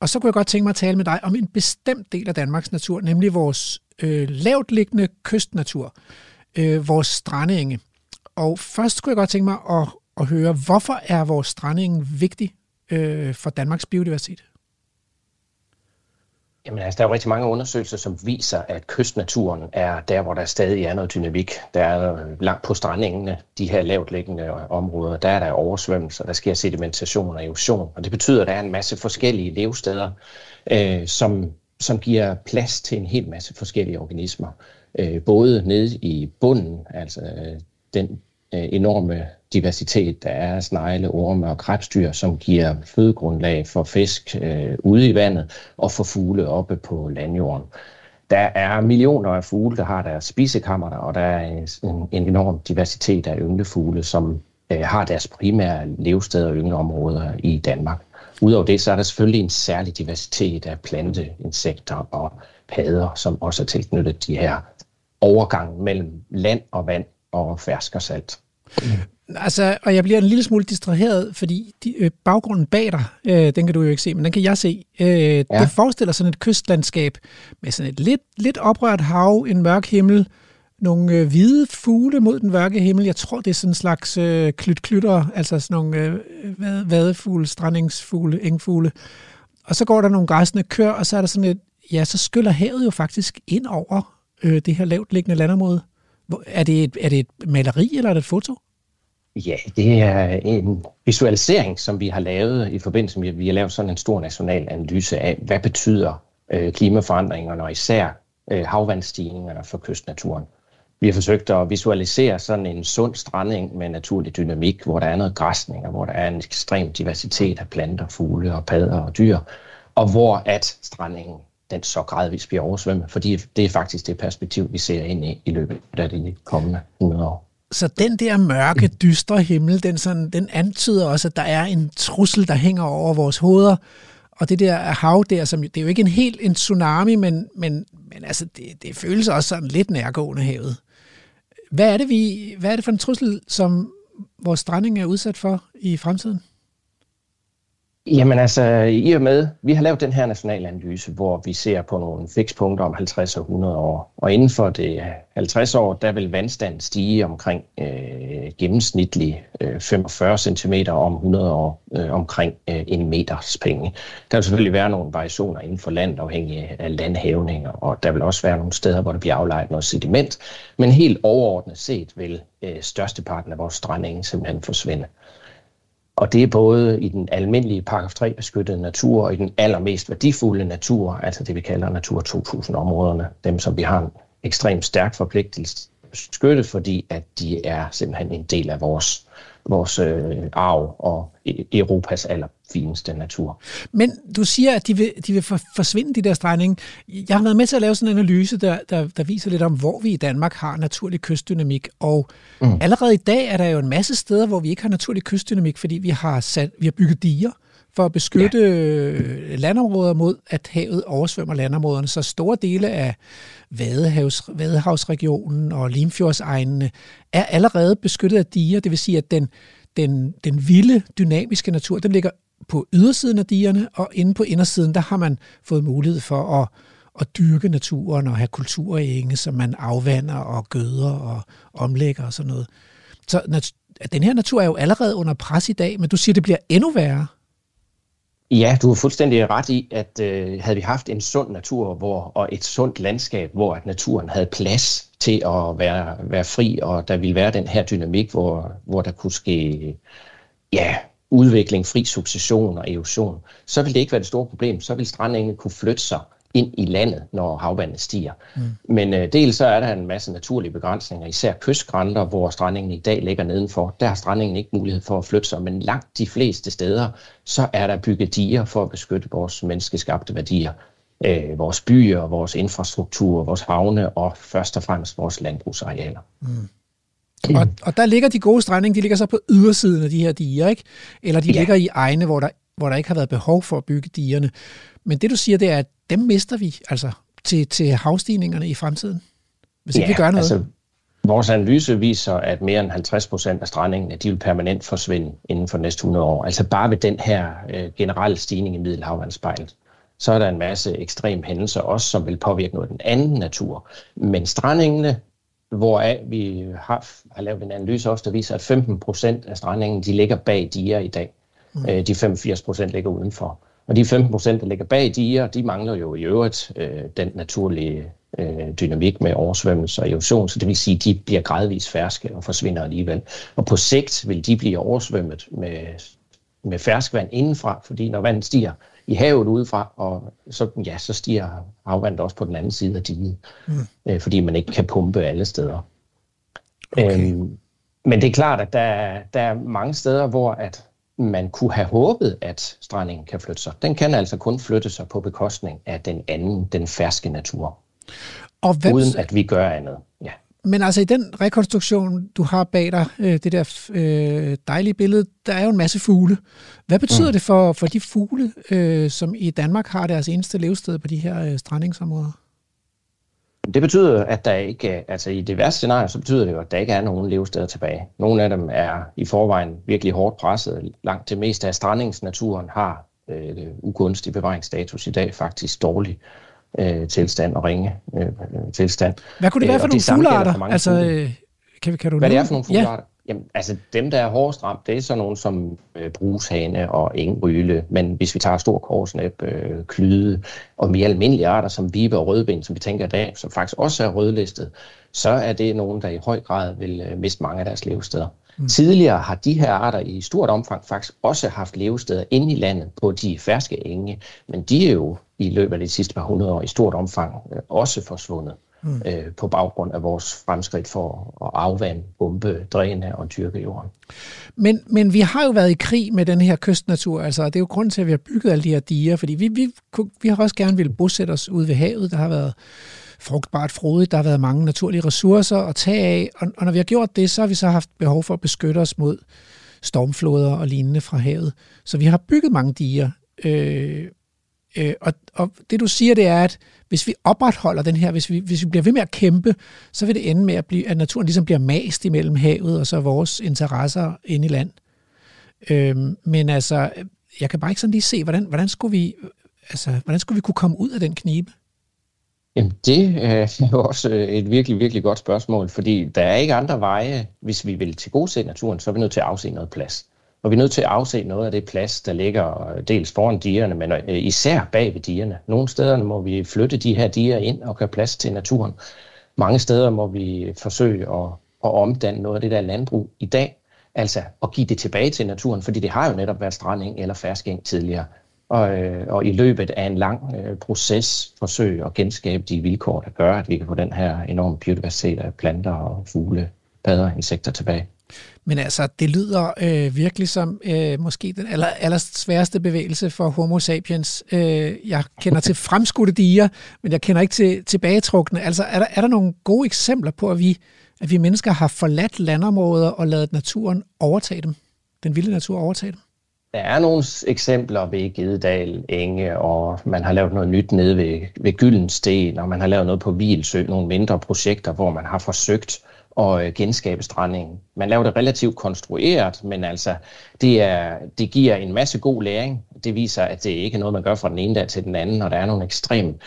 og så kunne jeg godt tænke mig at tale med dig om en bestemt del af Danmarks natur, nemlig vores øh, lavt liggende kystnatur, øh, vores strandenge. Og først kunne jeg godt tænke mig at, at høre, hvorfor er vores strandenge vigtig øh, for Danmarks biodiversitet? Jamen altså, der er jo rigtig mange undersøgelser, som viser, at kystnaturen er der, hvor der stadig er noget dynamik. Der er øh, langt på strandingene, de her lavt liggende øh, områder, der er der oversvømmelser, der sker sedimentation og erosion. Og det betyder, at der er en masse forskellige levesteder, øh, som, som giver plads til en hel masse forskellige organismer. Øh, både nede i bunden, altså øh, den Øh, enorme diversitet, der er snegle, orme og krebsdyr, som giver fødegrundlag for fisk øh, ude i vandet og for fugle oppe på landjorden. Der er millioner af fugle, der har deres spisekammer, og der er en, en enorm diversitet af ynglefugle, som øh, har deres primære levesteder og yngleområder i Danmark. Udover det, så er der selvfølgelig en særlig diversitet af planteinsekter og padder, som også er tilknyttet de her overgang mellem land og vand og fersk og salt. Altså, og jeg bliver en lille smule distraheret, fordi de, øh, baggrunden bag dig, øh, den kan du jo ikke se, men den kan jeg se. Øh, ja. Det forestiller sådan et kystlandskab med sådan et lidt, lidt oprørt hav, en mørk himmel, nogle øh, hvide fugle mod den mørke himmel. Jeg tror, det er sådan en slags øh, klytklytter, altså sådan nogle øh, vadefugle, strandingsfugle, engfugle. Og så går der nogle græsne kør, og så er der sådan et, ja, så skyller havet jo faktisk ind over øh, det her lavt liggende landområde. Er det, et, er det et maleri, eller er det et foto? Ja, det er en visualisering, som vi har lavet i forbindelse med, at vi har lavet sådan en stor national analyse af, hvad betyder øh, klimaforandringerne og især øh, havvandstigningerne for kystnaturen. Vi har forsøgt at visualisere sådan en sund stranding med naturlig dynamik, hvor der er noget græsning, og hvor der er en ekstrem diversitet af planter, fugle og padder og dyr, og hvor at strandingen den så gradvist bliver oversvømmet, fordi det er faktisk det perspektiv, vi ser ind i i løbet af de kommende 100 år. Så den der mørke, dystre himmel, den, sådan, den antyder også, at der er en trussel, der hænger over vores hoveder. Og det der hav der, som, det er jo ikke en helt en tsunami, men, men, men altså, det, det føles også sådan lidt nærgående havet. Hvad er, det, vi, hvad er det for en trussel, som vores stranding er udsat for i fremtiden? Jamen altså, i og med, vi har lavet den her nationale analyse, hvor vi ser på nogle fikspunkter om 50 og 100 år. Og inden for det 50 år, der vil vandstanden stige omkring øh, gennemsnitlig øh, 45 cm om 100 år, øh, omkring øh, en meters penge. Der vil selvfølgelig være nogle variationer inden for land, afhængig af landhævninger, og der vil også være nogle steder, hvor der bliver aflejret noget sediment. Men helt overordnet set vil øh, størsteparten af vores strandenge simpelthen forsvinde. Og det er både i den almindelige paragraf 3 beskyttede natur og i den allermest værdifulde natur, altså det vi kalder Natur 2000-områderne, dem som vi har en ekstremt stærk forpligtelse beskyttet, beskytte, fordi at de er simpelthen en del af vores vores øh, arv og e-, Europas allerfineste natur. Men du siger, at de vil, de vil forsvinde, de der stregninger. Jeg har været med til at lave sådan en analyse, der, der, der viser lidt om, hvor vi i Danmark har naturlig kystdynamik. Og mm. allerede i dag er der jo en masse steder, hvor vi ikke har naturlig kystdynamik, fordi vi har, sat, vi har bygget diger for at beskytte ja. landområder mod, at havet oversvømmer landområderne. Så store dele af Vadehavs, Vadehavsregionen og Limfjordsegnene er allerede beskyttet af diger. Det vil sige, at den, den, den vilde, dynamiske natur, den ligger på ydersiden af digerne, og inde på indersiden, der har man fået mulighed for at, at dyrke naturen og have kulturenge, som man afvander og gøder og omlægger og sådan noget. Så den her natur er jo allerede under pres i dag, men du siger, det bliver endnu værre. Ja, du har fuldstændig ret i, at øh, havde vi haft en sund natur hvor, og et sundt landskab, hvor at naturen havde plads til at være, være fri, og der ville være den her dynamik, hvor, hvor der kunne ske ja, udvikling, fri succession og erosion, så ville det ikke være det store problem. Så ville strandengene kunne flytte sig ind i landet, når havvandet stiger. Mm. Men øh, dels så er der en masse naturlige begrænsninger, især kystgrænter, hvor strandingen i dag ligger nedenfor. Der har strandingen ikke mulighed for at flytte sig, men langt de fleste steder, så er der bygget diger for at beskytte vores menneskeskabte værdier. Øh, vores byer, vores infrastruktur, vores havne og først og fremmest vores landbrugsarealer. Mm. Og, og der ligger de gode stranding, de ligger så på ydersiden af de her diger, ikke? Eller de ja. ligger i egne, hvor der, hvor der ikke har været behov for at bygge digerne. Men det du siger, det er, at dem mister vi altså til, til havstigningerne i fremtiden, hvis ja, ikke vi gør noget. Altså, vores analyse viser, at mere end 50 procent af strandingene de vil permanent forsvinde inden for næste 100 år. Altså bare ved den her øh, generelle stigning i middelhavvandsspejlet. Så er der en masse ekstrem hændelser også, som vil påvirke noget af den anden natur. Men strandingene, hvoraf vi har, har lavet en analyse også, der viser, at 15 procent af strandingen de ligger bag diger i dag. Mm. Øh, de 85 procent ligger udenfor. Og de 15 procent, der ligger bag diger, de mangler jo i øvrigt øh, den naturlige øh, dynamik med oversvømmelse og erosion, så det vil sige, at de bliver gradvist ferske og forsvinder alligevel. Og på sigt vil de blive oversvømmet med, med ferskvand indenfra, fordi når vandet stiger i havet udefra, og så, ja, så stiger havvandet også på den anden side af diget, mm. øh, fordi man ikke kan pumpe alle steder. Okay. Øhm, men det er klart, at der, der er mange steder, hvor at man kunne have håbet, at strandingen kan flytte sig. Den kan altså kun flytte sig på bekostning af den anden, den ferske natur. Og hvem... Uden at vi gør andet. Ja. Men altså i den rekonstruktion, du har bag dig, øh, det der øh, dejlige billede, der er jo en masse fugle. Hvad betyder mm. det for, for de fugle, øh, som i Danmark har deres eneste levested på de her øh, strandingsområder? Det betyder, at der ikke, altså i det værste scenarie, så betyder det jo, at der ikke er nogen levesteder tilbage. Nogle af dem er i forvejen virkelig hårdt presset. Langt det meste af strandingsnaturen har øh, ugunstig bevaringsstatus i dag, faktisk dårlig øh, tilstand og ringe øh, tilstand. Hvad kunne det være øh, for nogle fuglearter? Altså, øh, kan, kan du Hvad det er for nogle fuglearter? Ja. Jamen, altså dem, der er hårdest ramt, det er sådan nogle som øh, brushane og engryle. Men hvis vi tager stor korsnæb, øh, klyde og mere almindelige arter som vibe og rødben, som vi tænker i dag, som faktisk også er rødlistet, så er det nogen, der i høj grad vil øh, miste mange af deres levesteder. Mm. Tidligere har de her arter i stort omfang faktisk også haft levesteder inde i landet på de ferske enge, men de er jo i løbet af de sidste par hundrede år i stort omfang øh, også forsvundet mm. øh, på baggrund af vores fremskridt for at afvande, bombe, dræne og dyrke jorden. Men, men vi har jo været i krig med den her kystnatur, altså det er jo grund til, at vi har bygget alle de her diger, fordi vi, vi, vi har også gerne ville bosætte os ude ved havet, der har været frugtbart frodigt, der har været mange naturlige ressourcer at tage af, og, og når vi har gjort det, så har vi så haft behov for at beskytte os mod stormfloder og lignende fra havet. Så vi har bygget mange diger, øh, øh, og, og det du siger, det er, at hvis vi opretholder den her, hvis vi, hvis vi bliver ved med at kæmpe, så vil det ende med, at, blive, at naturen ligesom bliver mast imellem havet og så vores interesser inde i land. Øh, men altså, jeg kan bare ikke sådan lige se, hvordan, hvordan, skulle vi, altså, hvordan skulle vi kunne komme ud af den knibe? Jamen, det øh, er jo også øh, et virkelig, virkelig godt spørgsmål, fordi der er ikke andre veje. Hvis vi vil til naturen, så er vi nødt til at afse noget plads. Og vi er nødt til at afse noget af det plads, der ligger øh, dels foran dierne, men øh, især bag ved dierne. Nogle steder må vi flytte de her dier ind og gøre plads til naturen. Mange steder må vi forsøge at, at omdanne noget af det der landbrug i dag, altså at give det tilbage til naturen, fordi det har jo netop været stranding eller ferskeng tidligere. Og, øh, og i løbet af en lang øh, proces forsøge at genskabe de vilkår, der gør, at vi kan få den her enorme biodiversitet af planter og fugle, padder, insekter tilbage. Men altså, det lyder øh, virkelig som øh, måske den aller, aller sværeste bevægelse for homo sapiens. Øh, jeg kender til fremskudte diger, men jeg kender ikke til tilbagetrukne. Altså, er der, er der nogle gode eksempler på, at vi, at vi mennesker har forladt landområder og lavet naturen overtage dem? Den vilde natur overtage dem? Der er nogle eksempler ved Gededal Enge, og man har lavet noget nyt nede ved, ved Gyldensten, og man har lavet noget på Vilsø, nogle mindre projekter, hvor man har forsøgt at øh, genskabe strandingen. Man laver det relativt konstrueret, men altså, det, er, det giver en masse god læring. Det viser, at det ikke er noget, man gør fra den ene dag til den anden, og der er nogle ekstrem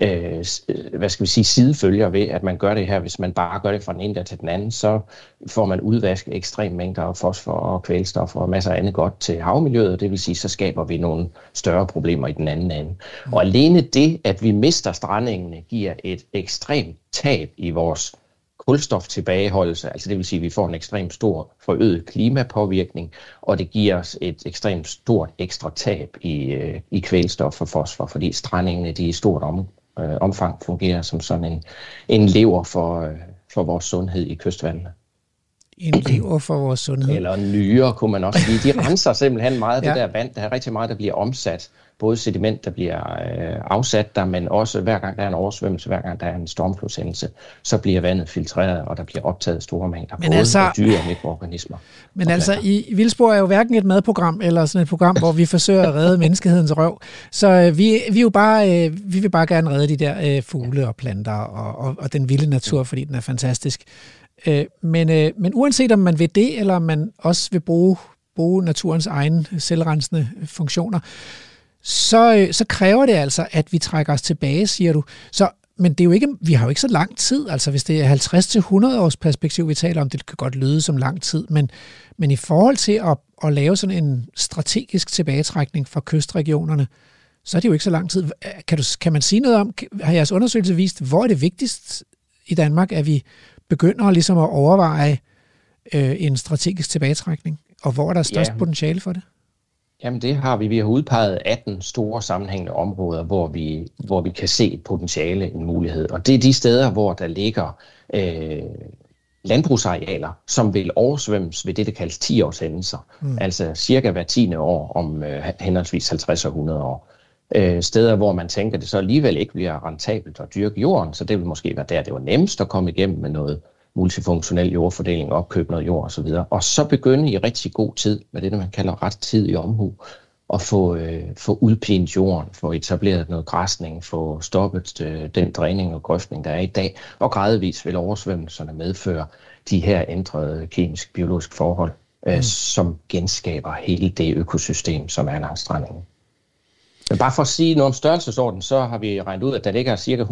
øh, øh, hvad skal vi sige, sidefølger ved, at man gør det her. Hvis man bare gør det fra den ene dag til den anden, så får man udvasket ekstrem mængder af fosfor og kvælstof og masser af andet godt til havmiljøet, det vil sige, så skaber vi nogle større problemer i den anden ende. Og alene det, at vi mister strandingene, giver et ekstremt tab i vores kulstoftilbageholdelse, altså det vil sige, at vi får en ekstremt stor forøget klimapåvirkning, og det giver os et ekstremt stort ekstra tab i, øh, i kvælstof og fosfor, fordi strandingene de i stort om, øh, omfang fungerer som sådan en, en lever for, øh, for vores sundhed i kystvandene. En lever for vores sundhed. Eller nyere, kunne man også sige. De <laughs> renser simpelthen meget af ja. det der vand. Der er rigtig meget, der bliver omsat både sediment, der bliver øh, afsat der, men også hver gang der er en oversvømmelse, hver gang der er en stormflodshændelse, så bliver vandet filtreret, og der bliver optaget store mængder men både altså, af dyre og mikroorganismer. Men altså, i Vildsborg er jo hverken et madprogram eller sådan et program, hvor vi forsøger at redde menneskehedens røv. Så øh, vi, vi, er jo bare, øh, vi vil bare gerne redde de der øh, fugle og planter og, og, og den vilde natur, fordi den er fantastisk. Øh, men, øh, men uanset om man vil det, eller om man også vil bruge, bruge naturens egne selvrensende funktioner, øh, så kræver det altså, at vi trækker os tilbage, siger du. Så, men det er jo ikke, vi har jo ikke så lang tid, altså hvis det er 50-100 års perspektiv, vi taler om, det kan godt lyde som lang tid, men, men i forhold til at, at lave sådan en strategisk tilbagetrækning fra kystregionerne, så er det jo ikke så lang tid. Kan, du, kan man sige noget om, har jeres undersøgelse vist, hvor er det vigtigst i Danmark, at vi begynder ligesom at overveje øh, en strategisk tilbagetrækning, og hvor er der størst ja. potentiale for det? Jamen det har vi. Vi har udpeget 18 store sammenhængende områder, hvor vi, hvor vi kan se et potentiale, en mulighed. Og det er de steder, hvor der ligger øh, landbrugsarealer, som vil oversvømmes ved det, der kaldes 10-årshændelser. Mm. Altså cirka hver tiende år om øh, henholdsvis 50 og 100 år. Øh, steder, hvor man tænker, at det så alligevel ikke bliver rentabelt at dyrke jorden, så det vil måske være der, det var nemmest at komme igennem med noget multifunktionel jordfordeling, opkøb noget jord osv. Og så begynde i rigtig god tid, med det, man kalder ret tid i omhu, at få, øh, få udpint jorden, få etableret noget græsning, få stoppet øh, den dræning og grøftning, der er i dag, og gradvist vil oversvømmelserne medføre de her ændrede kemisk-biologiske forhold, øh, mm. som genskaber hele det økosystem, som er langs strandingen. Men bare for at sige noget om størrelsesorden, så har vi regnet ud, at der ligger ca.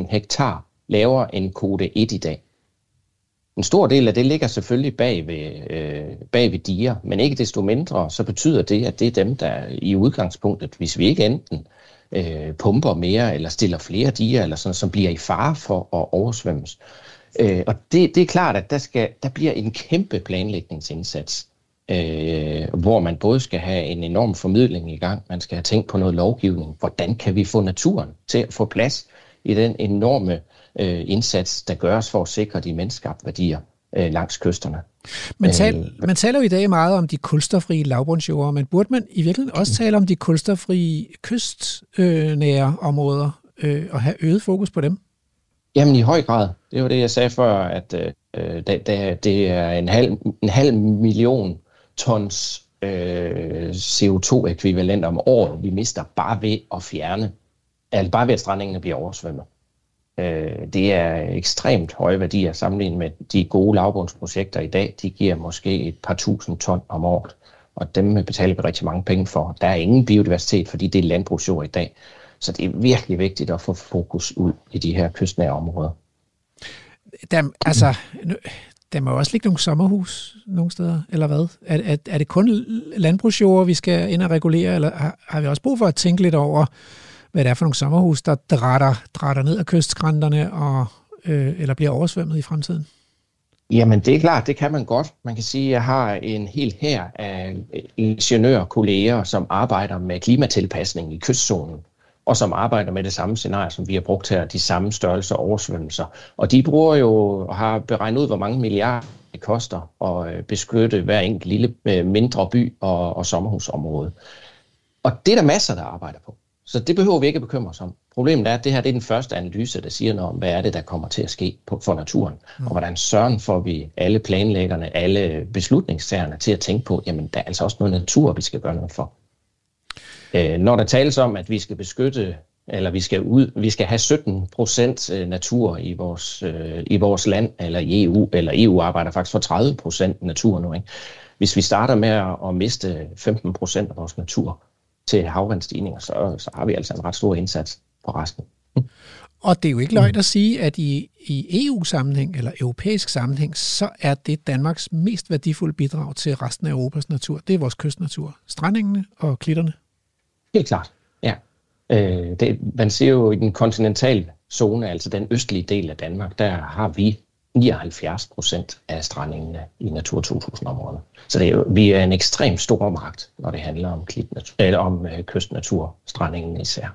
160.000 hektar lavere end kode 1 i dag. En stor del af det ligger selvfølgelig bag ved, øh, bag ved diger, men ikke desto mindre, så betyder det, at det er dem, der i udgangspunktet, hvis vi ikke enten øh, pumper mere eller stiller flere diger, eller sådan, som bliver i fare for at oversvømmes. Øh, og det, det er klart, at der, skal, der bliver en kæmpe planlægningsindsats, øh, hvor man både skal have en enorm formidling i gang, man skal have tænkt på noget lovgivning, hvordan kan vi få naturen til at få plads i den enorme øh, indsats, der gøres for at sikre de menneskeskabte værdier øh, langs kysterne. Man, tal, øh, man taler jo i dag meget om de kulstofrige lavbundsjord, men burde man i virkeligheden også tale om de kulstoffrie kystnære øh, områder øh, og have øget fokus på dem? Jamen i høj grad. Det var det, jeg sagde før, at øh, det, det er en halv, en halv million tons øh, CO2-ekvivalent om året, vi mister bare ved at fjerne, altså bare ved at strandingene bliver oversvømmet. Øh, det er ekstremt høje værdier sammenlignet med de gode lavbundsprojekter i dag. De giver måske et par tusind ton om året, og dem betaler vi rigtig mange penge for. Der er ingen biodiversitet, fordi det er landbrugsjord i dag. Så det er virkelig vigtigt at få fokus ud i de her kystnære områder. Der, altså, der må også ligge nogle sommerhus nogle steder, eller hvad? Er, er, er det kun landbrugsjord, vi skal ind og regulere, eller har, har vi også brug for at tænke lidt over, hvad det er for nogle sommerhus, der drætter, drætter ned ad kystskrænterne, og, øh, eller bliver oversvømmet i fremtiden? Jamen det er klart, det kan man godt. Man kan sige, at jeg har en hel her af ingeniørkolleger, som arbejder med klimatilpasning i kystzonen, og som arbejder med det samme scenarie, som vi har brugt her, de samme størrelser oversvømmelser. Og de bruger jo og har beregnet ud, hvor mange milliarder det koster at øh, beskytte hver enkelt lille øh, mindre by og, og sommerhusområde. Og det er der masser, der arbejder på. Så det behøver vi ikke at bekymre os om. Problemet er, at det her det er den første analyse, der siger noget om, hvad er det, der kommer til at ske på, for naturen. Mm. Og hvordan sørgen får vi alle planlæggerne, alle beslutningstagerne til at tænke på, jamen der er altså også noget natur, vi skal gøre noget for. Øh, når der tales om, at vi skal beskytte, eller vi skal, ud, vi skal have 17 procent øh, natur i vores, øh, i vores land, eller i EU, eller EU arbejder faktisk for 30 procent natur nu. Ikke? Hvis vi starter med at, at miste 15 procent af vores natur til havvandstigninger, så, så har vi altså en ret stor indsats på resten. Og det er jo ikke løgn at sige, at i, i EU-sammenhæng eller europæisk sammenhæng, så er det Danmarks mest værdifulde bidrag til resten af Europas natur. Det er vores kystnatur. Strandingene og klitterne. Helt klart, ja. Øh, det, man ser jo i den kontinentale zone, altså den østlige del af Danmark, der har vi 79 procent af strandingene i Natur 2000-områderne. Så det er vi er en ekstremt stor magt, når det handler om, klitnatur, eller om øh, kystnatur, strandingen især.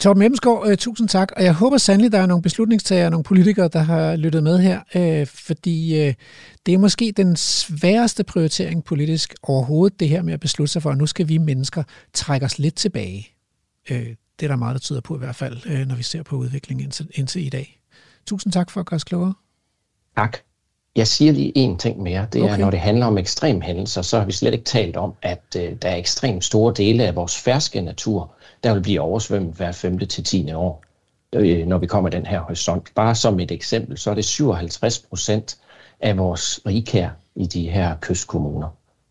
Torben Emsgaard, øh, tusind tak, og jeg håber sandelig, der er nogle beslutningstagere, nogle politikere, der har lyttet med her, øh, fordi øh, det er måske den sværeste prioritering politisk overhovedet, det her med at beslutte sig for, at nu skal vi mennesker trække os lidt tilbage. Øh, det er der meget, der tyder på i hvert fald, øh, når vi ser på udviklingen indtil, indtil i dag. Tusind tak for at gøre os klogere. Tak. Jeg siger lige en ting mere. Det er, okay. når det handler om ekstrem hændelser, så har vi slet ikke talt om, at øh, der er ekstremt store dele af vores ferske natur, der vil blive oversvømmet hver 5. til 10. år, øh, når vi kommer den her horisont. Bare som et eksempel, så er det 57 procent af vores rigkær i de her kystkommuner,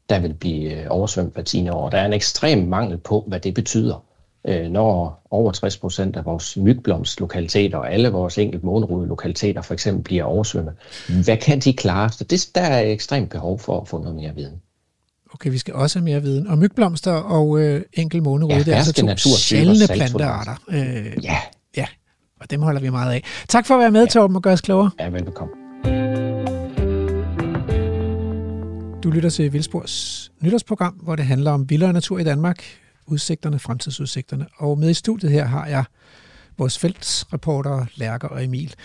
der vil blive øh, oversvømmet hver 10. år. Der er en ekstrem mangel på, hvad det betyder, øh, når over 60 procent af vores mygblomstlokaliteter og alle vores enkelt månerude lokaliteter for eksempel bliver oversvømmet. Hvad kan de klare? Så det, der er ekstremt behov for at få noget mere viden. Okay, vi skal også have mere viden. Og mygblomster og øh, enkel månerode, ja, det er altså to sjældne plantearter. Øh, ja. Ja, og dem holder vi meget af. Tak for at være med, ja. Torben, og gøre os klogere. Ja, velbekomme. Du lytter til Vildspors nytårsprogram, hvor det handler om vildere natur i Danmark, udsigterne, fremtidsudsigterne. Og med i studiet her har jeg vores feltsreportere, Lærker og Emil.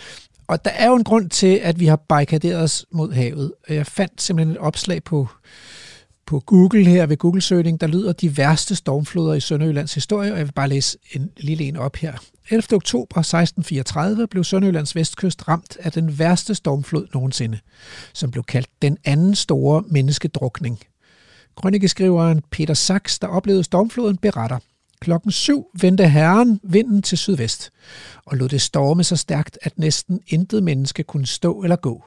Og der er jo en grund til, at vi har barrikaderet os mod havet. Jeg fandt simpelthen et opslag på på Google her ved Google-søgning, der lyder de værste stormfloder i Sønderjyllands historie, og jeg vil bare læse en lille en op her. 11. oktober 1634 blev Sønderjyllands vestkyst ramt af den værste stormflod nogensinde, som blev kaldt den anden store menneskedrukning. Krønikeskriveren Peter Sachs, der oplevede stormfloden, beretter. Klokken 7 vendte herren vinden til sydvest, og lod det storme så stærkt, at næsten intet menneske kunne stå eller gå.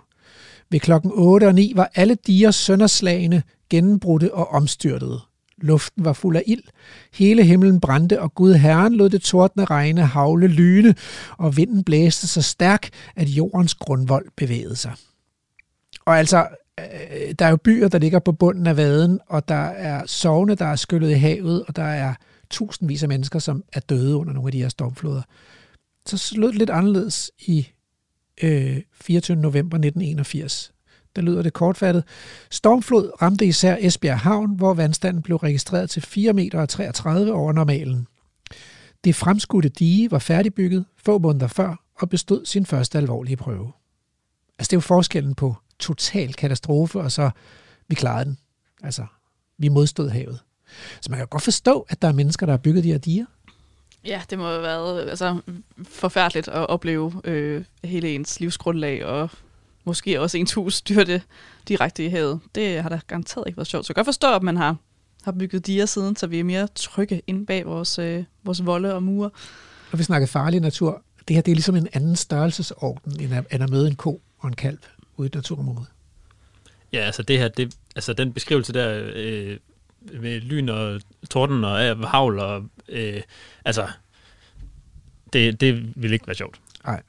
Ved klokken 8 og 9 var alle diger sønderslagene, gennembrudte og omstyrtede. Luften var fuld af ild. Hele himlen brændte, og Gud Herren lod det tordne regne, havle, lyne, og vinden blæste så stærk, at jordens grundvold bevægede sig. Og altså, øh, der er jo byer, der ligger på bunden af vaden, og der er sovne, der er skyllet i havet, og der er tusindvis af mennesker, som er døde under nogle af de her stormfloder. Så lød det lidt anderledes i øh, 24. november 1981 der lyder det kortfattet. Stormflod ramte især Esbjerg Havn, hvor vandstanden blev registreret til 4,33 meter over normalen. Det fremskudte dige var færdigbygget få måneder før og bestod sin første alvorlige prøve. Altså det er jo forskellen på total katastrofe, og så vi klarede den. Altså, vi modstod havet. Så man kan godt forstå, at der er mennesker, der har bygget de her diger. Ja, det må have været altså, forfærdeligt at opleve øh, hele ens livsgrundlag og måske også ens hus styrte direkte i havet. Det har da garanteret ikke været sjovt. Så jeg kan godt forstå, at man har, har bygget diger siden, så vi er mere trygge inde bag vores, øh, vores volde og mure. Og vi snakker farlig natur. Det her det er ligesom en anden størrelsesorden, end at, end at møde en ko og en kalv ude i et naturområde. Ja, altså det her, det, altså den beskrivelse der øh, med lyn og torden og øh, havl og øh, altså det, det vil ikke være sjovt. Nej.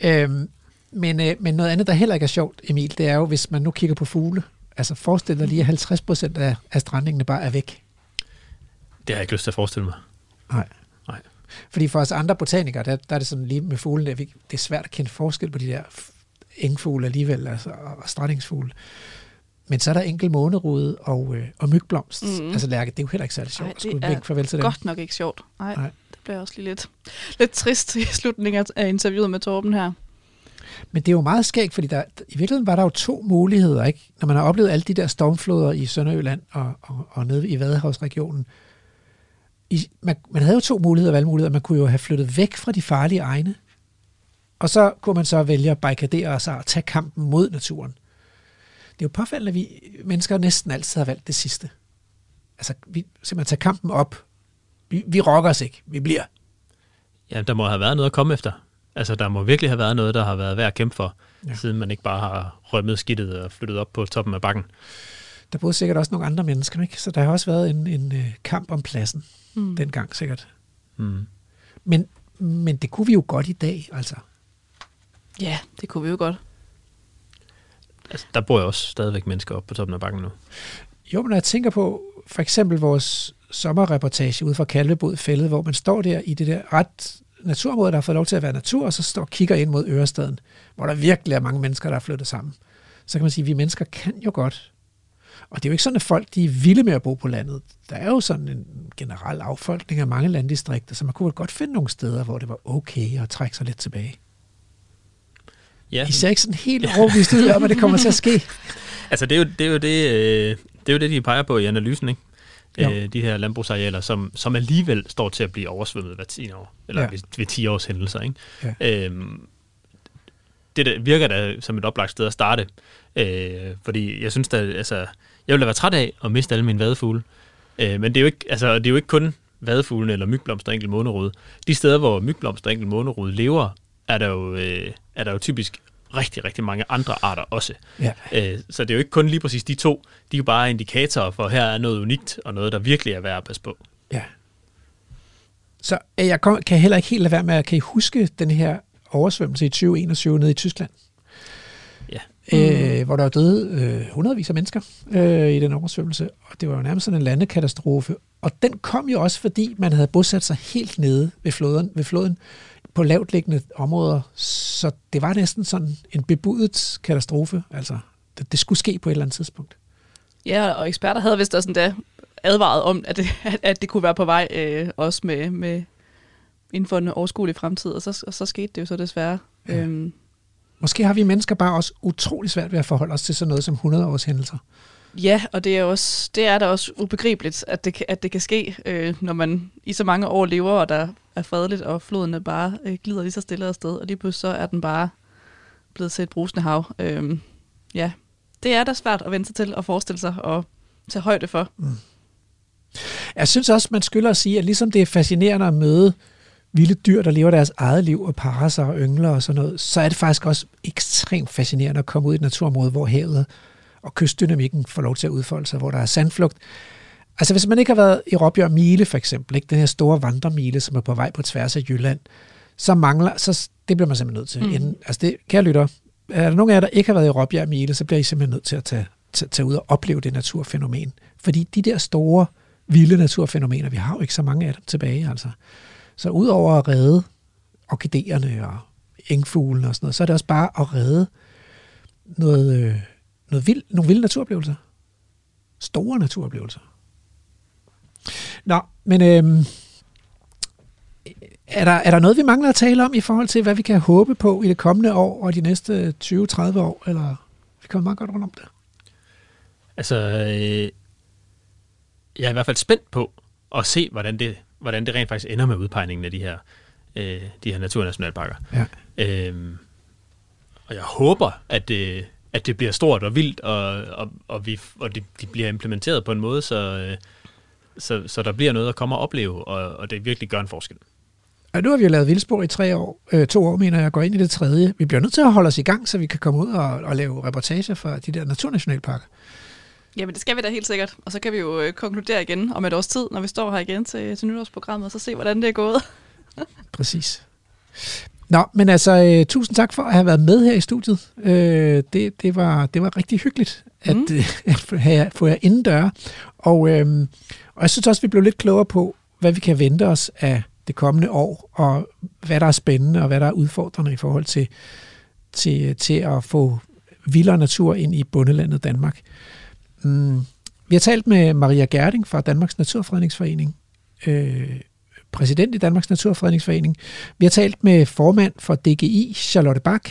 Øhm, men, øh, men noget andet, der heller ikke er sjovt, Emil, det er jo, hvis man nu kigger på fugle. Altså forestil dig lige, at 50 procent af, af strandingene bare er væk. Det har jeg ikke lyst til at forestille mig. Nej. Nej. Fordi for os andre botanikere, der, der er det sådan lige med fuglene, det er svært at kende forskel på de der engfugle alligevel, altså, og strandingsfugle. Men så er der enkelt månerude og, øh, og mygblomst. Mm. Altså Lærke, det er jo heller ikke særlig sjovt Ej, at skulle vinke farvel til dem. godt nok ikke sjovt. Nej, Nej. det bliver også lige lidt, lidt trist i slutningen af interviewet med Torben her. Men det er jo meget skægt, fordi der, i virkeligheden var der jo to muligheder, ikke? Når man har oplevet alle de der stormfloder i Sønderjylland og, og, og nede i Vadehavsregionen, i, man, man havde jo to muligheder, valgmuligheder. Man kunne jo have flyttet væk fra de farlige egne, og så kunne man så vælge at barrikadere sig og tage kampen mod naturen. Det er jo påfaldende, at vi mennesker næsten altid har valgt det sidste. Altså, vi simpelthen tager kampen op. Vi, vi rokker os ikke. Vi bliver. Ja, der må have været noget at komme efter. Altså, der må virkelig have været noget, der har været værd at kæmpe for, ja. siden man ikke bare har rømmet skidtet og flyttet op på toppen af bakken. Der boede sikkert også nogle andre mennesker, ikke? så der har også været en, en øh, kamp om pladsen mm. dengang sikkert. Mm. Men, men det kunne vi jo godt i dag, altså. Ja, det kunne vi jo godt. Altså, der bor jo også stadigvæk mennesker op på toppen af bakken nu. Jo, men når jeg tænker på for eksempel vores sommerreportage ude fra Kalvebod Fældet, hvor man står der i det der ret naturområde, der har fået lov til at være natur, og så står og kigger ind mod Ørestaden, hvor der virkelig er mange mennesker, der er flyttet sammen. Så kan man sige, at vi mennesker kan jo godt. Og det er jo ikke sådan, at folk de er vilde med at bo på landet. Der er jo sådan en generel affolkning af mange landdistrikter, så man kunne godt finde nogle steder, hvor det var okay at trække sig lidt tilbage. Ja. I ser ikke sådan helt overbevist ud om, at det kommer til at ske. <laughs> Altså, det er jo det, er jo det, øh, det, er jo det de peger på i analysen, ikke? Jo. Øh, de her landbrugsarealer, som, som alligevel står til at blive oversvømmet hver 10 år, eller Ja. ved, ved 10 års hændelser, ikke? Ja. Øhm, det der virker da som et oplagt sted at starte, øh, fordi jeg synes da, altså, jeg ville da være træt af at miste alle mine vadefugle, øh, men det er, jo ikke, altså, det er jo ikke kun vadefuglene eller mygblomster og enkelt månerod. De steder, hvor mygblomster og enkelt månerod lever, er der jo, øh, er der jo typisk rigtig, rigtig mange andre arter også. Ja. Øh, så det er jo ikke kun lige præcis de to, de er jo bare indikatorer for, her er noget unikt, og noget, der virkelig er værd at passe på. Ja. Så øh, jeg kom, kan heller ikke helt lade være med, at kan I huske den her oversvømmelse i 2021 nede i Tyskland? Ja. Øh, hvor der var døde øh, hundredvis af mennesker øh, i den oversvømmelse, og det var jo nærmest sådan en landekatastrofe. Og den kom jo også, fordi man havde bosat sig helt nede ved floden, ved floden på lavt liggende områder, så det var næsten sådan en bebudet katastrofe. Altså, det, det skulle ske på et eller andet tidspunkt. Ja, og eksperter havde vist også endda advaret om, at det, at, <laughs> at det kunne være på vej, øh, også med, med inden for en overskuelig fremtid, og så, og så skete det jo så desværre. Ja. Øhm, Måske har vi mennesker bare også utrolig svært ved at forholde os til sådan noget som 100 års hændelser. ja, og det er, også, det er da også ubegribeligt, at det, at det kan ske, øh, når man i så mange år lever, og der er fredeligt, og floden er bare øh, glider lige så stille afsted, og lige pludselig så er den bare blevet til et brusende hav. Øhm, ja, det er da svært at vente sig til at forestille sig og tage højde for. Mm. Jeg synes også, man skylder at sige, at ligesom det er fascinerende at møde vilde dyr, der lever deres eget liv og parer sig og yngler og sådan noget, så er det faktisk også ekstremt fascinerende at komme ud i et naturområde, hvor havet og kystdynamikken får lov til at udfolde sig, hvor der er sandflugt. Altså hvis man ikke har været i Råbjerg Mile for eksempel, ikke? den her store vandremile, som er på vej på tværs af Jylland, så mangler, så det bliver man simpelthen nødt til. Mm. Inden, altså det, kære lytter, er der nogen af jer, der ikke har været i Råbjerg Mile, så bliver I simpelthen nødt til at tage, tage, tage ud og opleve det naturfænomen. Fordi de der store, vilde naturfænomener, vi har jo ikke så mange af dem tilbage, altså. Så udover at redde orkideerne og engfuglene og sådan noget, så er det også bare at redde noget, øh, noget vild, nogle vilde naturoplevelser. Store naturoplevelser. Nå, men øhm, er, der, er der noget, vi mangler at tale om i forhold til, hvad vi kan håbe på i det kommende år og de næste 20-30 år? Eller vi kommer meget godt rundt om det. Altså, øh, jeg er i hvert fald spændt på at se, hvordan det, hvordan det rent faktisk ender med udpegningen af de her, øh, de her naturnationalparker. Ja. Øhm, og jeg håber, at det, at det bliver stort og vildt, og, og, og, vi, og det, de bliver implementeret på en måde, så, øh, så, så der bliver noget at komme og opleve, og, og det virkelig gør en forskel. Og nu har vi jo lavet vildspor i tre år, øh, to år, mener jeg, går ind i det tredje. Vi bliver nødt til at holde os i gang, så vi kan komme ud og, og lave reportager fra de der naturnationalparker. Jamen, det skal vi da helt sikkert. Og så kan vi jo øh, konkludere igen om et års tid, når vi står her igen til, til nytårsprogrammet, og så se, hvordan det er gået. <laughs> Præcis. Nå, men altså, øh, tusind tak for at have været med her i studiet. Øh, det, det, var, det var rigtig hyggeligt at, Mm. <laughs> at få jer- få jer indendør. Og, øh, og jeg synes også, vi blev lidt klogere på, hvad vi kan vente os af det kommende år, og hvad der er spændende, og hvad der er udfordrende i forhold til, til, til at få vildere natur ind i bundelandet Danmark. Mm. Vi har talt med Maria Gerding fra Danmarks Naturfredningsforening, øh, præsident i Danmarks Naturfredningsforening. Vi har talt med formand for DGI, Charlotte Bak,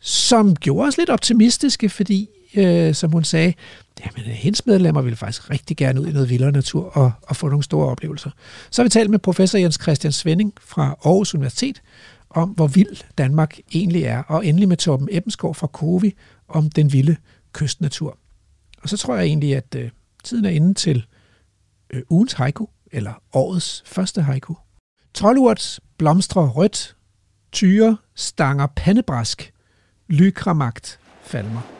som gjorde os lidt optimistiske, fordi øh, som hun sagde, jamen, hendes medlemmer ville faktisk rigtig gerne ud i noget vildere natur og, og få nogle store oplevelser. Så har vi talt med professor Jens Christian Svending fra Aarhus Universitet om, hvor vild Danmark egentlig er, og endelig med Torben Ebbensgaard fra Kovi om den vilde kystnatur. Og så tror jeg egentlig, at øh, tiden er inde til øh, ugens haiku, eller årets første haiku. Trollurt blomstrer rødt, tyre stanger pandebrask, lykramagt falmer.